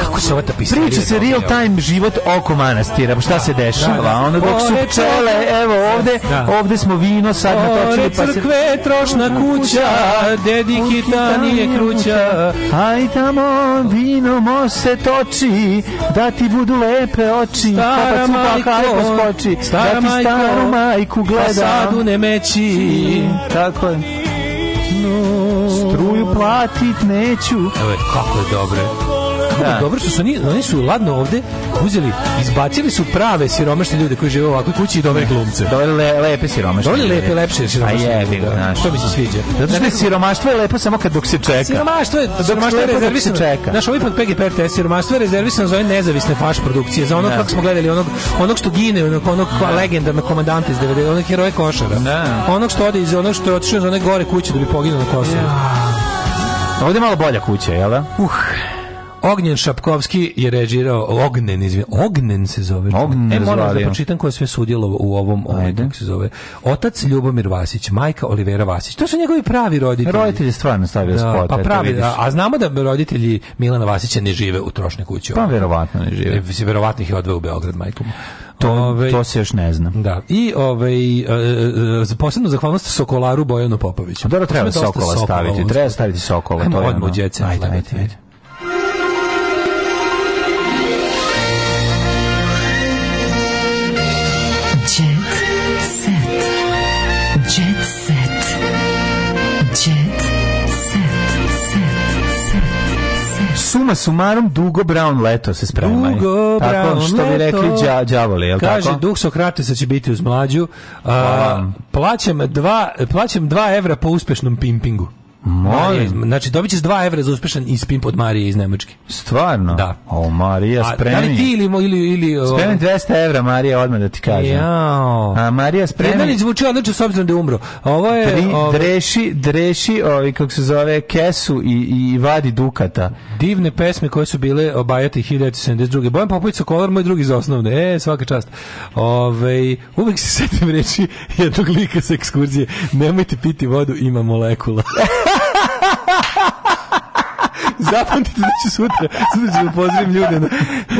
kako se
ova
ta pisma. Priča se real time život oko manastira, pa šta da, se da, dešava. Da, da. Ono dok su pčele, evo ovde, da. ovde smo vino sad natočili pa
se crkve trošna kuća, dedi hitanije kruća. Aj tamo vino mo se toči, da ti budu lepe oči, stara majko,
skoči, da ti staru majku pa gleda bradu ne meći.
Tako je. Struju platit neću. Evo je, kako je dobro da. dobro što su oni, oni su ladno ovde uzeli, izbacili su prave siromašne ljude koji žive u ovakvoj kući i dobre glumce.
Dobre le, lepe siromašne.
Dobre lepe, lepše
siromašne. A jebi ga, da. znaš. To mi se sviđa.
Zato što je siromaštvo je lepo samo kad dok se čeka.
Siromaštvo je,
siromaštvo je rezervisano. Čeka.
Znaš, ovaj pod PGP RTS, siromaštvo je rezervisano za ove nezavisne faš produkcije, za onog da. kako smo gledali, onog, onog što gine, onog, onog legendarnog komandanta iz 90, onog heroja košara. Ne. Da. Onog što ode iz onog što je otišao iz one gore kuće da bi poginuo na Kosovo. Ja.
Ovdje je malo bolja kuća, jel da? Uh.
Ognjen Šapkovski je režirao Ognen, izvinite, Ognen se zove.
Ognen e,
moram da pročitam ko je sve sudjelo u ovom,
ovaj, kako
se zove. Otac Ljubomir Vasić, majka Olivera Vasić. To su njegovi pravi roditelji. Roditelji
stvarno stavio da, spot.
Pa pravi, da, a znamo da roditelji Milana Vasića ne žive u trošnoj kući.
Pa verovatno ne žive.
E, verovatno ih je odveo u Beograd, majkom.
To,
ove, ovaj,
to se još ne znam.
Da. I ovaj e, e, e posebno zahvalnost Sokolaru Bojanu Popoviću.
Dobro, treba Sokola, sokola staviti. Treba staviti Sokola.
Ajmo to odmah u djece.
Ajde, ajde, ajde. suma sumarom Dugo Brown leto se sprema. Dugo
tako, Brown što bi rekli đa,
đavoli, je Kaže,
tako? Sokrate Sokratesa će biti uz mlađu. A, plaćam, dva, plaćam dva evra po uspešnom pimpingu.
Molim.
Znači, dobit ćeš 2 evra za uspešan ispin pod Marije iz Nemačke.
Stvarno?
Da.
O, Marija, spremi. A, da
li ti ili... ili, ili
Spremi 200 evra, Marija, odmah da ti kažem. Jao. A, Marija, spremi... Jedan li
zvuči odlično s obzirom da
je
umro.
Ovo je... Dri, ovo...
Ovaj- dreši, dreši, ovi, ovaj, kako se zove, kesu i, i vadi dukata.
Divne pesme koje su bile obajate 1972. Bojan Popović Sokolar, moj drugi za osnovne. E, svaka čast. Ove, ovaj, uvek se setim reći jednog lika sa ekskurzije. Nemojte piti vodu, ima molekula. Zapamtite da ću sutra, sutra ću da pozdravim ljude na,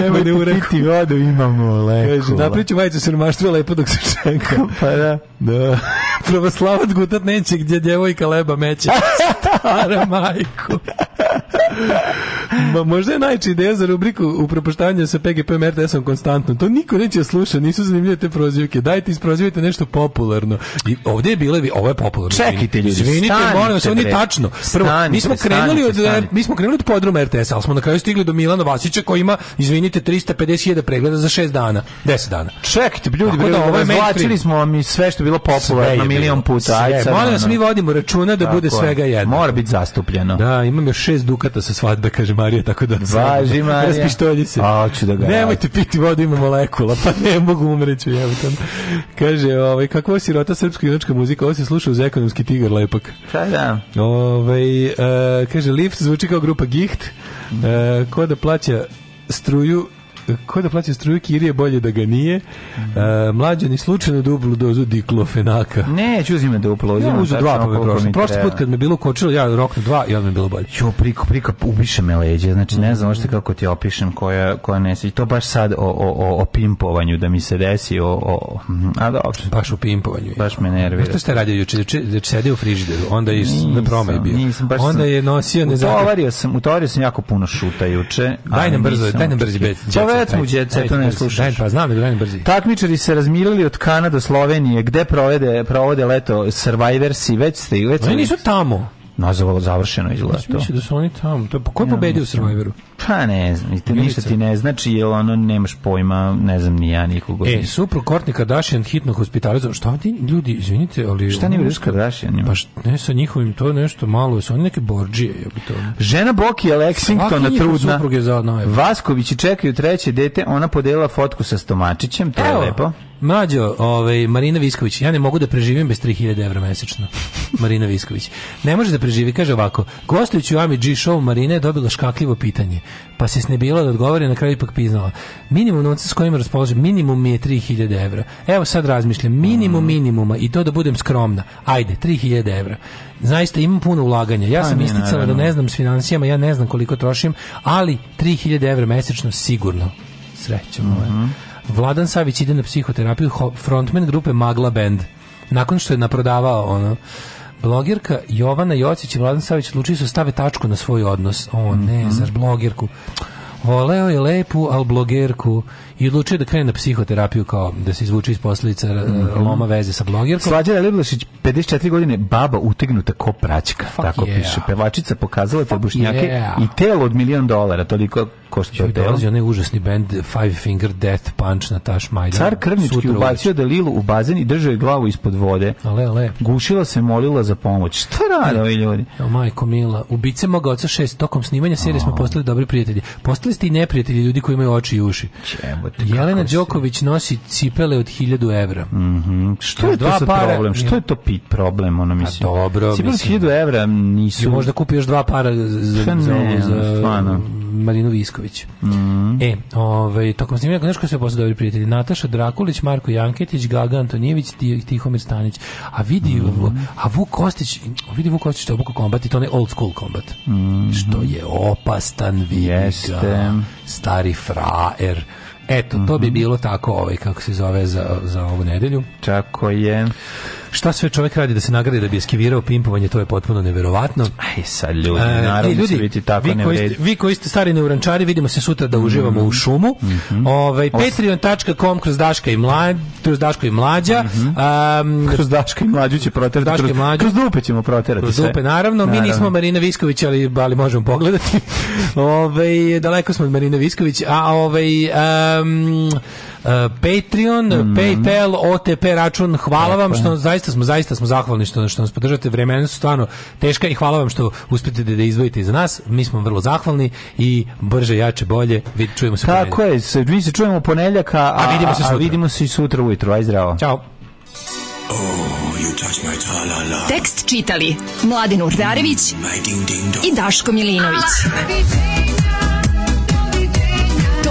Nemoj da ne piti vodu, imamo lekula. Kaže,
napriču majicu siromaštva lepo dok se čeka.
Pa
da. Da. Pravoslavac gutat neće gdje djevojka leba meće. Stara majku. Ma možda je najčešća ideja za rubriku u upropaštavanja sa PGP RTS-om konstantno. To niko neće sluša, nisu zanimljive te prozivke. Dajte isprozivite nešto popularno. I ovdje je bilo, ovo je popularno.
Čekite ljudi, Izvinite,
molim se, oni tačno. Prvo, stanite, mi smo krenuli od stanite. mi smo krenuli od podruma RTS, ali smo na kraju stigli do Milana Vasića koji ima, izvinite, 350.000 pregleda za 6 dana, 10 dana.
Čekite, ljudi, bre, da, ovo
je
smo mi sve što bilo popularno milion puta.
Ajde, molim vas, mi vodimo računa da bude svega jedno.
Mora biti zastupljeno.
Da, imam još 6 dukata sa svadbe, kaže Marija, tako da... Važi,
Marija. Raspištolji se. A, ću da ga
Nemojte piti vodu, ima molekula, pa ne mogu umreću, tamo. Kaže, ovaj, kakva sirota srpska iračka muzika, ovo se sluša uz ekonomski tigar lepak.
Pa
da. Ovaj, e, kaže, Lift zvuči kao grupa Gicht, uh, ko da plaća struju ko da plaća struju kirije, bolje da ga nije. Mhm. E, mlađe ni slučajno duplu dozu diklofenaka.
Ne, ću uzimati duplo.
Ja uzim dva pa prošli. Prošli put kad me bilo kočilo, ja roknu dva i onda
mi
je bilo bolje.
Jo, prika, priko, ubiše me leđe. Znači, ne znam ošte kako ti opišem koja, koja ne To baš sad o, o, o, o pimpovanju da mi se desi. O, o, a dobro.
Baš o pimpovanju.
Baš me nervira. Šta
ste radio juče? Sede u frižideru, onda je na promaj bio. Nisam, baš onda je nosio...
Utovario sam, utovario sam jako puno šuta juče.
Daj nam brzo, daj nam brzo
sad smo u djeca, to ne slušaš. Pa znam
da brzi.
Takmičari se razmirili od Kanade do Slovenije, gde provede provode leto Survivors i već ste. Već Oni
nisu tamo
nazvalo završeno izgleda
to. Mislim da su oni tamo. To, ko
je pobedio
u Survivoru?
Pa ne znam, te ništa ti ne znači, jer ono nemaš pojma, ne znam ni ja nikogo. E,
supru Kortnika Dašijan hitno hospitalizovan. Šta ti ljudi, izvinite, ali...
Šta ni Vrška Kardashian?
Pa ne sa njihovim, to nešto malo, su oni neke borđije. To.
Žena Boki
je
Lexingtona trudna. Je Vaskovići čekaju treće dete, ona podelila fotku sa Stomačićem, to Evo. je lepo.
Mlađo, ovaj, Marina Visković, ja ne mogu da preživim bez 3000 evra mesečno. Marina Visković. Ne može da preživi, kaže ovako, gostujući u Ami G show Marina je dobila škakljivo pitanje, pa se snebila da odgovori, na kraju ipak piznala. Minimum novca s kojim raspolaže, minimum mi je 3000 evra. Evo sad razmišljam, minimum mm. minimuma i to da budem skromna. Ajde, 3000 evra. Zaista imam puno ulaganja. Ja pa sam isticala da ne znam s financijama, ja ne znam koliko trošim, ali 3000 evra mesečno sigurno. Sreća moja. Mm -hmm. Vladan Savić ide na psihoterapiju, frontman grupe Magla Band. Nakon što je naprodavao ono, Blogirka Jovana Jocić i Vladan Savić odlučili su da stave tačku na svoj odnos. O ne, mm -hmm. zar blogirku. Voleo je lepu, al blogerku i odlučio da krene na psihoterapiju kao da se izvuče iz posledica mm -hmm. loma veze sa blogerkom.
Slađana Leblašić, 54 godine, baba utegnuta ko praćka, Fuck tako yeah. piše. Pevačica pokazala te bušnjake yeah. i telo od milion dolara, toliko košta to telo. onaj
užasni band Five Finger Death Punch na Taš Majdan.
Car Krvnički ubacio Delilu u bazen i držao je glavu ispod vode.
Ale, ale.
Gušila se, molila za pomoć. Šta rade ovi ljudi?
Jo, majko mila, ubice moga oca šest, tokom snimanja serije smo postali dobri prijatelji. Postali ste i neprijatelji ljudi koji imaju oči i uši.
Čemu
jebote. Jelena Đoković nosi cipele od 1000 evra. Mhm.
Mm što je to para, problem? Što je to pit problem, ono pa mislim. A
dobro, cipele od
1000 evra nisu.
možda kupi još dva para za za, pa ne, za, za stvarno. Marinu Visković.
Mm -hmm.
E, ovaj tokom snimanja nešto se posle dobri prijatelji Nataša Drakulić, Marko Janketić, Gaga Antonijević, Tihomir Stanić. A vidi mm -hmm. a Vuk Kostić, vidi Vuk Kostić što obuku kombat i to ne old school kombat. Mm
-hmm.
Što je opastan, vidi Jeste. Ga, stari frajer. Eto, to bi mhm. bilo tako, ovaj, kako se zove za, za ovu nedelju.
Čako je
šta sve čovjek radi da se nagradi da bi eskivirao pimpovanje, to je potpuno neverovatno.
Aj, sad ljudi, e, naravno e, ljudi, biti tako vi koji, ste,
vi koji ste stari neurančari, vidimo se sutra da uživamo mm -hmm. u šumu. Mm -hmm. Ovaj, Patreon.com kroz Daška i Mlađa, kroz Daška i Mlađa. Mm
-hmm. um, kroz Daška i Mlađu će
proterati, kroz, mlađu. kroz dupe ćemo proterati. Kroz dupe, naravno. naravno. Mi nismo Marina Visković, ali, ali možemo pogledati. ovaj, daleko smo od Marina Visković. A ovaj... Um, E, Patreon, mm. PayPal, OTP račun, hvala Tako vam što zaista smo zaista smo zahvalni što što nas podržavate. Vremena su stvarno teška i hvala vam što uspete da, da izdvojite za nas. Mi smo vrlo zahvalni i brže, jače, bolje. Vid, čujemo se Tako ponedjaka. je, mi se čujemo ponedeljka, a, a, vidimo se sutra. A vidimo se i sutra ujutro. Aj zdravo. Ćao. Oh, Tekst čitali Mladin Urdarević i Daško Milinović. Ah,